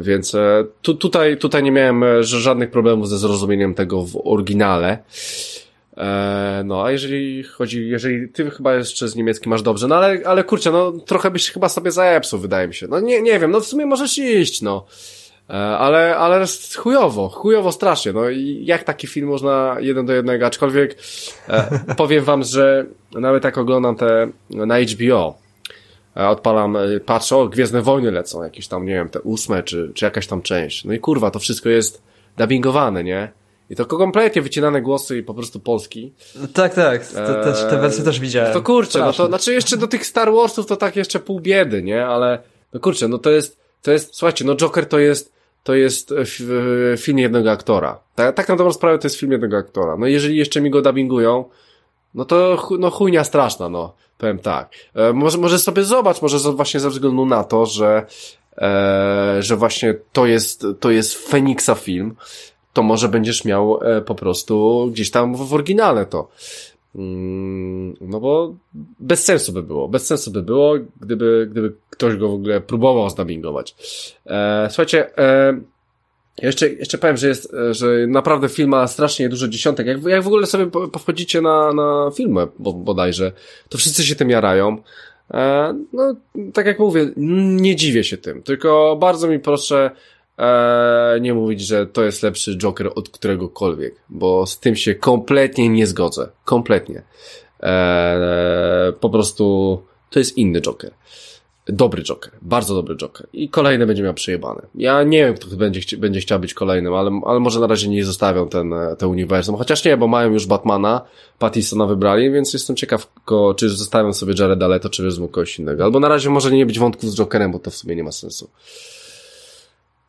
Więc tu, tutaj, tutaj nie miałem żadnych problemów ze zrozumieniem tego w oryginale. E, no, a jeżeli chodzi, jeżeli ty chyba jeszcze z niemieckim masz dobrze, no ale, ale kurczę, no trochę byś chyba sobie zajepsuł, wydaje mi się. No nie, nie wiem, no w sumie możesz iść, no. E, ale, ale chujowo, chujowo strasznie, no i jak taki film można jeden do jednego, aczkolwiek e, powiem wam, że nawet jak oglądam te na HBO, odpalam, patrzę, o, Gwiezdne Wojny lecą, jakieś tam, nie wiem, te ósme, czy, czy jakaś tam część. No i kurwa, to wszystko jest dubbingowane, nie? I to kompletnie wycinane głosy i po prostu polski. Tak, tak. To, też, te wersje też widziałem. To kurczę, Straszne. no to znaczy jeszcze do tych Star Warsów to tak jeszcze pół biedy, nie? Ale no kurczę, no to jest, to jest, słuchajcie, no Joker to jest, to jest film jednego aktora. Tak, tak na dobrą sprawę to jest film jednego aktora. No jeżeli jeszcze mi go dubbingują, no to no chujnia straszna, no. Powiem tak. E, może, może sobie zobacz, może właśnie ze względu na to, że e, że właśnie to jest, to jest Feniksa film, to może będziesz miał e, po prostu gdzieś tam w oryginale to. Mm, no bo bez sensu by było, bez sensu by było, gdyby, gdyby ktoś go w ogóle próbował zdubbingować. E, słuchajcie, e, jeszcze, jeszcze powiem, że jest, że naprawdę film ma strasznie dużo dziesiątek. Jak, jak w ogóle sobie powchodzicie na, na filmę bodajże, to wszyscy się tym jarają. No, tak jak mówię, nie dziwię się tym, tylko bardzo mi proszę e, nie mówić, że to jest lepszy Joker od któregokolwiek, bo z tym się kompletnie nie zgodzę. Kompletnie. E, po prostu to jest inny Joker. Dobry Joker, bardzo dobry Joker. I kolejny będzie miał przejebane. Ja nie wiem, kto będzie, będzie chciał być kolejnym, ale, ale może na razie nie zostawią ten, te uniwersum. Chociaż nie, bo mają już Batmana, Pattisona wybrali, więc jestem ciekaw, czy zostawią sobie Jareda Leto, czy wezmą kogoś innego. Albo na razie może nie być wątków z Jokerem, bo to w sumie nie ma sensu.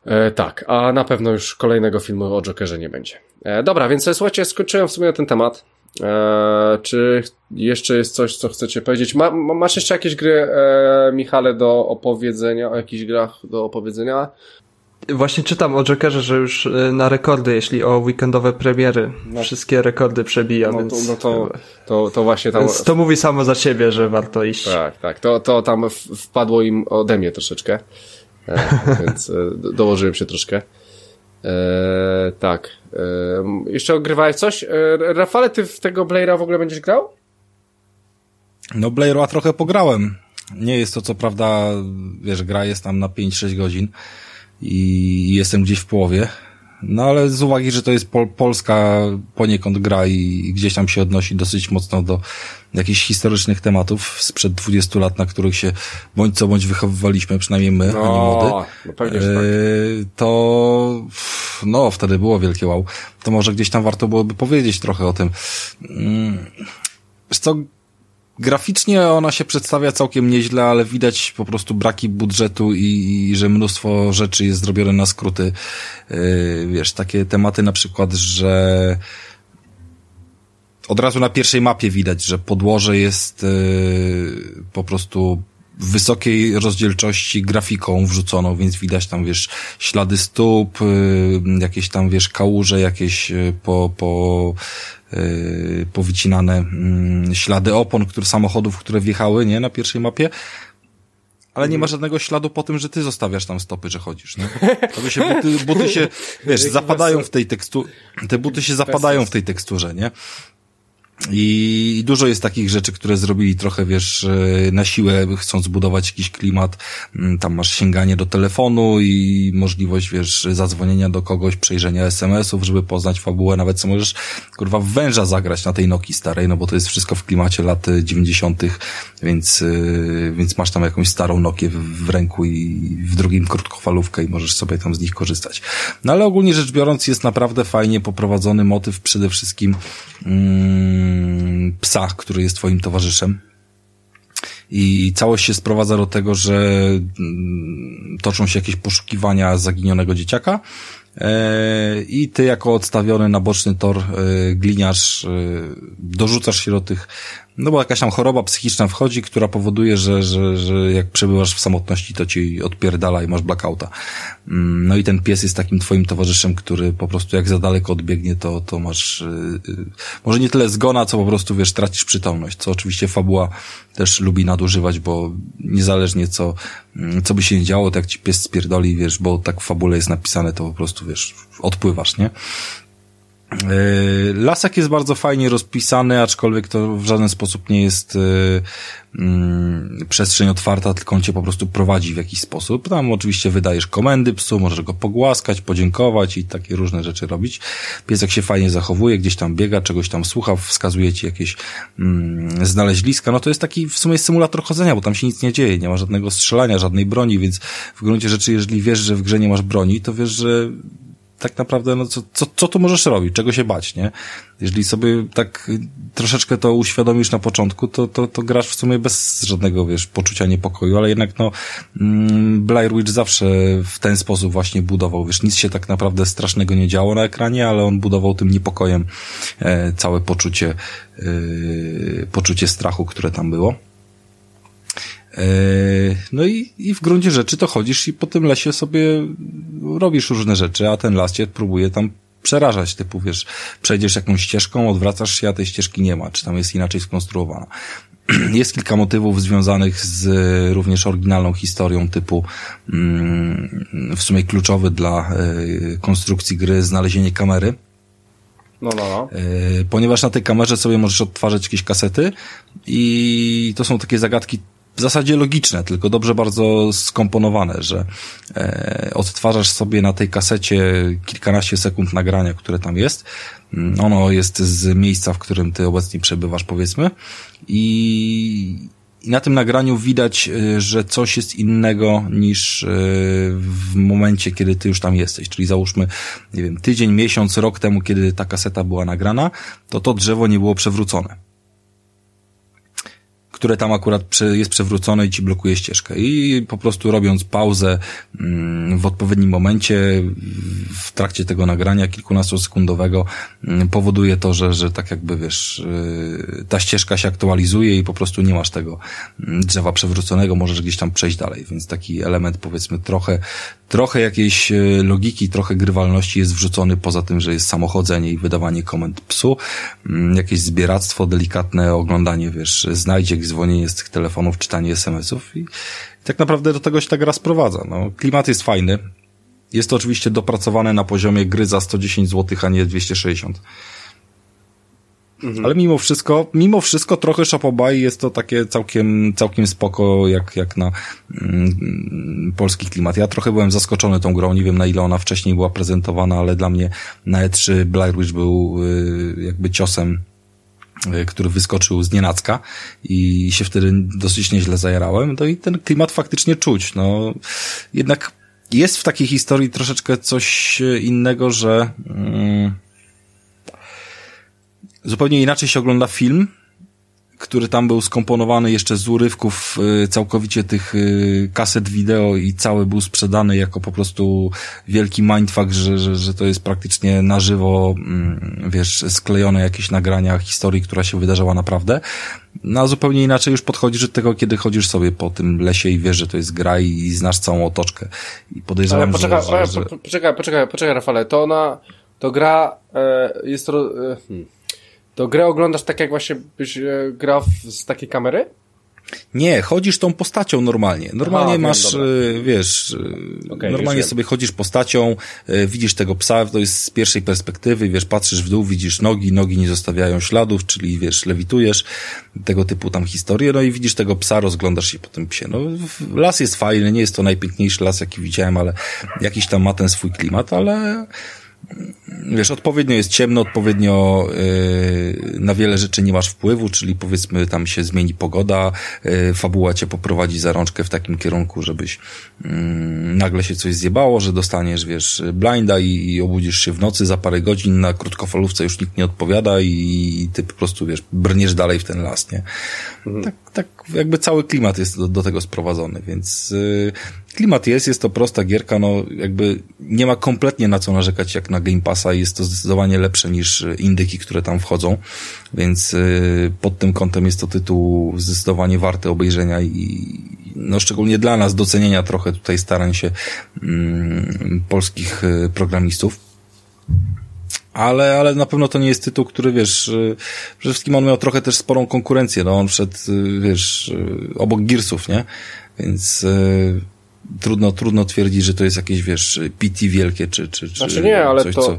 E, tak, a na pewno już kolejnego filmu o Jokerze nie będzie. E, dobra, więc słuchajcie, skończyłem w sumie na ten temat. E, czy jeszcze jest coś, co chcecie powiedzieć? Ma, masz jeszcze jakieś gry, e, Michale, do opowiedzenia, o jakichś grach do opowiedzenia? Właśnie czytam o Jokerze, że już e, na rekordy, jeśli o weekendowe premiery, no. wszystkie rekordy przebija, no, więc... To, no to, to, to właśnie tam... To mówi samo za siebie, że warto iść. Tak, tak, to, to tam wpadło im ode mnie troszeczkę, e, więc e, dołożyłem się troszkę. E, tak. E, jeszcze ogrywałeś coś? E, Rafale, ty w tego Blaira w ogóle będziesz grał? No Blaira trochę pograłem. Nie jest to co prawda, wiesz, gra jest tam na 5-6 godzin i jestem gdzieś w połowie. No ale z uwagi, że to jest pol polska poniekąd gra i gdzieś tam się odnosi dosyć mocno do jakichś historycznych tematów sprzed 20 lat, na których się bądź co bądź wychowywaliśmy, przynajmniej my, no, a nie młody, no pewnie, że tak. E, to no wtedy było wielkie wow. To może gdzieś tam warto byłoby powiedzieć trochę o tym. Mm, co, graficznie ona się przedstawia całkiem nieźle, ale widać po prostu braki budżetu i, i że mnóstwo rzeczy jest zrobione na skróty. Yy, wiesz, takie tematy na przykład, że od razu na pierwszej mapie widać, że podłoże jest yy, po prostu wysokiej rozdzielczości grafiką wrzuconą, więc widać tam, wiesz, ślady stóp, yy, jakieś tam, wiesz, kałuże, jakieś yy, po, po yy, powycinane yy, ślady opon, które, samochodów, które wjechały, nie, na pierwszej mapie. Ale nie ma żadnego śladu po tym, że ty zostawiasz tam stopy, że chodzisz, nie? To się buty, buty się, wiesz, zapadają w tej teksturze, te buty się zapadają w tej teksturze, nie? I dużo jest takich rzeczy, które zrobili trochę, wiesz, e, na siłę, chcąc zbudować jakiś klimat. Mm, tam masz sięganie do telefonu i możliwość, wiesz, zadzwonienia do kogoś, przejrzenia SMS-ów, żeby poznać fabułę. Nawet co możesz, kurwa, węża zagrać na tej Noki starej, no bo to jest wszystko w klimacie lat 90., więc, e, więc masz tam jakąś starą Nokię w, w ręku i w drugim krótkofalówkę i możesz sobie tam z nich korzystać. No ale ogólnie rzecz biorąc jest naprawdę fajnie poprowadzony motyw przede wszystkim, mm, psa, który jest twoim towarzyszem. I całość się sprowadza do tego, że mm, toczą się jakieś poszukiwania zaginionego dzieciaka, E, i ty jako odstawiony na boczny tor e, gliniarz e, dorzucasz się do tych, no bo jakaś tam choroba psychiczna wchodzi, która powoduje, że, że, że jak przebywasz w samotności, to ci odpierdala i masz blackouta. Mm, no i ten pies jest takim twoim towarzyszem, który po prostu jak za daleko odbiegnie, to, to masz może nie tyle zgona, co po prostu, wiesz, tracisz przytomność, co oczywiście fabuła też lubi nadużywać, bo niezależnie co, mm, co by się nie działo, to jak ci pies spierdoli, wiesz, bo tak w fabule jest napisane, to po prostu, wiesz, odpływasz, nie? E, lasek jest bardzo fajnie rozpisany, aczkolwiek to w żaden sposób nie jest e, mm, przestrzeń otwarta, tylko on cię po prostu prowadzi w jakiś sposób. Tam oczywiście wydajesz komendy psu, możesz go pogłaskać, podziękować i takie różne rzeczy robić. Piesek się fajnie zachowuje, gdzieś tam biega, czegoś tam słucha, wskazuje ci jakieś mm, znaleźliska. No to jest taki w sumie symulator chodzenia, bo tam się nic nie dzieje, nie ma żadnego strzelania, żadnej broni, więc w gruncie rzeczy, jeżeli wiesz, że w grze nie masz broni, to wiesz, że tak naprawdę, no co, co, co tu możesz robić, czego się bać, nie? Jeżeli sobie tak troszeczkę to uświadomisz na początku, to, to, to grasz w sumie bez żadnego, wiesz, poczucia niepokoju, ale jednak no, mm, Blair Witch zawsze w ten sposób właśnie budował, wiesz, nic się tak naprawdę strasznego nie działo na ekranie, ale on budował tym niepokojem e, całe poczucie, e, poczucie strachu, które tam było. E, no i, i w gruncie rzeczy to chodzisz i po tym lesie sobie robisz różne rzeczy, a ten las cię próbuje tam przerażać, typu wiesz, przejdziesz jakąś ścieżką, odwracasz się, a tej ścieżki nie ma, czy tam jest inaczej skonstruowana. Jest kilka motywów związanych z również oryginalną historią typu mm, w sumie kluczowy dla y, konstrukcji gry znalezienie kamery. No, no, no. Ponieważ na tej kamerze sobie możesz odtwarzać jakieś kasety i to są takie zagadki w zasadzie logiczne, tylko dobrze bardzo skomponowane, że e, odtwarzasz sobie na tej kasecie kilkanaście sekund nagrania, które tam jest. Mm, ono jest z miejsca, w którym ty obecnie przebywasz, powiedzmy. I, i na tym nagraniu widać, e, że coś jest innego niż e, w momencie, kiedy ty już tam jesteś. Czyli załóżmy, nie wiem, tydzień, miesiąc, rok temu, kiedy ta kaseta była nagrana, to to drzewo nie było przewrócone które tam akurat jest przewrócone i ci blokuje ścieżkę. I po prostu robiąc pauzę mm, w odpowiednim momencie, w trakcie tego nagrania kilkunastosekundowego, mm, powoduje to, że, że tak jakby wiesz, y, ta ścieżka się aktualizuje i po prostu nie masz tego mm, drzewa przewróconego, możesz gdzieś tam przejść dalej. Więc taki element powiedzmy trochę, trochę jakiejś y, logiki, trochę grywalności jest wrzucony poza tym, że jest samochodzenie i wydawanie komend psu, jakieś zbieractwo, delikatne oglądanie, wiesz, znajdziek, dzwonienie z tych telefonów, czytanie SMS-ów i tak naprawdę do tego się ta gra sprowadza. No, klimat jest fajny. Jest to oczywiście dopracowane na poziomie gry za 110 zł, a nie 260. Mhm. Ale mimo wszystko, mimo wszystko trochę Shopobay jest to takie całkiem, całkiem spoko, jak, jak na mm, polski klimat. Ja trochę byłem zaskoczony tą grą, nie wiem na ile ona wcześniej była prezentowana, ale dla mnie na E3 Blair Witch był y, jakby ciosem który wyskoczył z nienacka i się wtedy dosyć nieźle zajarałem, to i ten klimat faktycznie czuć. No, jednak jest w takiej historii troszeczkę coś innego, że mm, zupełnie inaczej się ogląda film, który tam był skomponowany jeszcze z urywków y, całkowicie tych y, kaset wideo i cały był sprzedany jako po prostu wielki mindfuck, że, że, że to jest praktycznie na żywo, mm, wiesz, sklejone jakieś nagrania historii, która się wydarzała naprawdę. No a zupełnie inaczej już podchodzisz do tego, kiedy chodzisz sobie po tym lesie i wiesz, że to jest gra i znasz całą otoczkę. I podejrzewam, ale poczekaj, że, że, że... Poczekaj, poczekaj, poczekaj, Rafale, to ona, to gra e, jest. E, hmm to grę oglądasz tak, jak właśnie byś e, grał z takiej kamery? Nie, chodzisz tą postacią normalnie. Normalnie Aha, masz, wiem, wiesz, e, okay, normalnie sobie chodzisz postacią, e, widzisz tego psa, to jest z pierwszej perspektywy, wiesz, patrzysz w dół, widzisz nogi, nogi nie zostawiają śladów, czyli wiesz, lewitujesz, tego typu tam historie, no i widzisz tego psa, rozglądasz się po tym psie. No, las jest fajny, nie jest to najpiękniejszy las, jaki widziałem, ale jakiś tam ma ten swój klimat, ale wiesz, odpowiednio jest ciemno, odpowiednio yy, na wiele rzeczy nie masz wpływu, czyli powiedzmy tam się zmieni pogoda, yy, fabuła cię poprowadzi za rączkę w takim kierunku, żebyś yy, nagle się coś zjebało, że dostaniesz, wiesz, blinda i, i, obudzisz się w nocy za parę godzin na krótkofalówce już nikt nie odpowiada i, i ty po prostu, wiesz, brniesz dalej w ten las, nie? Mhm. Tak, tak jakby cały klimat jest do, do tego sprowadzony, więc yy, klimat jest, jest to prosta gierka, no jakby nie ma kompletnie na co narzekać jak na Game Passa jest to zdecydowanie lepsze niż indyki, które tam wchodzą, więc yy, pod tym kątem jest to tytuł zdecydowanie warty obejrzenia i no szczególnie dla nas docenienia trochę tutaj starań się yy, polskich y, programistów ale, ale na pewno to nie jest tytuł, który wiesz, y, przede wszystkim on miał trochę też sporą konkurencję, no on wszedł, y, wiesz, y, obok Gearsów, nie? Więc trudno, trudno twierdzić, że to jest jakieś, wiesz, PT wielkie, czy, czy, czy Znaczy nie, ale coś, to, co...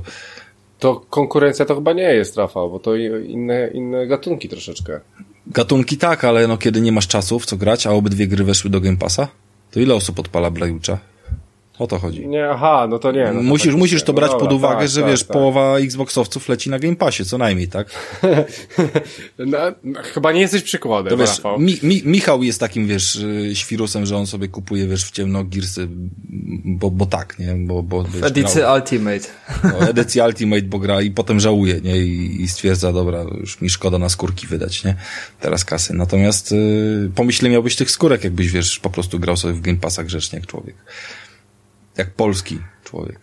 to konkurencja to chyba nie jest, Rafał, bo to inne, inne gatunki troszeczkę. Gatunki tak, ale no kiedy nie masz czasu w co grać, a obydwie gry weszły do Game Passa, to ile osób odpala Blajucza? O to chodzi. Nie, aha, no to nie. No to musisz, musisz to brać no dobra, pod uwagę, tak, że tak, wiesz, tak. połowa Xboxowców leci na Game Passie, co najmniej, tak? no, no, chyba nie jesteś przykładem, to wiesz, mi, mi, Michał jest takim, wiesz, y, świrusem, że on sobie kupuje, wiesz, w ciemno Gearsy, bo, bo tak, nie? Bo, bo, wiesz, edycji grał, Ultimate. No, edycji Ultimate, bo gra i potem żałuje, nie? I, I stwierdza, dobra, już mi szkoda na skórki wydać, nie? Teraz kasy. Natomiast y, pomyśle miałbyś tych skórek, jakbyś, wiesz, po prostu grał sobie w Game Passa grzecznie jak człowiek. Jak polski człowiek.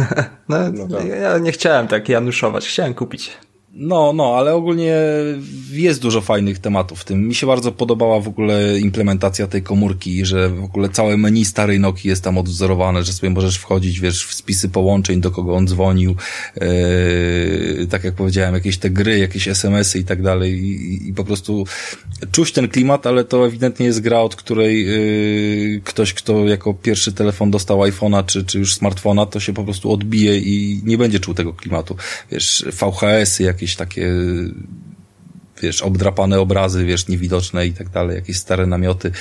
no, no tak. ja nie chciałem tak januszować, chciałem kupić. No, no, ale ogólnie jest dużo fajnych tematów w tym. Mi się bardzo podobała w ogóle implementacja tej komórki, że w ogóle całe menu starej Noki jest tam odwzorowane, że sobie możesz wchodzić, wiesz, w spisy połączeń, do kogo on dzwonił, yy, tak jak powiedziałem, jakieś te gry, jakieś SMS-y i tak dalej i, i po prostu czuć ten klimat, ale to ewidentnie jest gra, od której yy, ktoś, kto jako pierwszy telefon dostał iPhone'a czy, czy już smartfona, to się po prostu odbije i nie będzie czuł tego klimatu. Wiesz, VHS-y, jakieś takie wiesz, obdrapane obrazy, wiesz, niewidoczne i tak dalej, jakieś stare namioty.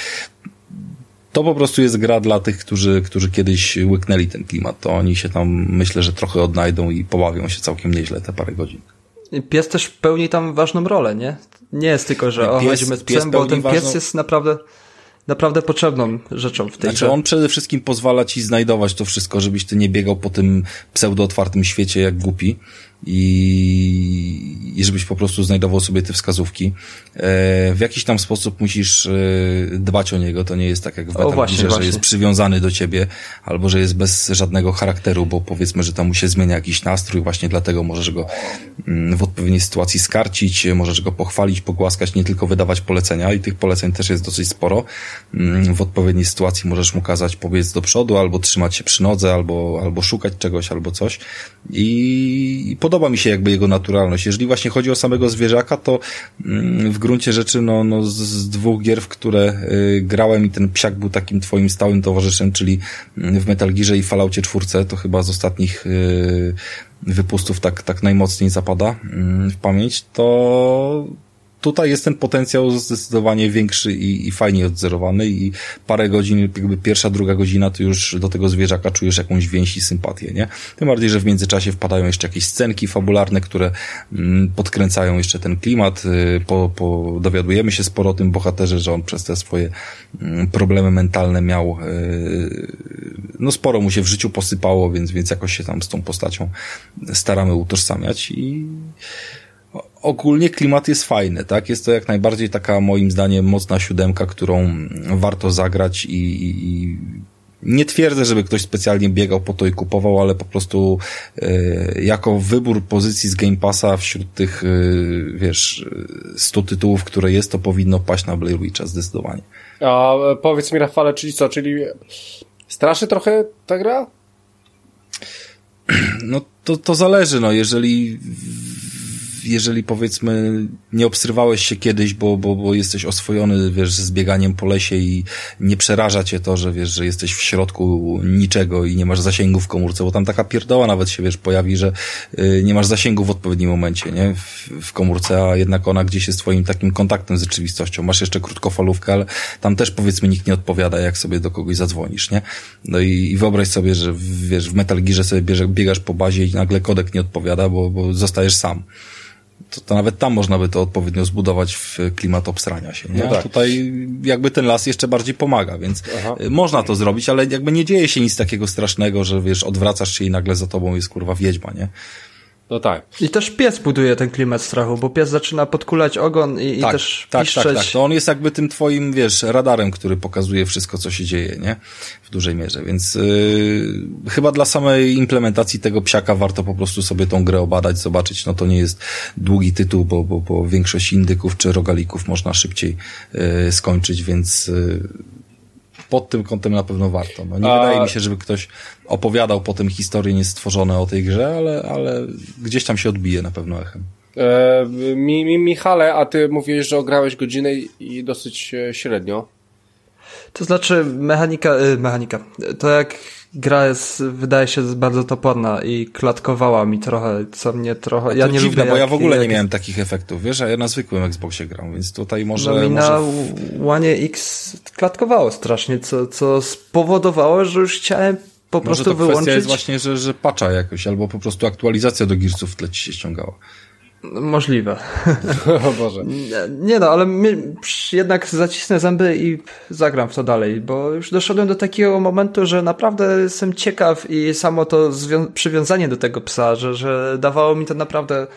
To po prostu jest gra dla tych, którzy, którzy kiedyś łyknęli ten klimat. To oni się tam, myślę, że trochę odnajdą i pobawią się całkiem nieźle te parę godzin. Pies też pełni tam ważną rolę, nie? Nie jest tylko, że o, pies, z psem, bo ten pies jest naprawdę naprawdę potrzebną rzeczą w tej Znaczy grze. on przede wszystkim pozwala ci znajdować to wszystko, żebyś ty nie biegał po tym pseudo otwartym świecie jak głupi i, i żebyś po prostu znajdował sobie te wskazówki. E, w jakiś tam sposób musisz e, dbać o niego. To nie jest tak jak w Metal że jest przywiązany do ciebie albo że jest bez żadnego charakteru, bo powiedzmy, że tam mu się zmienia jakiś nastrój, właśnie dlatego możesz go mm, w odpowiedniej sytuacji skarcić, możesz go pochwalić, pogłaskać, nie tylko wydawać polecenia i tych poleceń też jest dosyć sporo. Mm, w odpowiedniej sytuacji możesz mu kazać pobiec do przodu, albo trzymać się przy nodze, albo, albo szukać czegoś, albo coś. I, i podoba mi się jakby jego naturalność. Jeżeli właśnie chodzi o samego zwierzaka, to mm, w gruncie rzeczy no, no z dwóch gier, w które y, grałem i ten psiak był takim twoim stałym towarzyszem, czyli mm, w Metal Gearze i Falloutie czwórce, to chyba z ostatnich y, wypustów tak, tak najmocniej zapada mm, w pamięć, to tutaj jest ten potencjał zdecydowanie większy i, i fajnie odzerowany i parę godzin, jakby pierwsza, druga godzina, to już do tego zwierzaka czujesz jakąś więź i sympatię, nie? Tym bardziej, że w międzyczasie wpadają jeszcze jakieś scenki fabularne, które mm, podkręcają jeszcze ten klimat, y, po, po, dowiadujemy się sporo o tym bohaterze, że on przez te swoje mm, problemy mentalne miał, y, no sporo mu się w życiu posypało, więc, więc jakoś się tam z tą postacią staramy utożsamiać i ogólnie klimat jest fajny, tak? Jest to jak najbardziej taka, moim zdaniem, mocna siódemka, którą warto zagrać i, i nie twierdzę, żeby ktoś specjalnie biegał po to i kupował, ale po prostu y, jako wybór pozycji z Game Passa wśród tych, y, wiesz, 100 tytułów, które jest, to powinno paść na Blair Witcha zdecydowanie. A powiedz mi Rafale, czyli co, czyli straszy trochę ta gra? No to, to zależy, no jeżeli jeżeli powiedzmy nie obstrywałeś się kiedyś, bo, bo, bo jesteś oswojony, wiesz, z bieganiem po lesie i nie przeraża cię to, że wiesz, że jesteś w środku niczego i nie masz zasięgu w komórce, bo tam taka pierdoła nawet się, wiesz, pojawi, że y, nie masz zasięgu w odpowiednim momencie, nie? W, w komórce, a jednak ona gdzieś jest twoim takim kontaktem z rzeczywistością. Masz jeszcze krótkofalówkę, ale tam też powiedzmy nikt nie odpowiada, jak sobie do kogoś zadzwonisz, nie? No i, i wyobraź sobie, że wiesz, w Metal Gearze sobie biegasz po bazie i nagle kodek nie odpowiada, bo, bo zostajesz sam to, to nawet tam można by to odpowiednio zbudować w klimat obsrania się. Nie? No tak. Tutaj jakby ten las jeszcze bardziej pomaga, więc Aha. Y, można to zrobić, ale jakby nie dzieje się nic takiego strasznego, że wiesz, odwracasz się i nagle za tobą jest kurwa wiedźma, nie? No tak. I też pies buduje ten klimat strachu, bo pies zaczyna podkulać ogon i, tak, i też tak, piszczeć. Tak, tak, To on jest jakby tym twoim, wiesz, radarem, który pokazuje wszystko, co się dzieje, nie? W dużej mierze, więc yy, chyba dla samej implementacji tego psiaka warto po prostu sobie tą grę obadać, zobaczyć. No to nie jest długi tytuł, bo, bo, bo większość indyków czy rogalików można szybciej yy, skończyć, więc yy, pod tym kątem na pewno warto. No, nie a... wydaje mi się, żeby ktoś opowiadał potem historie niestworzone o tej grze, ale, ale gdzieś tam się odbije na pewno echem. E, mi, mi, Michale, a ty mówiłeś, że ograłeś godzinę i dosyć e, średnio. To znaczy mechanika, y, mechanika. To jak gra jest, wydaje się bardzo toporna i klatkowała mi trochę, co mnie trochę... Ja nie dziwne, lubię, bo ja w ogóle jak... nie miałem takich efektów, wiesz, a ja na zwykłym Xboxie gram, więc tutaj może... No mi może... na One X klatkowało strasznie, co, co spowodowało, że już chciałem po może prostu wyłączyć... Może to jest właśnie, że, że patcha jakoś, albo po prostu aktualizacja do Gearsów w tle ci się ściągała. Możliwe. O Boże. Nie, no, ale my, jednak zacisnę zęby i zagram w to dalej, bo już doszedłem do takiego momentu, że naprawdę jestem ciekaw i samo to przywiązanie do tego psa, że, że dawało mi to naprawdę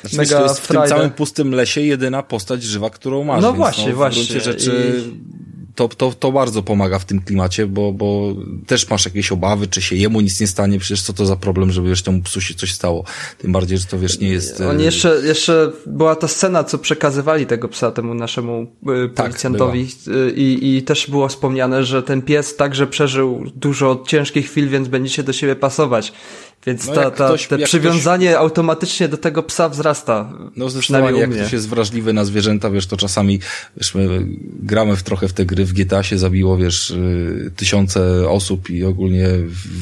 znaczy, mega to jest w tym całym pustym lesie jedyna postać żywa, którą masz. No właśnie, no, w właśnie. rzeczy... I to, to, to bardzo pomaga w tym klimacie, bo, bo też masz jakieś obawy, czy się jemu nic nie stanie, przecież co to za problem, żeby wiesz, temu psu się coś stało. Tym bardziej, że to wiesz, nie jest... Oni jeszcze, jeszcze była ta scena, co przekazywali tego psa temu naszemu Tak, policjantowi i, i też było wspomniane, że ten pies także przeżył dużo ciężkich chwil, więc będziecie do siebie pasować. Więc No ta, ta, ktoś- te przywiązanie automatycznie do tego psa wzrasta. No u jak ktoś jest wrażliwy na zwierzęta, wiesz, to czasami, wiesz, my gramy w trochę w te gry, w GTA się zabiło, wiesz, y, tysiące osób i ogólnie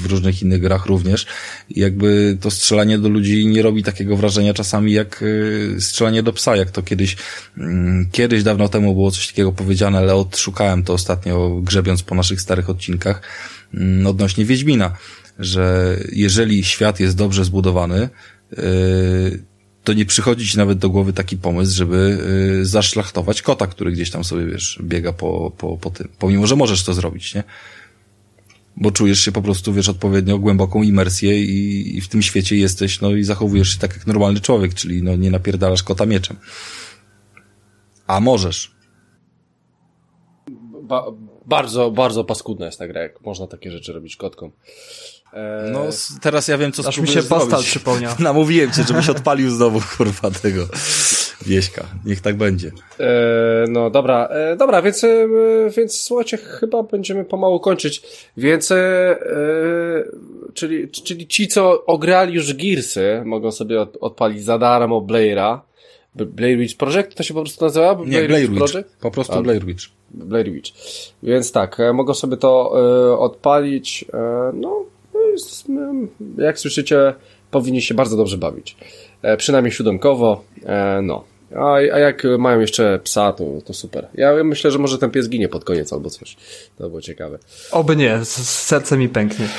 w różnych innych grach również. I jakby to strzelanie do ludzi nie robi takiego wrażenia czasami jak y, strzelanie do psa, jak to kiedyś, mm, kiedyś dawno temu było coś takiego powiedziane, ale odszukałem to ostatnio grzebiąc po naszych starych odcinkach mm, odnośnie Wiedźmina, że jeżeli świat jest dobrze zbudowany, y, to nie przychodzi ci nawet do głowy taki pomysł, żeby y, zaszlachtować kota, który gdzieś tam sobie, wiesz, biega po, po, po tym. Pomimo, że możesz to zrobić, nie? Bo czujesz się po prostu, wiesz, odpowiednio głęboką imersję i, i w tym świecie jesteś, no i zachowujesz się tak jak normalny człowiek, czyli no nie napierdalasz kota mieczem. A możesz. Ba bardzo, bardzo paskudna jest ta gra, jak można takie rzeczy robić kotką. E, No, teraz ja wiem, co Aż mi się zrobić. przypomniał. Namówiłem cię, żebyś odpalił znowu, kurwa, tego wieśka. Niech tak będzie. E, no dobra, e, dobra, więc, e, więc słuchajcie, chyba będziemy pomału kończyć. Więc, e, e, czyli, czyli ci, co ograli już Gearsy, mogą sobie od, odpalić za darmo Blaira. Blair Witch Project to się po prostu nazywa? Nie, Blair Witch. Project? Po prostu A. Blair Witch. Blair Witch. Więc tak, mogą sobie to odpalić. No, no jest, m, jak słyszycie, powinni się bardzo dobrze bawić. E, przynajmniej siódemkowo. E, no. A, a jak mają jeszcze psa, to, to super. Ja myślę, że może ten pies ginie pod koniec albo coś. To było ciekawe. Oby nie, serce mi pęknie.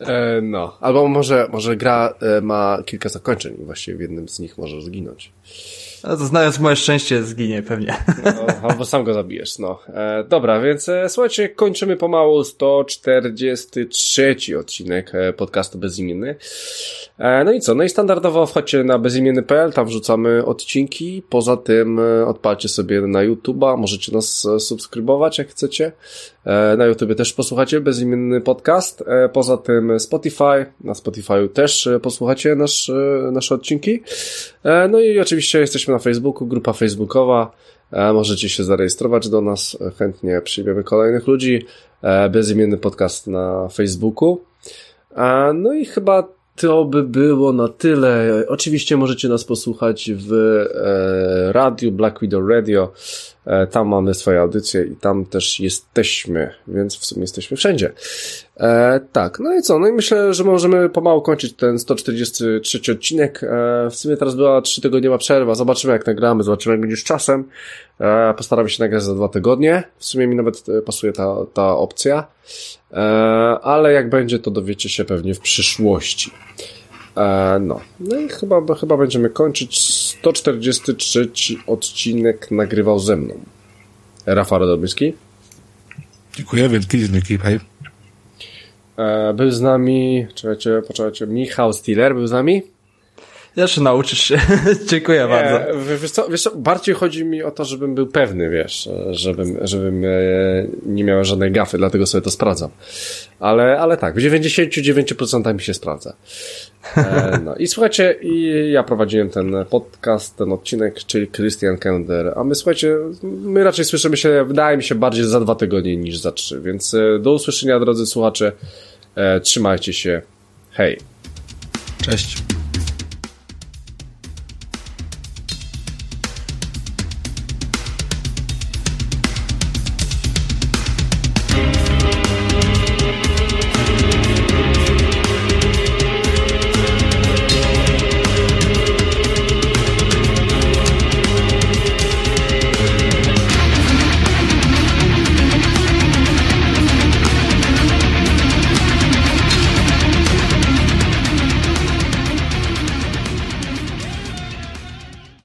E, no. Albo może, może gra ma kilka zakończeń i właściwie w jednym z nich możesz zginąć. No to znając moje szczęście, zginie pewnie. No, albo sam go zabijesz, no. E, dobra, więc e, słuchajcie, kończymy pomału 143 odcinek e, podcastu Bezimienny. E, no i co? No i standardowo wchodźcie na bezimienny.pl, tam wrzucamy odcinki. Poza tym e, odpalcie sobie na YouTube'a, możecie nas e, subskrybować jak chcecie. Na YouTubie też posłuchacie bezimienny podcast. Poza tym Spotify, na Spotify też posłuchacie nasz, nasze odcinki. No i oczywiście jesteśmy na Facebooku, grupa facebookowa. E, Możecie się zarejestrować do nas, e, chętnie przyjmiemy kolejnych ludzi. E, Bezimienny podcast na Facebooku. No i chyba to by było na tyle. Oczywiście możecie nas posłuchać w e, radiu Black Widow Radio. E, tam mamy swoje audycje i tam też jesteśmy, więc w sumie jesteśmy wszędzie. E, tak, no i co? No i myślę, że możemy pomału kończyć ten 143 odcinek. E, w sumie teraz była 3 tygodniowa przerwa. Zobaczymy jak nagramy, zobaczymy jak będzie z czasem. E, postaramy się nagrać za dwa tygodnie. W sumie mi nawet e, pasuje ta, ta opcja. E, ale jak będzie, to dowiecie się pewnie w przyszłości. E, no. no i chyba, chyba będziemy kończyć. 143 odcinek nagrywał ze mną. Rafał Radomyski. Dziękuję, wielki dzięki, hej. E, był z nami, czekajcie, poczekajcie, Michał Stiller był z nami. Jeszcze nauczysz się. Dziękuję bardzo. Nie, w- wiesz, co, wiesz co, bardziej chodzi mi o to, żebym był pewny, wiesz, żebym, żebym e, nie miał żadnej gafy, dlatego sobie to sprawdzam. Ale, ale tak, w 99% mi się sprawdza. E, no i słuchajcie, i ja prowadziłem ten podcast, ten odcinek, czyli Christian Kender, a my słuchajcie, my raczej słyszymy się, wydaje mi się, bardziej za dwa tygodnie niż za trzy, więc e, do usłyszenia, drodzy słuchacze, trzymajcie się, hej. Cześć.